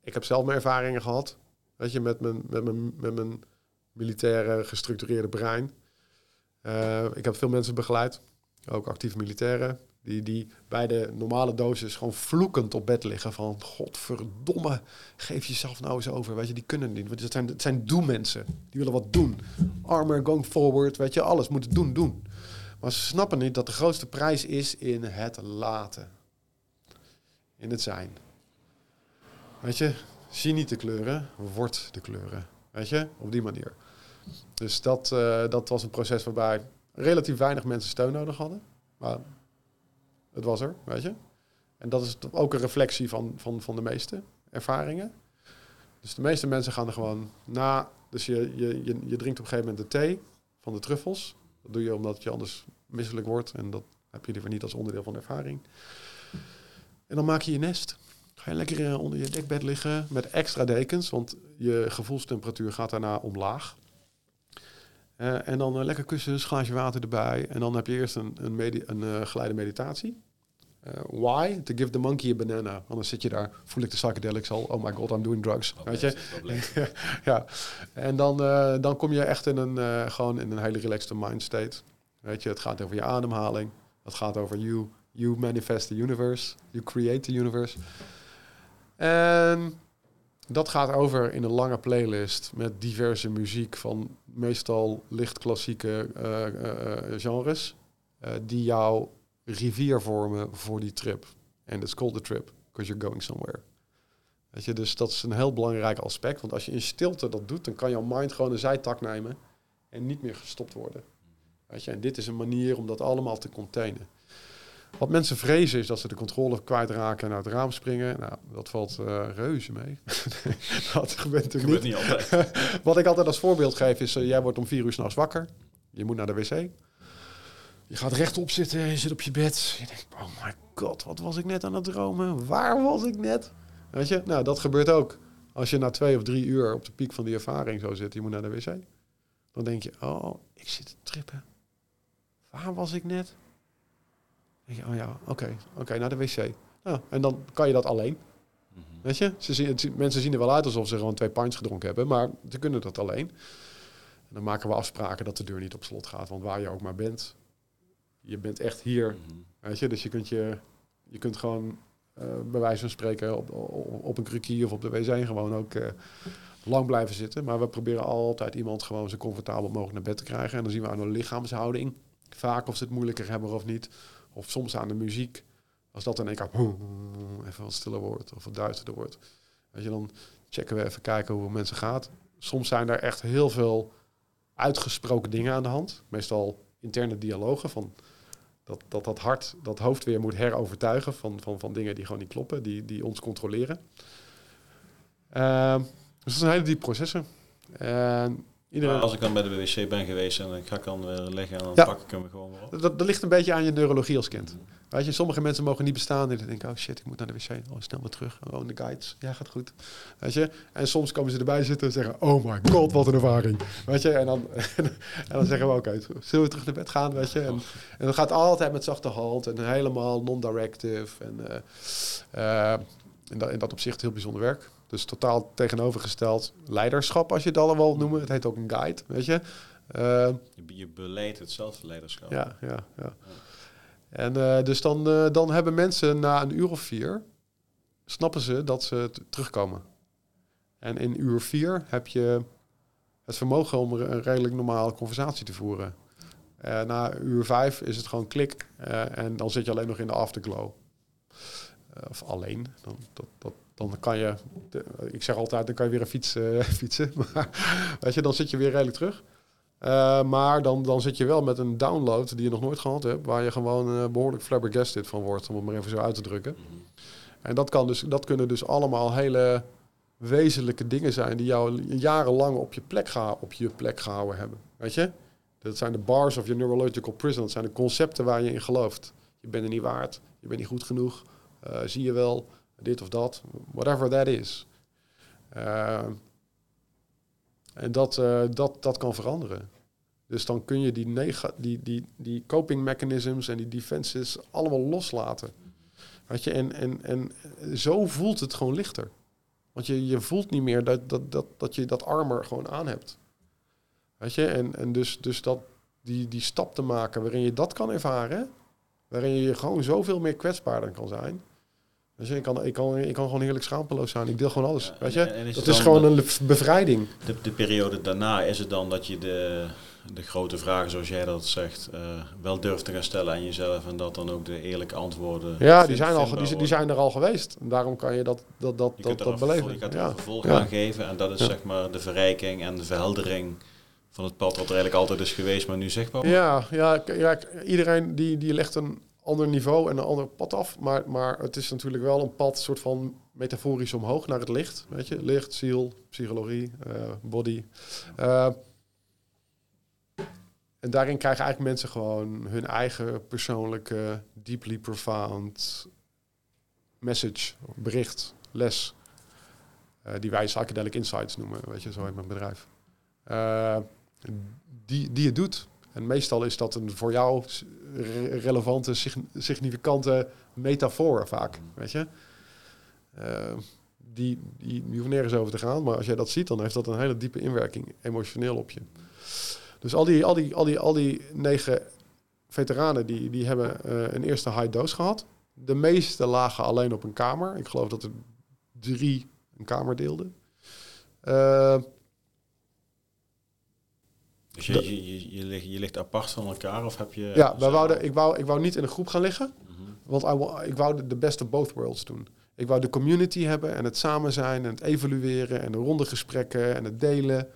ik heb zelf mijn ervaringen gehad, weet je, met mijn, met mijn, met mijn militaire gestructureerde brein. Uh, ik heb veel mensen begeleid, ook actieve militairen, die, die bij de normale dosis gewoon vloekend op bed liggen van godverdomme, geef jezelf nou eens over. Weet je, die kunnen niet. Want het zijn, het zijn doe-mensen. Die willen wat doen. Armor, going forward, weet je, alles moeten doen, doen. Maar ze snappen niet dat de grootste prijs is in het laten. In het zijn. Weet je, zie niet de kleuren, word de kleuren. Weet je, op die manier. Dus dat, uh, dat was een proces waarbij relatief weinig mensen steun nodig hadden. Maar het was er, weet je. En dat is ook een reflectie van, van, van de meeste ervaringen. Dus de meeste mensen gaan er gewoon na. Dus je, je, je, je drinkt op een gegeven moment de thee van de truffels. Dat doe je omdat je anders misselijk wordt. En dat heb je liever niet als onderdeel van de ervaring. En dan maak je je nest. Ga je lekker onder je dekbed liggen met extra dekens. Want je gevoelstemperatuur gaat daarna omlaag. Uh, en dan uh, lekker kussens, glaasje water erbij. En dan heb je eerst een, een, medi een uh, geleide meditatie. why? To give the monkey a banana. Anders zit je daar, voel ik de psychedelics al. Oh my god, I'm doing drugs. Dat weet je? ja. En dan, eh, dan kom je echt in een, gewoon in een hele relaxed mind state. Weet je, het gaat over je ademhaling. Het gaat over you. You manifest the universe. You create the universe. En dat gaat over in een lange playlist met diverse muziek van meestal licht klassieke eh, eh, eh, genres. die jouw rivier vormen voor die trip. En it's called a trip, because you're going somewhere. Weet je, dus dat is een heel belangrijk aspect. Want als je in stilte dat doet, dan kan jouw mind gewoon een zijtak nemen en niet meer gestopt worden. Weet je, en dit is een manier om dat allemaal te containen. Wat mensen vrezen is dat ze de controle kwijtraken en uit het raam springen. Nou, dat valt uh, reuze mee. dat gebeurt er niet. niet altijd. Wat ik altijd als voorbeeld geef is, uh, jij wordt om vier uur s'nachts wakker. Je moet naar de wc. Je gaat rechtop zitten, je zit op je bed. Je denkt, oh my god, wat was ik net aan het dromen? Waar was ik net? Weet je, nou dat gebeurt ook. Als je na twee of drie uur op de piek van die ervaring zo zit, je moet naar de wc. Dan denk je, oh, ik zit te trippen. Waar was ik net? Je, oh ja, oké, oké, naar de wc. En dan kan je dat alleen. Mhm. Weet je, ze zien, mensen zien er wel uit alsof ze gewoon twee pints gedronken hebben, maar ze kunnen dat alleen. En dan maken we afspraken dat de deur niet op slot gaat, want waar je ook maar bent, je bent echt hier. Mhm. Weet je, dus je kunt, je, je kunt gewoon uh, bij wijze van spreken op, op, een krukje of op de wc gewoon ook uh, lang blijven zitten. Maar we proberen altijd iemand gewoon zo comfortabel mogelijk naar bed te krijgen. En dan zien we aan de lichaamshouding vaak of ze het moeilijker hebben of niet. Of soms aan de muziek. Als dat in één keer even wat stiller wordt of wat duisterder wordt. Weet je, dan checken we even kijken hoe het mensen gaat. Soms zijn er echt heel veel uitgesproken dingen aan de hand. Meestal interne dialogen van dat dat, dat hart, dat hoofd weer moet herovertuigen van, van, van dingen die gewoon niet kloppen, die, die ons controleren. Uh, dus dat zijn hele diepe processen. Iedereen... als ik dan bij de wc ben geweest en dan ga ik dan weer liggen en dan pak ik hem gewoon weer op. Dat, dat ligt een beetje aan je neurologie als kind. Weet je, sommige mensen mogen niet bestaan en denken, oh shit, ik moet naar de wc. Oh, snel weer terug. Oh, de guides. Ja, gaat goed. Weet je? En soms komen ze erbij zitten en zeggen, oh my god, wat een ervaring. Weet je? En dan, en dan zeggen we, oké, zullen we terug naar bed gaan? Weet je? En, en dat gaat altijd met zachte hand en helemaal non-directive. En uh, in, dat, in dat opzicht heel bijzonder werk. Dus totaal tegenovergesteld leiderschap, als je het allemaal wil noemen. Het heet ook een guide, weet je. Uh, je beleidt het zelfleiderschap. Ja, ja, ja. En uh, dus dan, uh, dan hebben mensen na een uur of vier, snappen ze dat ze terugkomen. En in uur vier heb je het vermogen om een redelijk normale conversatie te voeren. Na uur vijf is het gewoon klik en dan zit je alleen nog in de afterglow. Of alleen, dan, dat, dat, dan kan je, ik zeg altijd, dan kan je weer een fiets uh, fietsen. Maar weet je, dan zit je weer redelijk terug. Uh, maar dan, dan zit je wel met een download die je nog nooit gehad hebt, waar je gewoon uh, behoorlijk flabbergasted van wordt, om het maar even zo uit te drukken. Mhm. En dat, kan dus, dat kunnen dus allemaal hele wezenlijke dingen zijn die jou jarenlang op je plek, op je plek gehouden hebben. Weet je? Dat zijn de bars of je neurological prison. Dat zijn de concepten waar je in gelooft. Je bent er niet waard. Je bent niet goed genoeg. Zie je wel dit of dat, whatever that is. Uh, en dat, uh, dat, dat kan veranderen. Dus dan kun je die, nega die, die, die coping mechanisms en die defenses allemaal loslaten. Weet je, en, en, en zo voelt het gewoon lichter. Want je, je voelt niet meer dat, dat, dat, dat je dat armor gewoon aan hebt. Weet je, en, en dus, dus dat, die, die stap te maken waarin je dat kan ervaren, waarin je gewoon zoveel meer kwetsbaarder kan zijn, dus ik kan, ik, kan, ik kan gewoon heerlijk schaamteloos zijn. Ik deel gewoon alles. weet je? Is dat is gewoon een bevrijding. De, de, periode daarna is het dan dat je de, de grote vragen, zoals jij dat zegt, uh, wel durft te gaan stellen aan jezelf. En dat dan ook de eerlijke antwoorden. Ja, die zijn, al, die, die, zijn er al geweest. Daarom kan je dat, dat, dat, dat, dat beleven. Je gaat er een vervolg aan geven. En dat is zeg maar de verrijking en de verheldering van het pad wat er eigenlijk altijd is geweest, maar nu zichtbaar Ja, ja, ja iedereen die, die legt een ander niveau en een ander pad af. Maar, maar het is natuurlijk wel een pad, soort van metaforisch omhoog naar het licht. Weet je, licht, ziel, psychologie, uh, body. Uh, en daarin krijgen eigenlijk mensen gewoon hun eigen persoonlijke, deeply profound message, bericht, les. Uh, die wij psychedelic insights noemen, weet je, zo heet mijn bedrijf. die, die het doet. En meestal is dat een voor jou relevante, significante metafoor vaak, weet je. Uh, die, die, die hoeft nergens over te gaan, maar als jij dat ziet, dan heeft dat een hele diepe inwerking emotioneel op je. Dus al die, al die, al die, al die negen veteranen, die, die hebben uh, een eerste high dose gehad. De meeste lagen alleen op een kamer. Ik geloof dat er drie een kamer deelden. Uh, dus je, je, je, je, ligt, je ligt apart van elkaar of heb je... Ja, wij wouden, ik, wou, ik wou niet in een groep gaan liggen. Mhm. Want ik wou de beste both worlds doen. Ik wou de community hebben en het samen zijn en het evalueren en de ronde gesprekken en het delen.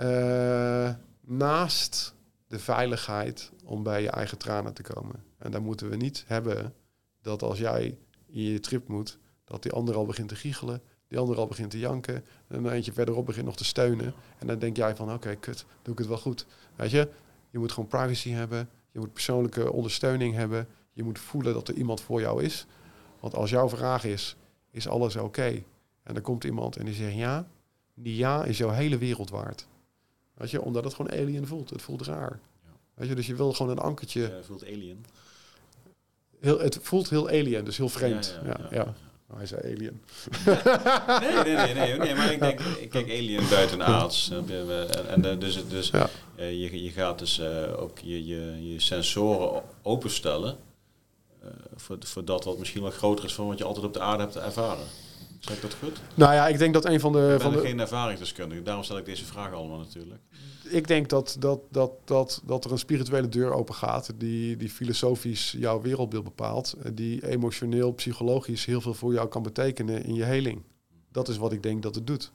Uh, naast de veiligheid om bij je eigen tranen te komen. En daar moeten we niet hebben dat als jij in je trip moet, dat die ander al begint te giechelen, die ander al begint te janken, en dan eentje verderop begint nog te steunen. En dan denk jij van, oké, kut, doe ik het wel goed. Weet je, je moet gewoon privacy hebben, je moet persoonlijke ondersteuning hebben, je moet voelen dat er iemand voor jou is. Want als jouw vraag is, is alles oké? En dan komt iemand en die zegt ja, die ja is jouw hele wereld waard. Weet je, omdat het gewoon alien voelt. Het voelt raar. Ja. Weet je, dus je wil gewoon een ankertje. Ja, het voelt alien. Heel, het voelt heel alien, dus heel vreemd. Ja, ja, oh, hij zei alien. nee, nee, nee, nee, maar ik denk, kijk, alien buitenaards. En, en dus, dus uh, je, je gaat dus uh, ook je, je, je sensoren openstellen. Voor, voor dat wat misschien wat groter is van wat je altijd op de aarde hebt ervaren. Zeg ik dat goed? Nou ja, ik denk dat een van de... Ik ben van de, geen ervaringsdeskundige, daarom stel ik deze vraag allemaal natuurlijk. Ik denk dat, dat, dat, dat, dat er een spirituele deur open gaat die, die filosofisch jouw wereldbeeld bepaalt. Die emotioneel, psychologisch heel veel voor jou kan betekenen in je heling. Dat is wat ik denk dat het doet.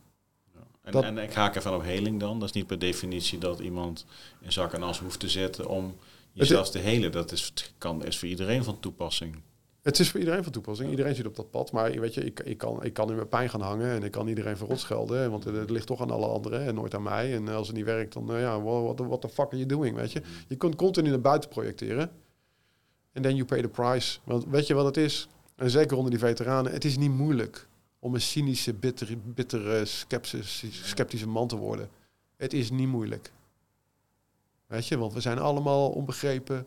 Ja. En, dat, en ik haak ervan op heling dan. Dat is niet per definitie dat iemand in zak en as hoeft te zetten om jezelf te helen. Dat is, kan, is voor iedereen van toepassing. Het is voor iedereen van toepassing. Iedereen zit op dat pad. Maar weet je, ik, ik, kan, ik kan in mijn pijn gaan hangen en ik kan iedereen verrot schelden. Want het, ligt toch aan alle anderen en nooit aan mij. En als het niet werkt, dan uh, ja, what, what the fuck are you doing, weet je. Je kunt continu naar buiten projecteren. En then you pay the price. Want weet je wat het is? En zeker onder die veteranen, het is niet moeilijk om een cynische, bittere, bittere sceptische man te worden. Het is niet moeilijk. Weet je, want we zijn allemaal onbegrepen.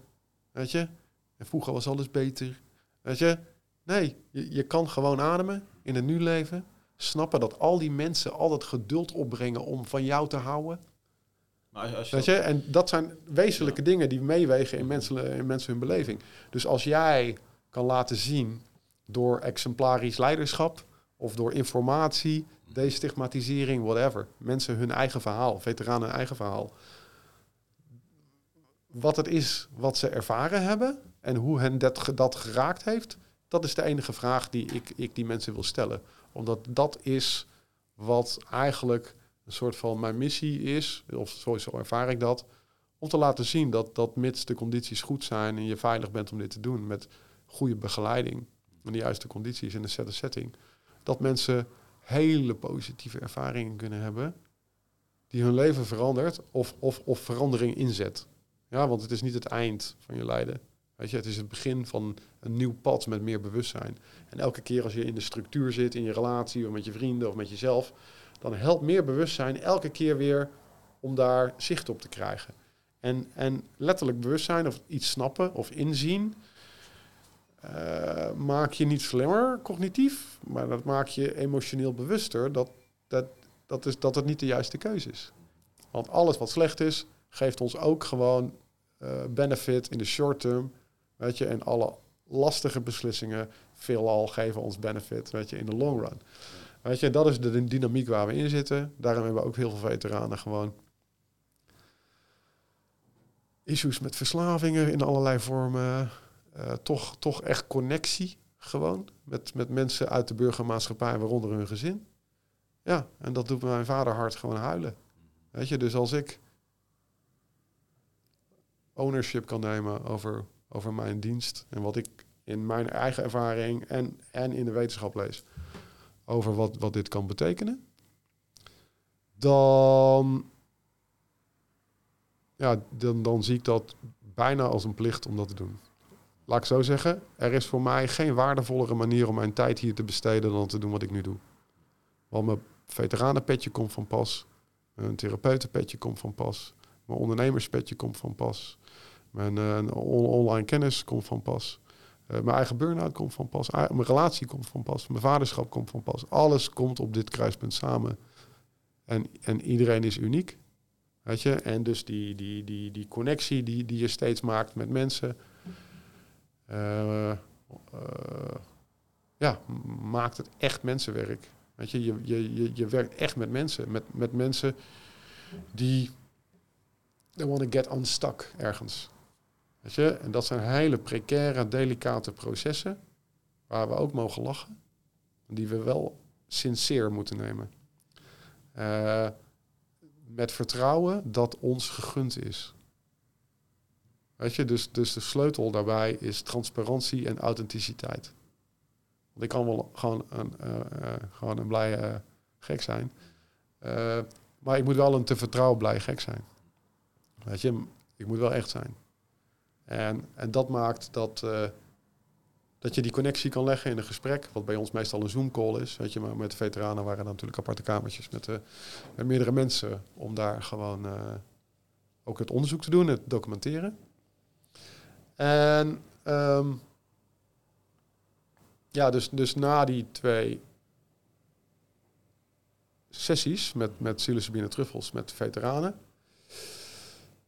Weet je? En vroeger was alles beter. Weet je? Nee, je, je kan gewoon ademen in het nu leven. Snappen dat al die mensen al het geduld opbrengen om van jou te houden. Maar als je Weet je? En dat zijn wezenlijke dingen die meewegen in mensen, in mensen hun beleving. Dus als jij kan laten zien door exemplarisch leiderschap of door informatie, destigmatisering, whatever. Mensen hun eigen verhaal, veteranen hun eigen verhaal. Wat het is wat ze ervaren hebben en hoe hen dat, geraakt heeft, dat is de enige vraag die ik, ik die mensen wil stellen. Omdat dat is wat eigenlijk een soort van mijn missie is, of zo ervaar ik dat, om te laten zien dat, dat mits de condities goed zijn en je veilig bent om dit te doen met goede begeleiding en de juiste condities in een zette setting, dat mensen hele positieve ervaringen kunnen hebben die hun leven verandert of, of, of verandering inzet. Ja, want het is niet het eind van je lijden. Weet je, het is het begin van een nieuw pad met meer bewustzijn. En elke keer als je in de structuur zit, in je relatie of met je vrienden of met jezelf, dan helpt meer bewustzijn elke keer weer om daar zicht op te krijgen. En, en letterlijk bewustzijn of iets snappen of inzien, uh, maak je niet slimmer cognitief, maar dat maakt je emotioneel bewuster dat, dat, dat, is, dat het niet de juiste keuze is. Want alles wat slecht is, geeft ons ook gewoon uh, benefit in de short term Weet je, en alle lastige beslissingen veelal geven ons benefit, weet je, in de long run. Weet je, dat is de dynamiek waar we in zitten. Daarom hebben we ook heel veel veteranen gewoon issues met verslavingen in allerlei vormen. Uh, toch, toch echt connectie gewoon met, met mensen uit de burgermaatschappij, waaronder hun gezin. Ja, en dat doet mijn vader hart gewoon huilen. Weet je, dus als ik ownership kan nemen over over mijn dienst en wat ik in mijn eigen ervaring en, en in de wetenschap lees over wat, wat dit kan betekenen, dan, ja, dan, dan zie ik dat bijna als een plicht om dat te doen. Laat ik zo zeggen, er is voor mij geen waardevollere manier om mijn tijd hier te besteden dan te doen wat ik nu doe. Want mijn veteranenpetje komt van pas, mijn therapeutenpetje komt van pas, mijn ondernemerspetje komt van pas. Mijn uh, online kennis komt van pas. Uh, mijn eigen burn-out komt van pas. Mijn relatie komt van pas. Mijn vaderschap komt van pas. Alles komt op dit kruispunt samen. En, en iedereen is uniek. Weet je? En dus die, die, die, die connectie die, die je steeds maakt met mensen. Uh, ja, maakt het echt mensenwerk. Weet je, je, je, je, je werkt echt met mensen. Met, met mensen die they want to get unstuck ergens. Weet je? En dat zijn hele precaire, delicate processen waar we ook mogen lachen. Die we wel sincere moeten nemen. Uh, met vertrouwen dat ons gegund is. Weet je, dus, dus de sleutel daarbij is transparantie en authenticiteit. Want ik kan wel gewoon een, uh, uh, gewoon een blij gek zijn. maar ik moet wel een te vertrouwen blij gek zijn. Weet je, ik moet wel echt zijn. En, en dat maakt dat, dat je die connectie kan leggen in een gesprek, wat bij ons meestal een Zoom-call is. Weet je, maar met veteranen waren er natuurlijk aparte kamertjes met, uh, met meerdere mensen om daar gewoon uh, ook het onderzoek te doen, het documenteren. En um, ja, dus, dus na die twee sessies met, met psilocybine truffels met veteranen,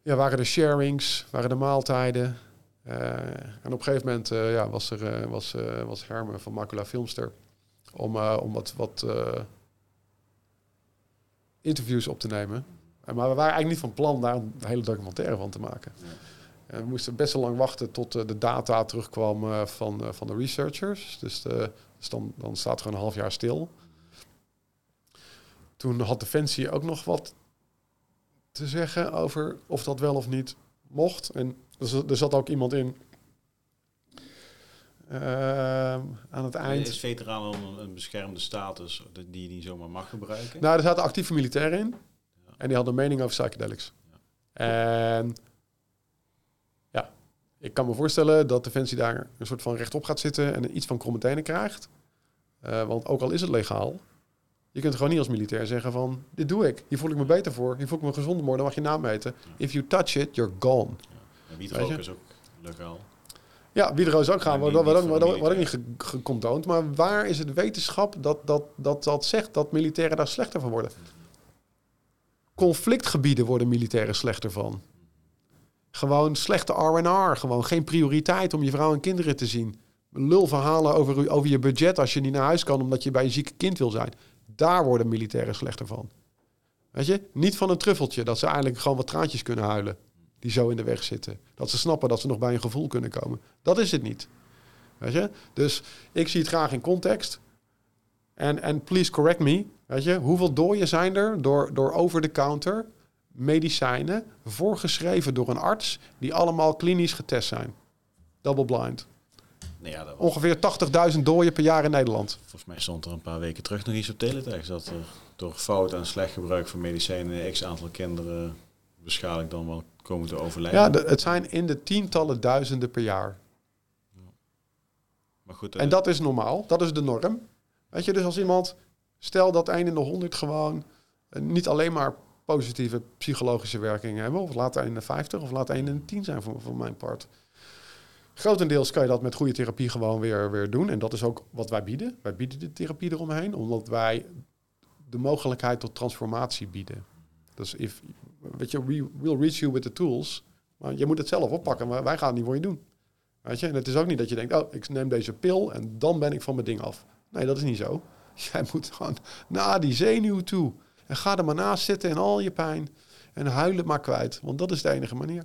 ja, waren er sharings, waren er maaltijden. Uh, en op een gegeven moment uh, ja, was er uh, was, was Herme van Macula Filmster om, om wat, wat interviews op te nemen. maar we waren eigenlijk niet van plan daar een hele documentaire van te maken. Ja. En we moesten best wel lang wachten tot de data terugkwam van, van de researchers. Dus, de, dus dan, dan staat er een half jaar stil. Toen had Defensie ook nog wat te zeggen over of dat wel of niet mocht. En er zat ook iemand in. Uh, aan het eind. Is veteraan een, een beschermde status die je niet zomaar mag gebruiken? Nou, er zaten actieve militairen in. Ja. En die hadden een mening over psychedelics. Ja. En ja, ik kan me voorstellen dat Defensie daar een soort van rechtop gaat zitten en iets van kromme krijgt. Uh, want ook al is het legaal, je kunt gewoon niet als militair zeggen van... dit doe ik, hier voel ik me beter voor, hier voel ik me gezonder worden, dan mag je naam. If you touch it, you're gone. Ja. Wietrook is ook legaal. Ja, wietrook is ook gaan, wordt ook, niet gecontoond. Maar waar is het wetenschap dat dat, dat dat zegt dat militairen daar slechter van worden? Conflictgebieden worden militairen slechter van. Gewoon slechte R&R, gewoon geen prioriteit om je vrouw en kinderen te zien. Lulverhalen over, over je budget als je niet naar huis kan omdat je bij een zieke kind wil zijn. Daar worden militairen slechter van. Weet je? Niet van een truffeltje, dat ze eigenlijk gewoon wat traantjes kunnen huilen. Die zo in de weg zitten. Dat ze snappen dat ze nog bij een gevoel kunnen komen. Dat is het niet. Weet je? Dus ik zie het graag in context. En, en please correct me. Weet je? Hoeveel dooien zijn er door, door over-the-counter medicijnen... voorgeschreven door een arts... die allemaal klinisch getest zijn? Double blind. Nou ja, Ongeveer 80.000 dooien per jaar in Nederland. Volgens mij stond er een paar weken terug nog iets op teletext. Dat er door fout en slecht gebruik van medicijnen x aantal kinderen waarschijnlijk dan wel komen te overlijden. Ja, de, het zijn in de tientallen duizenden per jaar. Ja. Maar goed, en dat is normaal, dat is de norm. Weet je, dus als iemand, stel dat 1 in de 100 gewoon uh, niet alleen maar positieve psychologische werkingen hebben, of laat 1 in de 50 of laat 1 in de 10 zijn voor, voor mijn part. Grotendeels kan je dat met goede therapie gewoon weer, weer doen. En dat is ook wat wij bieden. Wij bieden de therapie eromheen, omdat wij de mogelijkheid tot transformatie bieden. Dus if, weet je, we will reach you with the tools. Maar je moet het zelf oppakken, maar wij gaan het niet voor je doen. Weet je? En het is ook niet dat je denkt, oh, ik neem deze pil en dan ben ik van mijn ding af. Nee, dat is niet zo. Jij moet gewoon naar die zenuw toe. En ga er maar naast zitten in al je pijn. En huil het maar kwijt. Want dat is de enige manier.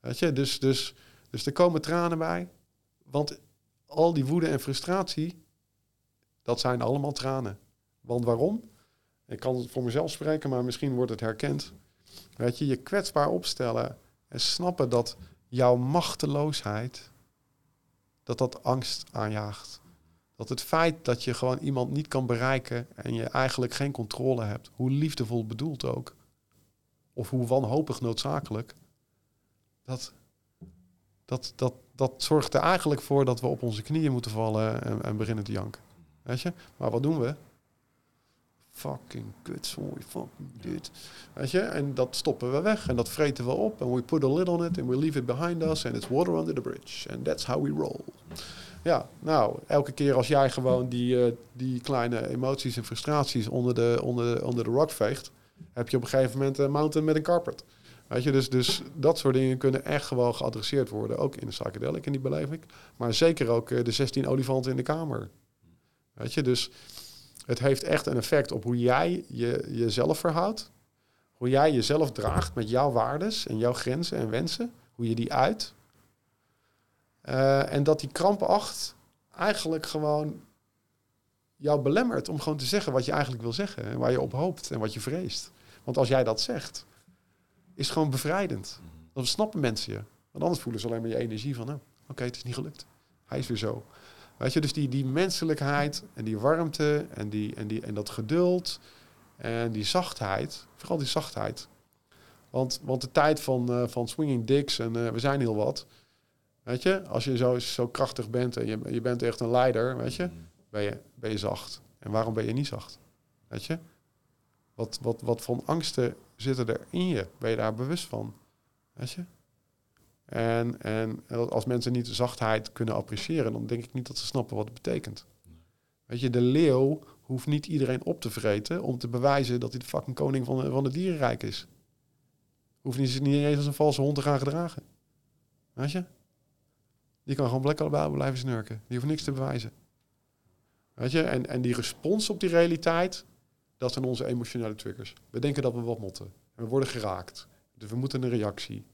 Weet je? Dus, dus dus er komen tranen bij. Want al die woede en frustratie, dat zijn allemaal tranen. Want waarom? Ik kan voor mezelf spreken, maar misschien wordt het herkend. Weet je, je kwetsbaar opstellen en snappen dat jouw machteloosheid, dat dat angst aanjaagt. Dat het feit dat je gewoon iemand niet kan bereiken en je eigenlijk geen controle hebt, hoe liefdevol bedoeld ook, of hoe wanhopig noodzakelijk, dat dat, dat, dat zorgt er eigenlijk voor dat we op onze knieën moeten vallen en, en beginnen te janken. Weet je? Maar wat doen we? Fucking kut, sorry, fucking dit. Weet je? En dat stoppen we weg en dat vreten we op. En we put a lid on it and we leave it behind us and it's water under the bridge. And that's how we roll. Ja, nou, elke keer als jij gewoon die, uh, die kleine emoties en frustraties onder de, onder, de, onder de rock veegt, heb je op een gegeven moment een mountain met een carpet. Weet je, dus, dus dat soort dingen kunnen echt gewoon geadresseerd worden. Ook in de psychedelic, in die beleving. Maar zeker ook uh, de 16 olifanten in de kamer. Weet je, dus Het heeft echt een effect op hoe jij je, jezelf verhoudt. Hoe jij jezelf draagt met jouw waardes en jouw grenzen en wensen. Hoe je die uit. Eh, en dat die krampacht eigenlijk gewoon jou belemmert om gewoon te zeggen wat je eigenlijk wil zeggen. En waar je op hoopt en wat je vreest. Want als jij dat zegt, is gewoon bevrijdend. Dan snappen mensen je. Want anders voelen ze alleen maar je energie van, nou, oké, het is niet gelukt. Hij is weer zo. Weet je, dus die, die menselijkheid en die warmte en, die, en, die, en dat geduld en die zachtheid, vooral die zachtheid. Want, want de tijd van, uh, van swinging dicks en uh, we zijn heel wat. Weet je, als je zo, zo krachtig bent en je, je bent echt een leider, weet je, ben je, ben je zacht. En waarom ben je niet zacht? Weet je? Wat, wat, wat voor angsten zitten er in je? Ben je daar bewust van? Weet je? En, en als mensen niet de zachtheid kunnen appreciëren, dan denk ik niet dat ze snappen wat het betekent. Weet je, de leeuw hoeft niet iedereen op te vreten om te bewijzen dat hij de fucking koning van, de, van het dierenrijk is. Hoeft niet, niet eens als een valse hond te gaan gedragen. Weet je? Die kan gewoon lekker blijven snurken. Die hoeft niks te bewijzen. Weet je? En, en die respons op die realiteit, dat zijn onze emotionele triggers. We denken dat we wat moeten. En we worden geraakt. Dus we moeten een reactie.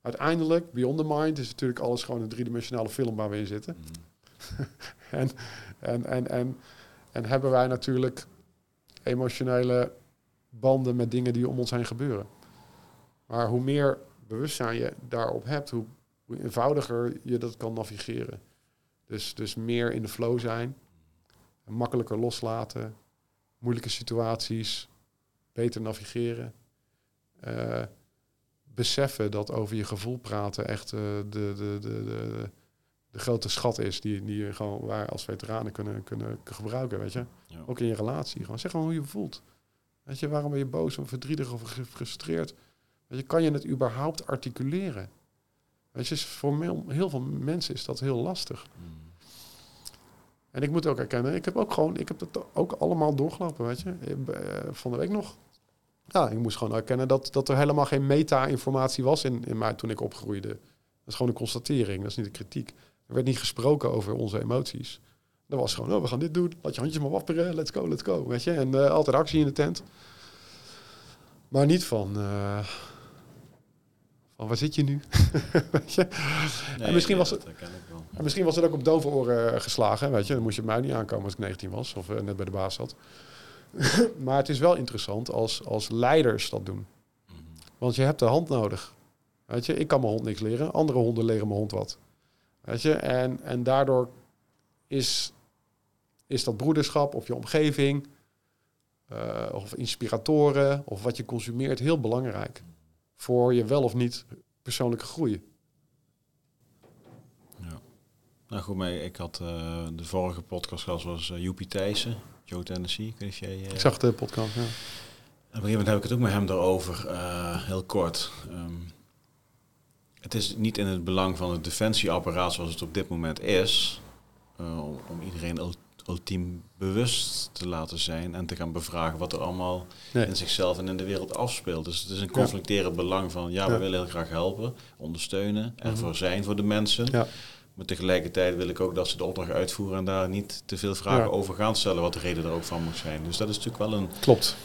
Uiteindelijk, Beyond the Mind, is natuurlijk alles gewoon een driedimensionale film waar we in zitten. Mhm. en, en, en, en, en hebben wij natuurlijk emotionele banden met dingen die om ons heen gebeuren. Maar hoe meer bewustzijn je daarop hebt, hoe, hoe eenvoudiger je dat kan navigeren. Dus, dus meer in de flow zijn, makkelijker loslaten, moeilijke situaties, beter navigeren. Uh, beseffen dat over je gevoel praten echt uh, de, de, de, de, de, grote schat is die, die je gewoon waar als veteranen kunnen, kunnen gebruiken, weet je. Ook in je relatie. Gewoon zeg gewoon hoe je voelt. Weet je, waarom ben je boos of verdrietig of gefrustreerd? Weet je, kan je het überhaupt articuleren? Weet je, voor heel veel mensen is dat heel lastig. Mm. En ik moet ook erkennen, ik heb ook gewoon, ik heb het ook allemaal doorgelopen, weet je. Eh, van de week nog ja, ik moest gewoon erkennen dat, dat er helemaal geen meta-informatie was in, in mij toen ik opgroeide. Dat is gewoon een constatering, dat is niet een kritiek. Er werd niet gesproken over onze emoties. Er was gewoon, oh, we gaan dit doen, laat je handjes maar wapperen, let's go, let's go, weet je. En uh, altijd actie in de tent. Maar niet van, uh, van waar zit je nu? weet je? en misschien, was het, en misschien was het ook op dove oren geslagen, weet je. Dan moest je mij niet aankomen als ik 19 was of uh, net bij de baas zat. maar het is wel interessant als, als leiders dat doen. Want je hebt de hand nodig. Weet je, ik kan mijn hond niks leren. Andere honden leren mijn hond wat. Weet je, en, en daardoor is, is dat broederschap of je omgeving, uh, of inspiratoren, of wat je consumeert, heel belangrijk. Voor je wel of niet persoonlijke groei. Nou goed, maar ik had uh, de vorige podcast was uh, Joepie Thijssen. Joe Tennessee. Ik, jij, uh, ik zag de podcast, ja. Op een gegeven moment heb ik het ook met hem erover, uh, heel kort. Um, het is niet in het belang van het defensieapparaat zoals het op dit moment is, om, om, iedereen ultiem bewust te laten zijn en te gaan bevragen wat er allemaal nee. in zichzelf en in de wereld afspeelt. Dus het is een conflicterend ja. belang van, ja, we ja. willen heel graag helpen, ondersteunen, en voor zijn voor de mensen. Ja. Maar tegelijkertijd wil ik ook dat ze de opdracht uitvoeren en daar niet te veel vragen over gaan stellen, wat de reden er ook van moet zijn. Dus dat is natuurlijk wel een. Klopt.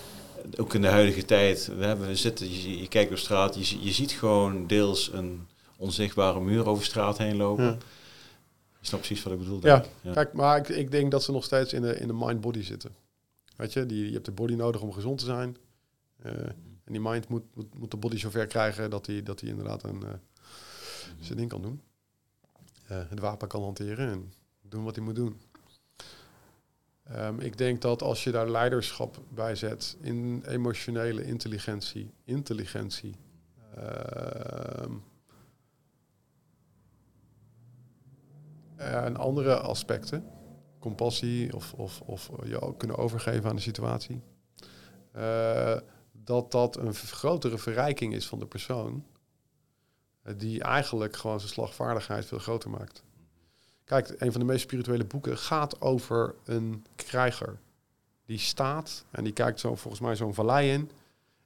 Ook in de huidige tijd, we, hebben, we zitten, je, je kijkt op straat, je, je ziet gewoon deels een onzichtbare muur over straat heen lopen. Ja. Je snapt precies wat ik bedoel. Ja, ja. kijk, maar ik, ik denk dat ze nog steeds in de, in de mind-body zitten. Weet je, die, je hebt de body nodig om gezond te zijn. Uh, en die mind moet, moet, moet de body zover krijgen dat hij dat inderdaad een, uh, zijn ding kan doen. Eh, het wapen kan hanteren en doen wat hij moet doen. Um, ik denk dat als je daar leiderschap bij zet in emotionele intelligentie, intelligentie, uh, en andere aspecten, compassie of, of, of je ook kunnen overgeven aan de situatie, uh, dat dat een grotere verrijking is van de persoon die eigenlijk gewoon zijn slagvaardigheid veel groter maakt. Kijk, een van de meest spirituele boeken gaat over een krijger. Die staat en die kijkt zo volgens mij zo'n vallei in.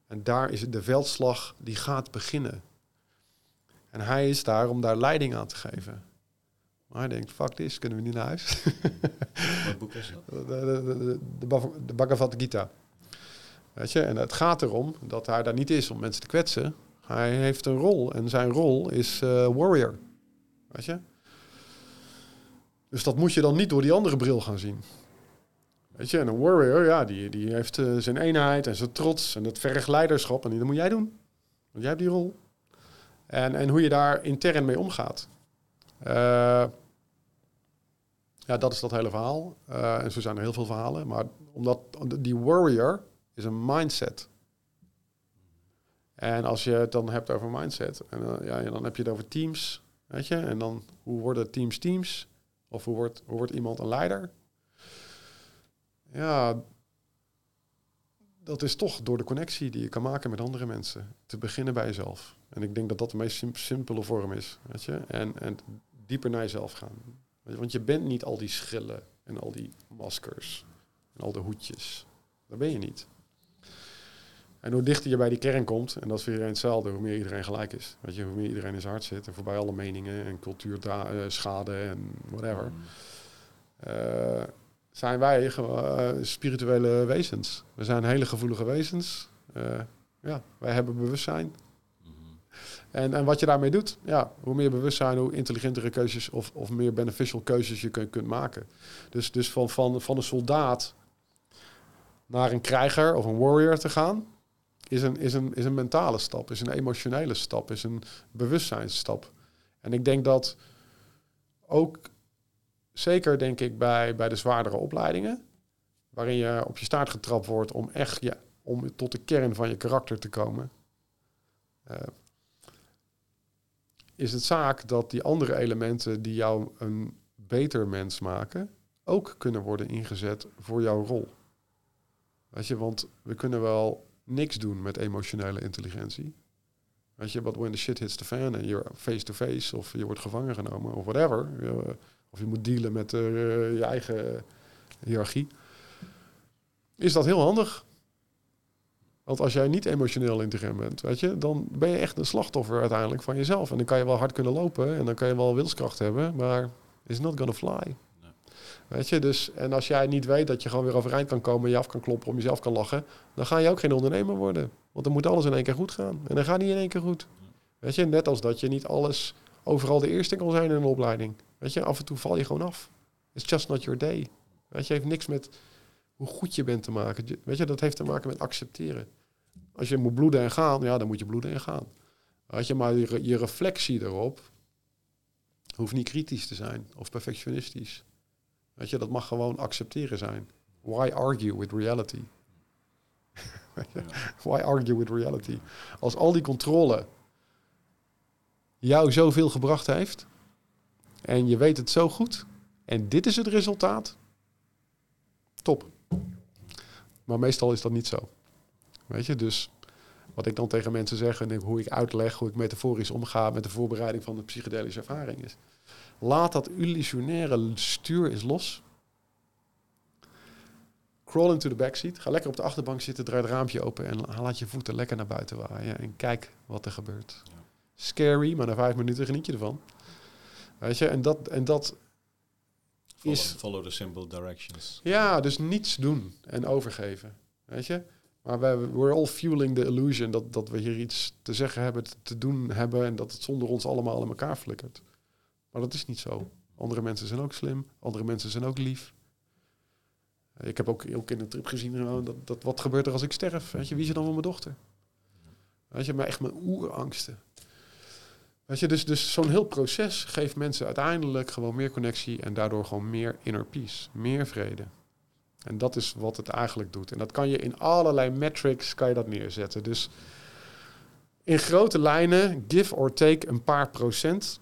En daar is de veldslag die gaat beginnen. En hij is daar om daar leiding aan te geven. Hij denkt, fuck this, kunnen we niet naar huis? Wat boek is dat? de, de, de Bhagavad Gita. Weet je, en het gaat erom dat hij daar niet is om mensen te kwetsen. Hij heeft een rol en zijn rol is eh, warrior. Weet je? Dus dat moet je dan niet door die andere bril gaan zien. Weet je, en een warrior, ja, die, die heeft eh, zijn eenheid en zijn trots en het vergt leiderschap. En dat moet jij doen. Want jij hebt die rol. En, en hoe je daar intern mee omgaat. Eh, ja, dat is dat hele verhaal. En zo zijn er heel veel verhalen. Maar omdat die warrior is een mindset. En als je het dan hebt over mindset, en, eh, ja, dan heb je het over teams. Weet je? En dan hoe worden teams teams? Of hoe wordt, hoe wordt iemand een leider? Ja, dat is toch door de connectie die je kan maken met andere mensen. Te beginnen bij jezelf. En ik denk dat dat de meest sim- simpele vorm is. Weet je? En, en dieper naar jezelf gaan. Want je bent niet al die schillen en al die maskers en al de hoedjes. Dat ben je niet. En hoe dichter je bij die kern komt, en dat is voor iedereen hetzelfde, hoe meer iedereen gelijk is. Weet je, hoe meer iedereen in zijn hart zit en voorbij alle meningen en cultuurschade en whatever. eh, zijn wij eh, spirituele wezens. We zijn hele gevoelige wezens. Eh, ja, wij hebben bewustzijn. En, en wat je daarmee doet, ja, hoe meer bewustzijn, hoe intelligentere keuzes of, of meer beneficial keuzes je kun- kunt maken. Dus, dus van, van, van een soldaat naar een krijger of een warrior te gaan, is een, is een, is een mentale stap, is een emotionele stap, is een bewustzijnsstap. En ik denk dat ook, zeker denk ik bij, bij de zwaardere opleidingen, waarin je op je staart getrapt wordt om echt ja, om tot de kern van je karakter te komen, eh, is het zaak dat die andere elementen die jou een beter mens maken, ook kunnen worden ingezet voor jouw rol. Weet je, want we kunnen wel niks doen met emotionele intelligentie. Weet je, but when the shit hits the fan en you're face-to-face of je wordt gevangen genomen of whatever, of je moet dealen met eh, je eigen hiërarchie, is dat heel handig. Want als jij niet emotioneel intelligent bent, weet je, dan ben je echt een slachtoffer uiteindelijk van jezelf. En dan kan je wel hard kunnen lopen en dan kan je wel wilskracht hebben, maar it's not gonna fly. Weet je, dus en als jij niet weet dat je gewoon weer overeind kan komen, je af kan kloppen, om jezelf kan lachen, dan ga je ook geen ondernemer worden. Want dan moet alles in één keer goed gaan. En dan gaat niet in één keer goed. Weet je, net als dat je niet alles overal de eerste kan zijn in een opleiding. Weet je, af en toe val je gewoon af. It's just not your day. Weet je, heeft niks met hoe goed je bent te maken. Weet je, dat heeft te maken met accepteren. Als je moet bloeden en gaan, ja, dan moet je bloeden en gaan. Weet je, maar je reflectie erop hoeft niet kritisch te zijn of perfectionistisch. Weet je, dat mag gewoon accepteren zijn. Why argue with reality? Why argue with reality? Als al die controle jou zoveel gebracht heeft en je weet het zo goed en dit is het resultaat, top. Maar meestal is dat niet zo. Weet je, dus wat ik dan tegen mensen zeg en hoe ik uitleg, hoe ik metaforisch omga met de voorbereiding van de psychedelische ervaring is. Laat dat illusionaire stuur eens los. Crawl into the backseat. Ga lekker op de achterbank zitten, draai het raampje open en la- laat je voeten lekker naar buiten waaien. En kijk wat er gebeurt. Scary, maar na vijf minuten geniet je ervan. Weet je, en dat, en dat Follow, is- follow the simple directions. ja, dus niets doen en overgeven. Weet je? Maar we we're all fueling the illusion dat, dat we hier iets te zeggen hebben, te, te doen hebben en dat het zonder ons allemaal in elkaar flikkert. Maar dat is niet zo. Andere mensen zijn ook slim, andere mensen zijn ook lief. Ik heb ook, ook in een trip gezien gewoon dat, dat wat gebeurt er als ik sterf? Weet je, wie is dan van mijn dochter? Weet je, maar echt mijn oerangsten. Weet je, dus, dus zo'n heel proces geeft mensen uiteindelijk gewoon meer connectie en daardoor gewoon meer inner peace, meer vrede. En dat is wat het eigenlijk doet. En dat kan je in allerlei metrics kan je dat neerzetten. Dus in grote lijnen, give or take een paar procent,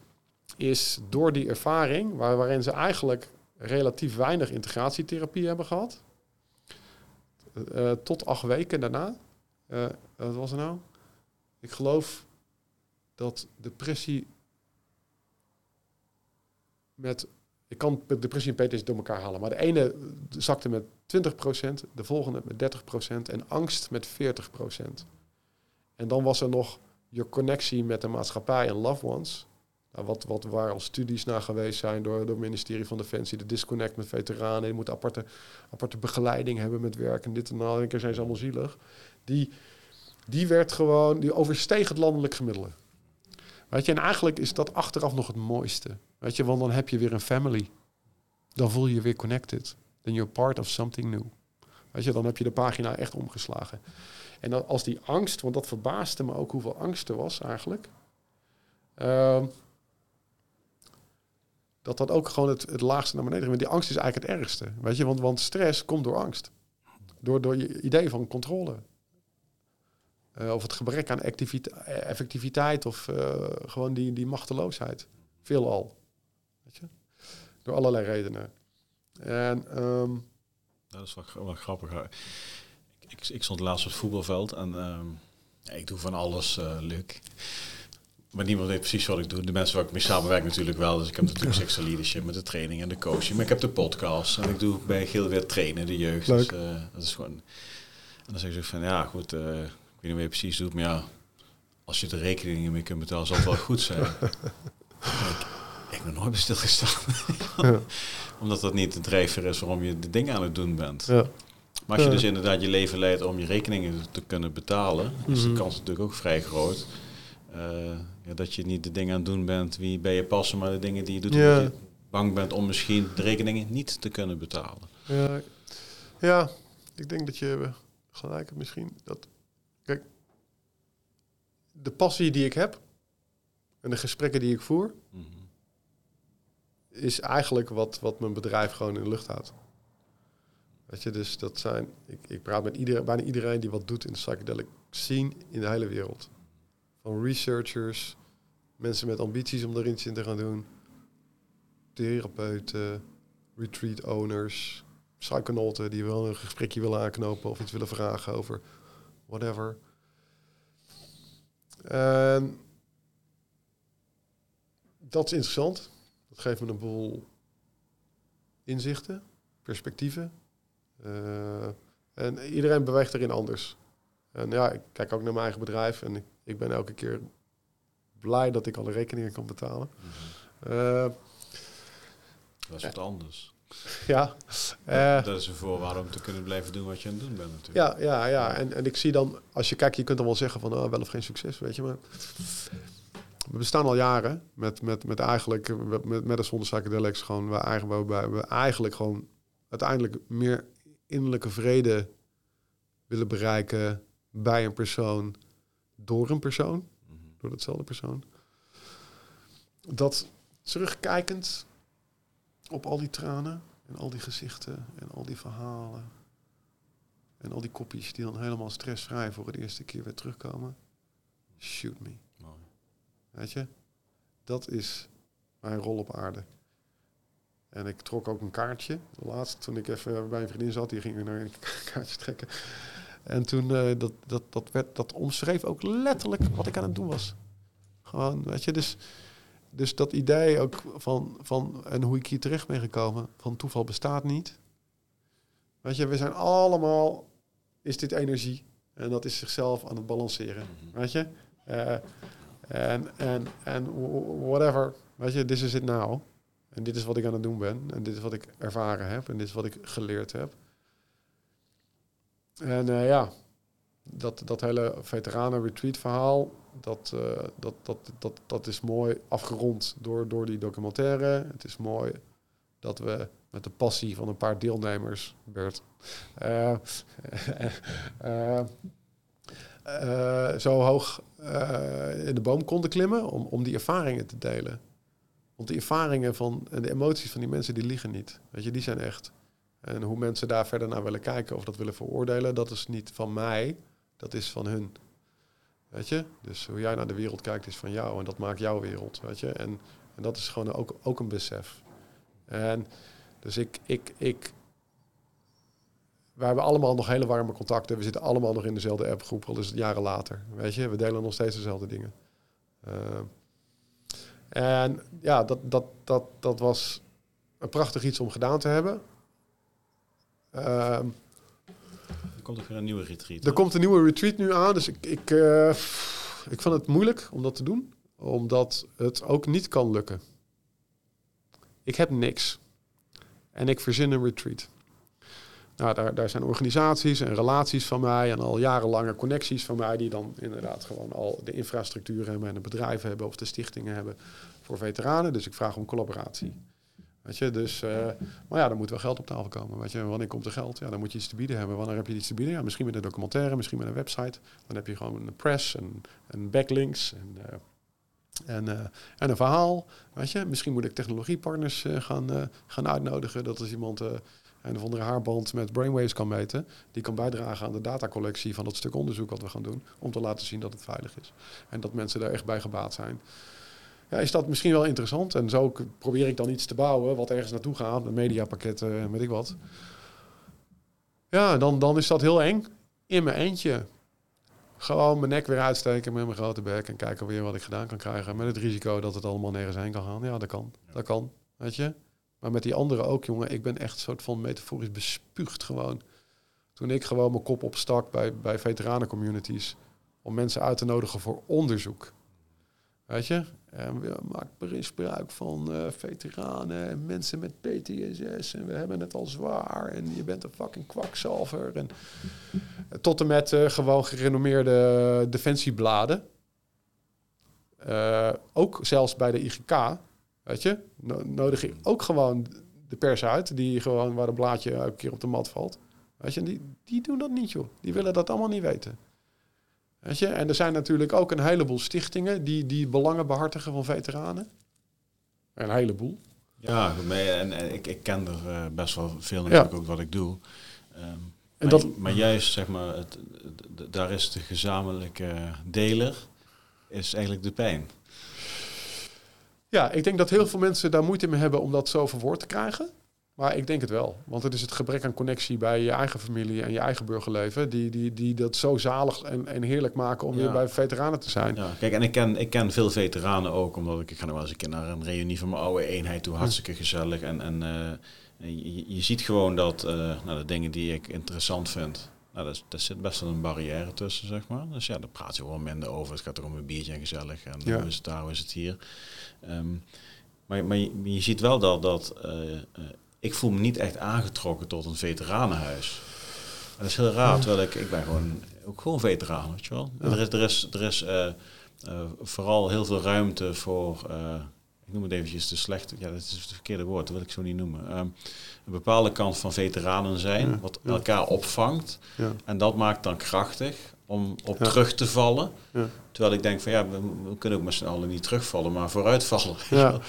is door die ervaring, waar, waarin ze eigenlijk relatief weinig integratietherapie hebben gehad, eh, tot acht weken daarna, eh, wat was er nou? Ik geloof dat depressie met ik kan depressie en PTSD door elkaar halen. Maar de ene zakte met 20%, de volgende met 30% en angst met 40%. En dan was er nog je connectie met de maatschappij en loved ones. Nou, wat, wat waar al studies naar geweest zijn door, door het ministerie van Defensie, de disconnect met veteranen, je moet aparte, aparte begeleiding hebben met werk en dit en dat. En keer zijn ze allemaal zielig. Die, die werd gewoon, die oversteeg het landelijk gemiddelde. Weet je, en eigenlijk is dat achteraf nog het mooiste. Weet je, want dan heb je weer een family. Dan voel je je weer connected. Then you're part of something new. Weet je, dan heb je de pagina echt omgeslagen. En dan als die angst, want dat verbaasde me ook hoeveel angst er was eigenlijk. Ehm, dat dat ook gewoon het, het laagste naar beneden ging. Die angst is eigenlijk het ergste. Weet je, want, want stress komt door angst. Door, door je idee van controle. Uh, of het gebrek aan effectiviteit of uh, gewoon die, die machteloosheid. Veelal. Weet je? Door allerlei redenen. En, um, dat is wel, wel grappig. Ik, ik, stond laatst op het voetbalveld en um, ik doe van alles, uh, Luc. Maar niemand weet precies wat ik doe. De mensen waar ik mee samenwerk natuurlijk wel. Dus ik heb natuurlijk Sexual Leadership met de training en de coaching. Maar ik heb de podcast en ik doe bij Geel weer trainen, de jeugd. Dus, uh, dat is gewoon... En dan zeg ik van, ja goed, uh, ik weet niet je precies doet. Maar ja, als je de rekeningen mee kunt betalen, zal het wel goed zijn. ik, nog nooit stilgestaan. ja. Omdat dat niet de drijver is waarom je de dingen aan het doen bent. Ja. Maar als je dus inderdaad je leven leidt om je rekeningen te kunnen betalen, is de mhm. kans natuurlijk ook vrij groot. Uh, ja, dat je niet de dingen aan het doen bent wie bij je passen, maar de dingen die je doet omdat je bang bent om misschien de rekeningen niet te kunnen betalen. Ja, ja ik denk dat je gelijk hebt misschien. Dat, kijk, de passie die ik heb en de gesprekken die ik voer, mhm. is eigenlijk wat, wat mijn bedrijf gewoon in de lucht houdt. Weet je, dus dat zijn, ik, ik praat met iedereen, bijna iedereen die wat doet in de psychedelic scene in de hele wereld. Van researchers, mensen met ambities om er iets in te gaan doen, therapeuten, retreat owners, psychonauten die wel een gesprekje willen aanknopen of iets willen vragen over whatever. En dat is interessant. Dat geeft me een boel inzichten, perspectieven. Uh, en iedereen beweegt erin anders. En ja, ik kijk ook naar mijn eigen bedrijf en ik, ik ben elke keer blij dat ik alle rekeningen kan betalen. Mhm. Uh, dat is wat anders. Ja. Uh, dat is een voorwaarde om te kunnen blijven doen wat je aan het doen bent natuurlijk. Ja, ja, ja. En, en ik zie dan, als je kijkt, je kunt dan wel zeggen van oh, wel of geen succes, weet je. Maar we bestaan al jaren met, met, met eigenlijk, met, met de zonder psychedelics gewoon, waar eigenlijk, waarbij we eigenlijk gewoon uiteindelijk meer innerlijke vrede willen bereiken bij een persoon, door een persoon, mhm. door datzelfde persoon. Dat terugkijkend op al die tranen en al die gezichten en al die verhalen en al die kopjes die dan helemaal stressvrij voor het eerste keer weer terugkomen. Shoot me. Mooi. Weet je? Dat is mijn rol op aarde. En ik trok ook een kaartje. Laatst toen ik even bij een vriendin zat, die ging naar een kaartje trekken. En toen, uh, dat, dat, dat, werd, dat omschreef ook letterlijk wat ik aan het doen was. Gewoon, weet je, dus, dus dat idee ook van, van, en hoe ik hier terecht ben gekomen, van toeval bestaat niet. Weet je, we zijn allemaal, is dit energie. En dat is zichzelf aan het balanceren, mhm. weet je. Uh, en, en, en whatever, weet je, this is it now. En dit is wat ik aan het doen ben. En dit is wat ik ervaren heb. En dit is wat ik geleerd heb. En uh, ja, dat, dat hele veteranen-retreat verhaal, dat, uh, dat, dat, dat, dat is mooi afgerond door, door die documentaire. Het is mooi dat we met de passie van een paar deelnemers, Bert, uh, zo hoog in de boom konden klimmen om, om die ervaringen te delen. Want die ervaringen van, en de emoties van die mensen, die liggen niet. Weet je, die zijn echt. En hoe mensen daar verder naar willen kijken of dat willen veroordelen, dat is niet van mij, dat is van hun. Weet je? Dus hoe jij naar de wereld kijkt is van jou en dat maakt jouw wereld, weet je? En, dat is gewoon ook, ook een besef. En dus ik, ik, ik, we hebben allemaal nog hele warme contacten. We zitten allemaal nog in dezelfde appgroep, al is het jaren later. Weet je, we delen nog steeds dezelfde dingen. Uh, en ja, dat, dat, dat, dat was een prachtig iets om gedaan te hebben. Um, er komt ook weer een nieuwe retreat. Er komt een nieuwe retreat nu aan. Dus ik, ik, uh, ik vond het moeilijk om dat te doen. Omdat het ook niet kan lukken. Ik heb niks. En ik verzin een retreat. Nou, daar, daar zijn organisaties en relaties van mij en al jarenlange connecties van mij die dan inderdaad gewoon al de infrastructuur hebben en de bedrijven hebben of de stichtingen hebben voor veteranen. Dus ik vraag om collaboratie. Weet je, dus, uh, maar ja, dan moet wel geld op tafel komen. Weet je, wanneer komt er geld? Ja, dan moet je iets te bieden hebben. Wanneer heb je iets te bieden? Ja, misschien met een documentaire, misschien met een website. Dan heb je gewoon een press en, backlinks en, uh, en, uh, en een verhaal. Weet je, misschien moet ik technologiepartners gaan, gaan uitnodigen. Dat als iemand een of andere haarband met brainwaves kan meten, die kan bijdragen aan de datacollectie van dat stuk onderzoek wat we gaan doen, om te laten zien dat het veilig is. En dat mensen daar echt bij gebaat zijn ja, is dat misschien wel interessant. En zo probeer ik dan iets te bouwen wat ergens naartoe gaat, een mediapakketten en weet ik wat. Ja, dan, dan is dat heel eng. In mijn eentje. Gewoon mijn nek weer uitsteken met mijn grote bek en kijken weer wat ik gedaan kan krijgen. Met het risico dat het allemaal nergens heen kan gaan. Ja, dat kan. Dat kan. Weet je? Maar met die anderen ook, jongen. Ik ben echt een soort van metaforisch bespuugd gewoon. Toen ik gewoon mijn kop opstak bij, bij veteranencommunities. Om mensen uit te nodigen voor onderzoek. Weet je? En we maken misbruik van uh, veteranen en mensen met PTSS. En we hebben het al zwaar. En je bent een fucking kwakzalver. En tot en met uh, gewoon gerenommeerde defensiebladen. Ook zelfs bij de IGK, weet je, nodig je ook gewoon de pers uit. Die gewoon waar een blaadje elke keer op de mat valt. Weet je, die, die doen dat niet, joh. Die willen dat allemaal niet weten. Weet je? En er zijn natuurlijk ook een heleboel stichtingen die, die belangen behartigen van veteranen. Een heleboel. Ja, en, en ik, ik ken er uh, best wel veel natuurlijk ook wat ik doe. Um, en maar, dat, maar juist, zeg maar, het, daar is de gezamenlijke deler, is eigenlijk de pijn. Ja, ik denk dat heel veel mensen daar moeite mee hebben om dat zo verwoord te krijgen. Maar ik denk het wel. Want het is het gebrek aan connectie bij je eigen familie en je eigen burgerleven. Die, die, die dat zo zalig en, en heerlijk maken om weer bij veteranen te zijn. Ja, kijk, en ik ken, ik ken veel veteranen ook. Omdat ik, ik ga nog wel eens een keer naar een reunie van mijn oude eenheid toe. Hartstikke gezellig. En, en uh, je, je, ziet gewoon dat uh, nou, de dingen die ik interessant vind. Nou, daar, zit best wel een barrière tussen, zeg maar. Dus ja, daar praat je gewoon minder over. Het gaat er om een biertje en gezellig. En ja. hoe is het daar, hoe is het hier. Um, maar, maar je, je, ziet wel dat, dat uh, ik voel me niet echt aangetrokken tot een veteranenhuis. Dat is heel raar, terwijl ik, ik ben gewoon ook gewoon veteraan, weet je wel. Er is, er is, er is uh, uh, vooral heel veel ruimte voor, uh, ik noem het eventjes de slechte, ja dat is het verkeerde woord, dat wil ik zo niet noemen. Um, een bepaalde kant van veteranen zijn, ja. wat elkaar opvangt. Ja. En dat maakt dan krachtig om op terug te vallen. Terwijl ik denk van ja, we, we, kunnen ook met z'n allen niet terugvallen, maar vooruitvallen. Ja.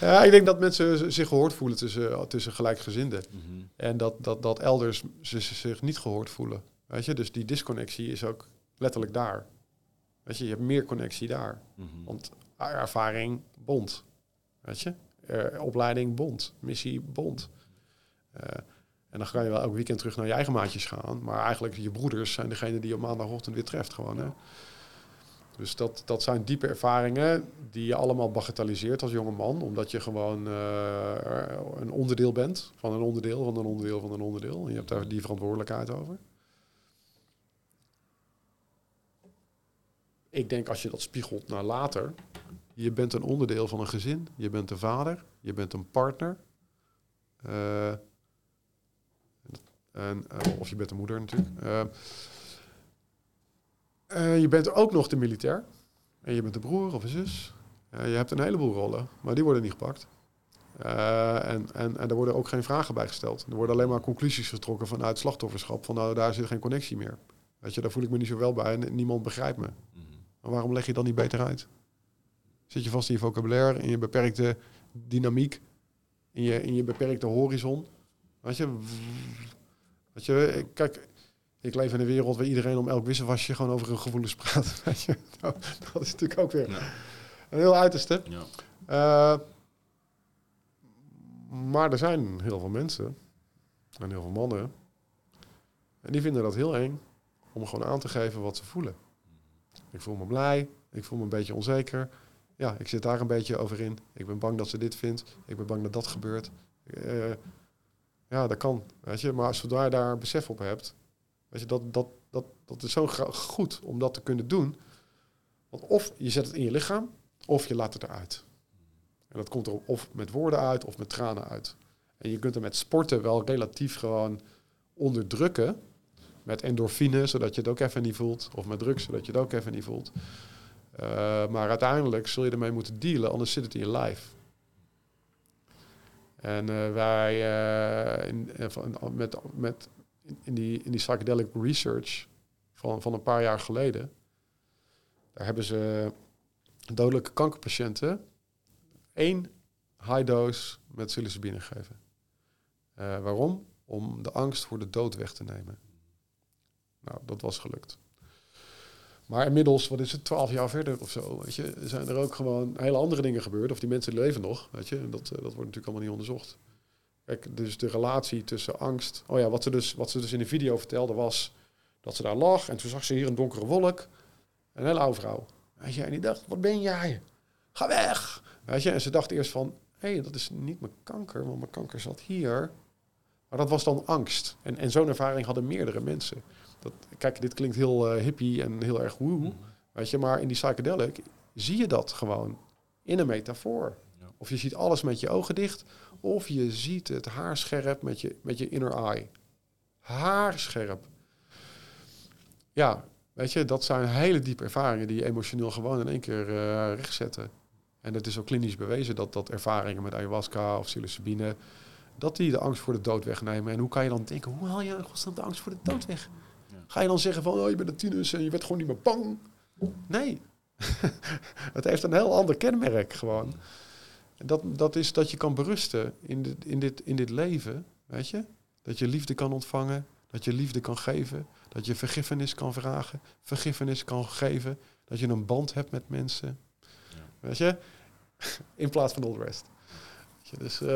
ja, ik denk dat mensen zich gehoord voelen tussen, tussen gelijkgezinden. Mm -hmm. En dat, dat, dat elders zich niet gehoord voelen. Weet je, dus die disconnectie is ook letterlijk daar. Weet je, je hebt meer connectie daar. Mm -hmm. Want ervaring bond. Weet je, uh, opleiding bond, missie bond. Uh, en dan kan je wel elk weekend terug naar je eigen maatjes gaan. Maar eigenlijk je broeders zijn degene die je op maandagochtend weer treft gewoon. Hè? Dus dat, dat zijn diepe ervaringen die je allemaal bagatelliseert als jonge man. Omdat je gewoon uh, een onderdeel bent van een onderdeel van een onderdeel van een onderdeel. En je hebt daar die verantwoordelijkheid over. Ik denk als je dat spiegelt naar later. Je bent een onderdeel van een gezin. Je bent een vader. Je bent een partner. Uh, en, uh, of je bent de moeder natuurlijk. Uh, uh, je bent ook nog de militair. En je bent de broer of een zus. je hebt een heleboel rollen, maar die worden niet gepakt. en, en, en er worden ook geen vragen bij gesteld. Er worden alleen maar conclusies getrokken vanuit slachtofferschap. Van nou, daar zit geen connectie meer. Weet je, daar voel ik me niet zo wel bij en niemand begrijpt me. Maar waarom leg je dan niet beter uit? Zit je vast in je vocabulaire, in je beperkte dynamiek, in je, in je beperkte horizon? Weet je, Weet je, kijk, ik leef in een wereld waar iedereen om elk wisselwasje gewoon over hun gevoelens praat. Weet je? Nou, dat is natuurlijk ook weer ja. een heel uiterste. Ja. Uh, maar er zijn heel veel mensen en heel veel mannen. En die vinden dat heel eng om gewoon aan te geven wat ze voelen. Ik voel me blij, ik voel me een beetje onzeker. Ja, ik zit daar een beetje over in. Ik ben bang dat ze dit vindt. Ik ben bang dat dat gebeurt. Uh, ja, dat kan. Weet je, maar zodra je daar besef op hebt, weet je, dat, dat, dat, dat is zo goed om dat te kunnen doen. Want of je zet het in je lichaam, of je laat het eruit. En dat komt er of met woorden uit of met tranen uit. En je kunt er met sporten wel relatief gewoon onderdrukken. Met endorfine, zodat je het ook even niet voelt. Of met drugs, zodat je het ook even niet voelt. Uh, maar uiteindelijk zul je ermee moeten dealen, anders zit het in je lijf. En uh, wij uh, in, met, met, in, die, in die psychedelic research van, van een paar jaar geleden, daar hebben ze dodelijke kankerpatiënten één high dose met psilocybine gegeven. waarom? Om de angst voor de dood weg te nemen. Nou, dat was gelukt. Maar inmiddels, wat is het, twaalf jaar verder of zo, weet je, zijn er ook gewoon hele andere dingen gebeurd. Of die mensen leven nog, weet je. En dat, eh, dat wordt natuurlijk allemaal niet onderzocht. Kijk, dus de relatie tussen angst... Oh ja, wat ze, dus, wat ze dus in de video vertelde was dat ze daar lag. En toen zag ze hier een donkere wolk. Een hele oude vrouw. Weet je, en die dacht, wat ben jij? Ga weg! Weet je, en ze dacht eerst van, hé, hey, dat is niet mijn kanker, want mijn kanker zat hier. Maar dat was dan angst. En, en zo'n ervaring hadden meerdere mensen. Dat, kijk, dit klinkt heel uh, hippie en heel erg woe. Mm. Weet je, maar in die psychedelic zie je dat gewoon in een metafoor. Ja. Of je ziet alles met je ogen dicht, of je ziet het haarscherp met je, met je inner eye. Haarscherp. Ja, weet je, dat zijn hele diepe ervaringen die je emotioneel gewoon in één keer uh, rechtzetten. En het is ook klinisch bewezen dat, dat ervaringen met ayahuasca of psilocybine, dat die de angst voor de dood wegnemen. En hoe kan je dan denken, hoe haal je de angst voor de dood weg? Ga je dan zeggen van, oh, je bent een tinus en je werd gewoon niet meer bang? Nee. het heeft een heel ander kenmerk gewoon. Dat, dat is dat je kan berusten in dit, in, dit, in dit leven, weet je? Dat je liefde kan ontvangen, dat je liefde kan geven, dat je vergiffenis kan vragen, vergiffenis kan geven, dat je een band hebt met mensen. Ja. Weet je? In plaats van all the rest. Weet je, dus, uh,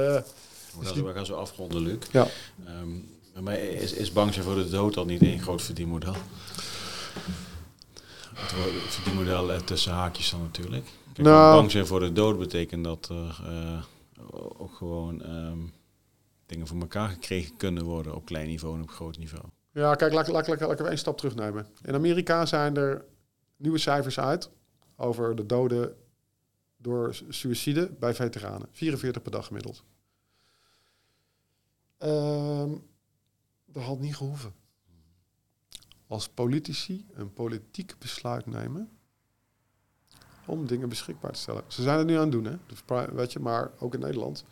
we, gaan zo, afronden, Luc. Ja. Um, maar is, is bang zijn voor de dood al niet één groot verdienmodel? Het verdienmodel eh, tussen haakjes dan natuurlijk. Kijk, nou, bang zijn voor de dood betekent dat er uh, ook gewoon um, dingen voor elkaar gekregen kunnen worden op klein niveau en op groot niveau. Ja, kijk, laat, laat, laat, laat ik even één stap terugnemen. In Amerika zijn er nieuwe cijfers uit over de doden door suïcide bij veteranen. 44 per dag gemiddeld. Um, dat had niet gehoeven. Als politici een politiek besluit nemen om dingen beschikbaar te stellen. Ze zijn het nu aan het doen, hè? Weet je, maar ook in Nederland.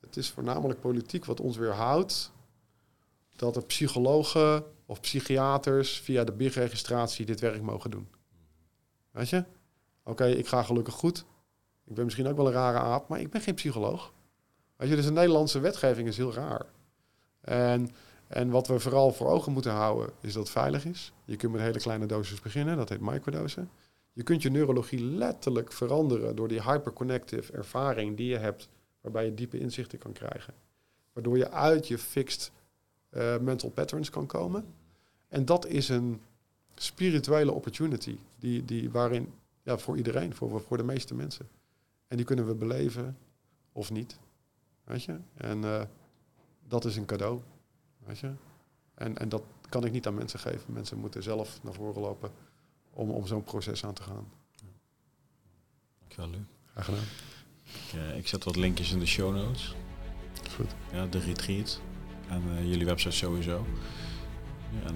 Het is voornamelijk politiek wat ons weerhoudt dat de psychologen of psychiaters via de BIG-registratie dit werk mogen doen. Weet je? Oké, ik ga gelukkig goed. Ik ben misschien ook wel een rare aap, maar ik ben geen psycholoog. Weet je, dus de Nederlandse wetgeving is heel raar. En en wat we vooral voor ogen moeten houden, is dat het veilig is. Je kunt met hele kleine doses beginnen, dat heet microdosen. Je kunt je neurologie letterlijk veranderen door die hyperconnective ervaring die je hebt, waarbij je diepe inzichten kan krijgen. Waardoor je uit je fixed uh, mental patterns kan komen. En dat is een spirituele opportunity, die, die waarin, ja, voor iedereen, voor, voor de meeste mensen. En die kunnen we beleven of niet. Weet je? En uh, dat is een cadeau. Weet je? En, en dat kan ik niet aan mensen geven. Mensen moeten zelf naar voren lopen om, om zo'n proces aan te gaan. Dankjewel, Luc. Graag gedaan. Ik, uh, ik zet wat linkjes in de show notes. Goed. Ja, de retreat. En uh, jullie website sowieso. Ja, en,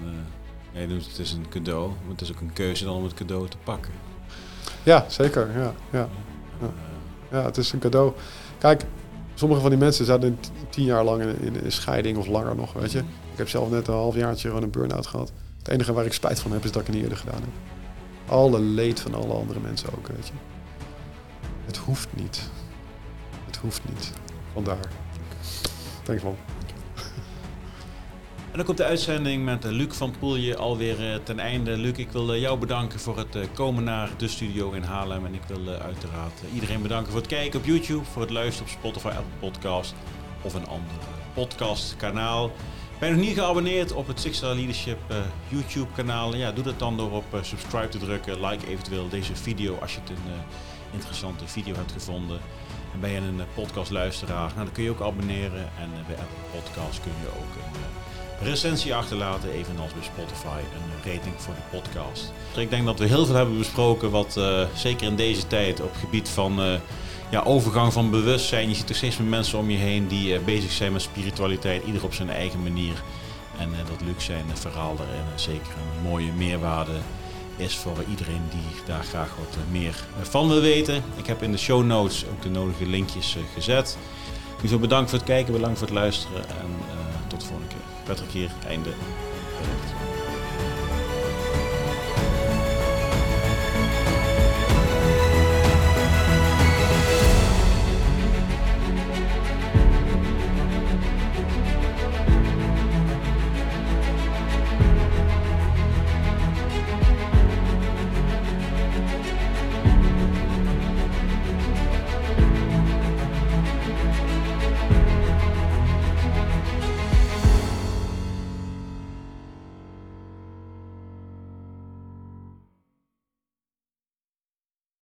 uh, ja, het is een cadeau, maar het is ook een keuze dan om het cadeau te pakken. Ja, zeker. Ja, ja. ja. ja het is een cadeau. Kijk, Sommige van die mensen zaten tien jaar lang in, scheiding of langer nog, weet je. Ik heb zelf net een halfjaartje gewoon een burn-out gehad. Het enige waar ik spijt van heb is dat ik het niet eerder gedaan heb. Alle leed van alle andere mensen ook, weet je. Het hoeft niet. Het hoeft niet. Vandaar. Dankjewel. En dan komt de uitzending met eh, Luc van Poelje alweer eh, ten einde. Luc, ik wil eh, jou bedanken voor het komen naar de studio in Haarlem. En ik wil uiteraard iedereen bedanken voor het kijken op YouTube, voor het luisteren op Spotify, Apple Podcast of een ander podcastkanaal. Ben je nog niet geabonneerd op het Six Star Leadership YouTube kanaal? Ja, doe dat dan door op subscribe te drukken. Like eventueel deze video als je het een interessante video hebt gevonden. En ben je een podcastluisteraar? Nou, dan kun je ook abonneren. En bij Apple Podcast kun je ook recensie achterlaten, evenals bij Spotify een rating voor de podcast. Dus ik denk dat we heel veel hebben besproken wat uh, zeker in deze tijd op gebied van uh, ja, overgang van bewustzijn. Je ziet toch steeds meer mensen om je heen die uh, bezig zijn met spiritualiteit, ieder op zijn eigen manier. En dat Luc zijn verhaal daarin zeker een mooie meerwaarde is voor iedereen die daar graag wat meer van wil weten. Ik heb in de show notes ook de nodige linkjes gezet. Dus bedankt voor het kijken, bedankt voor het luisteren en tot de volgende keer. Patrick hier, einde.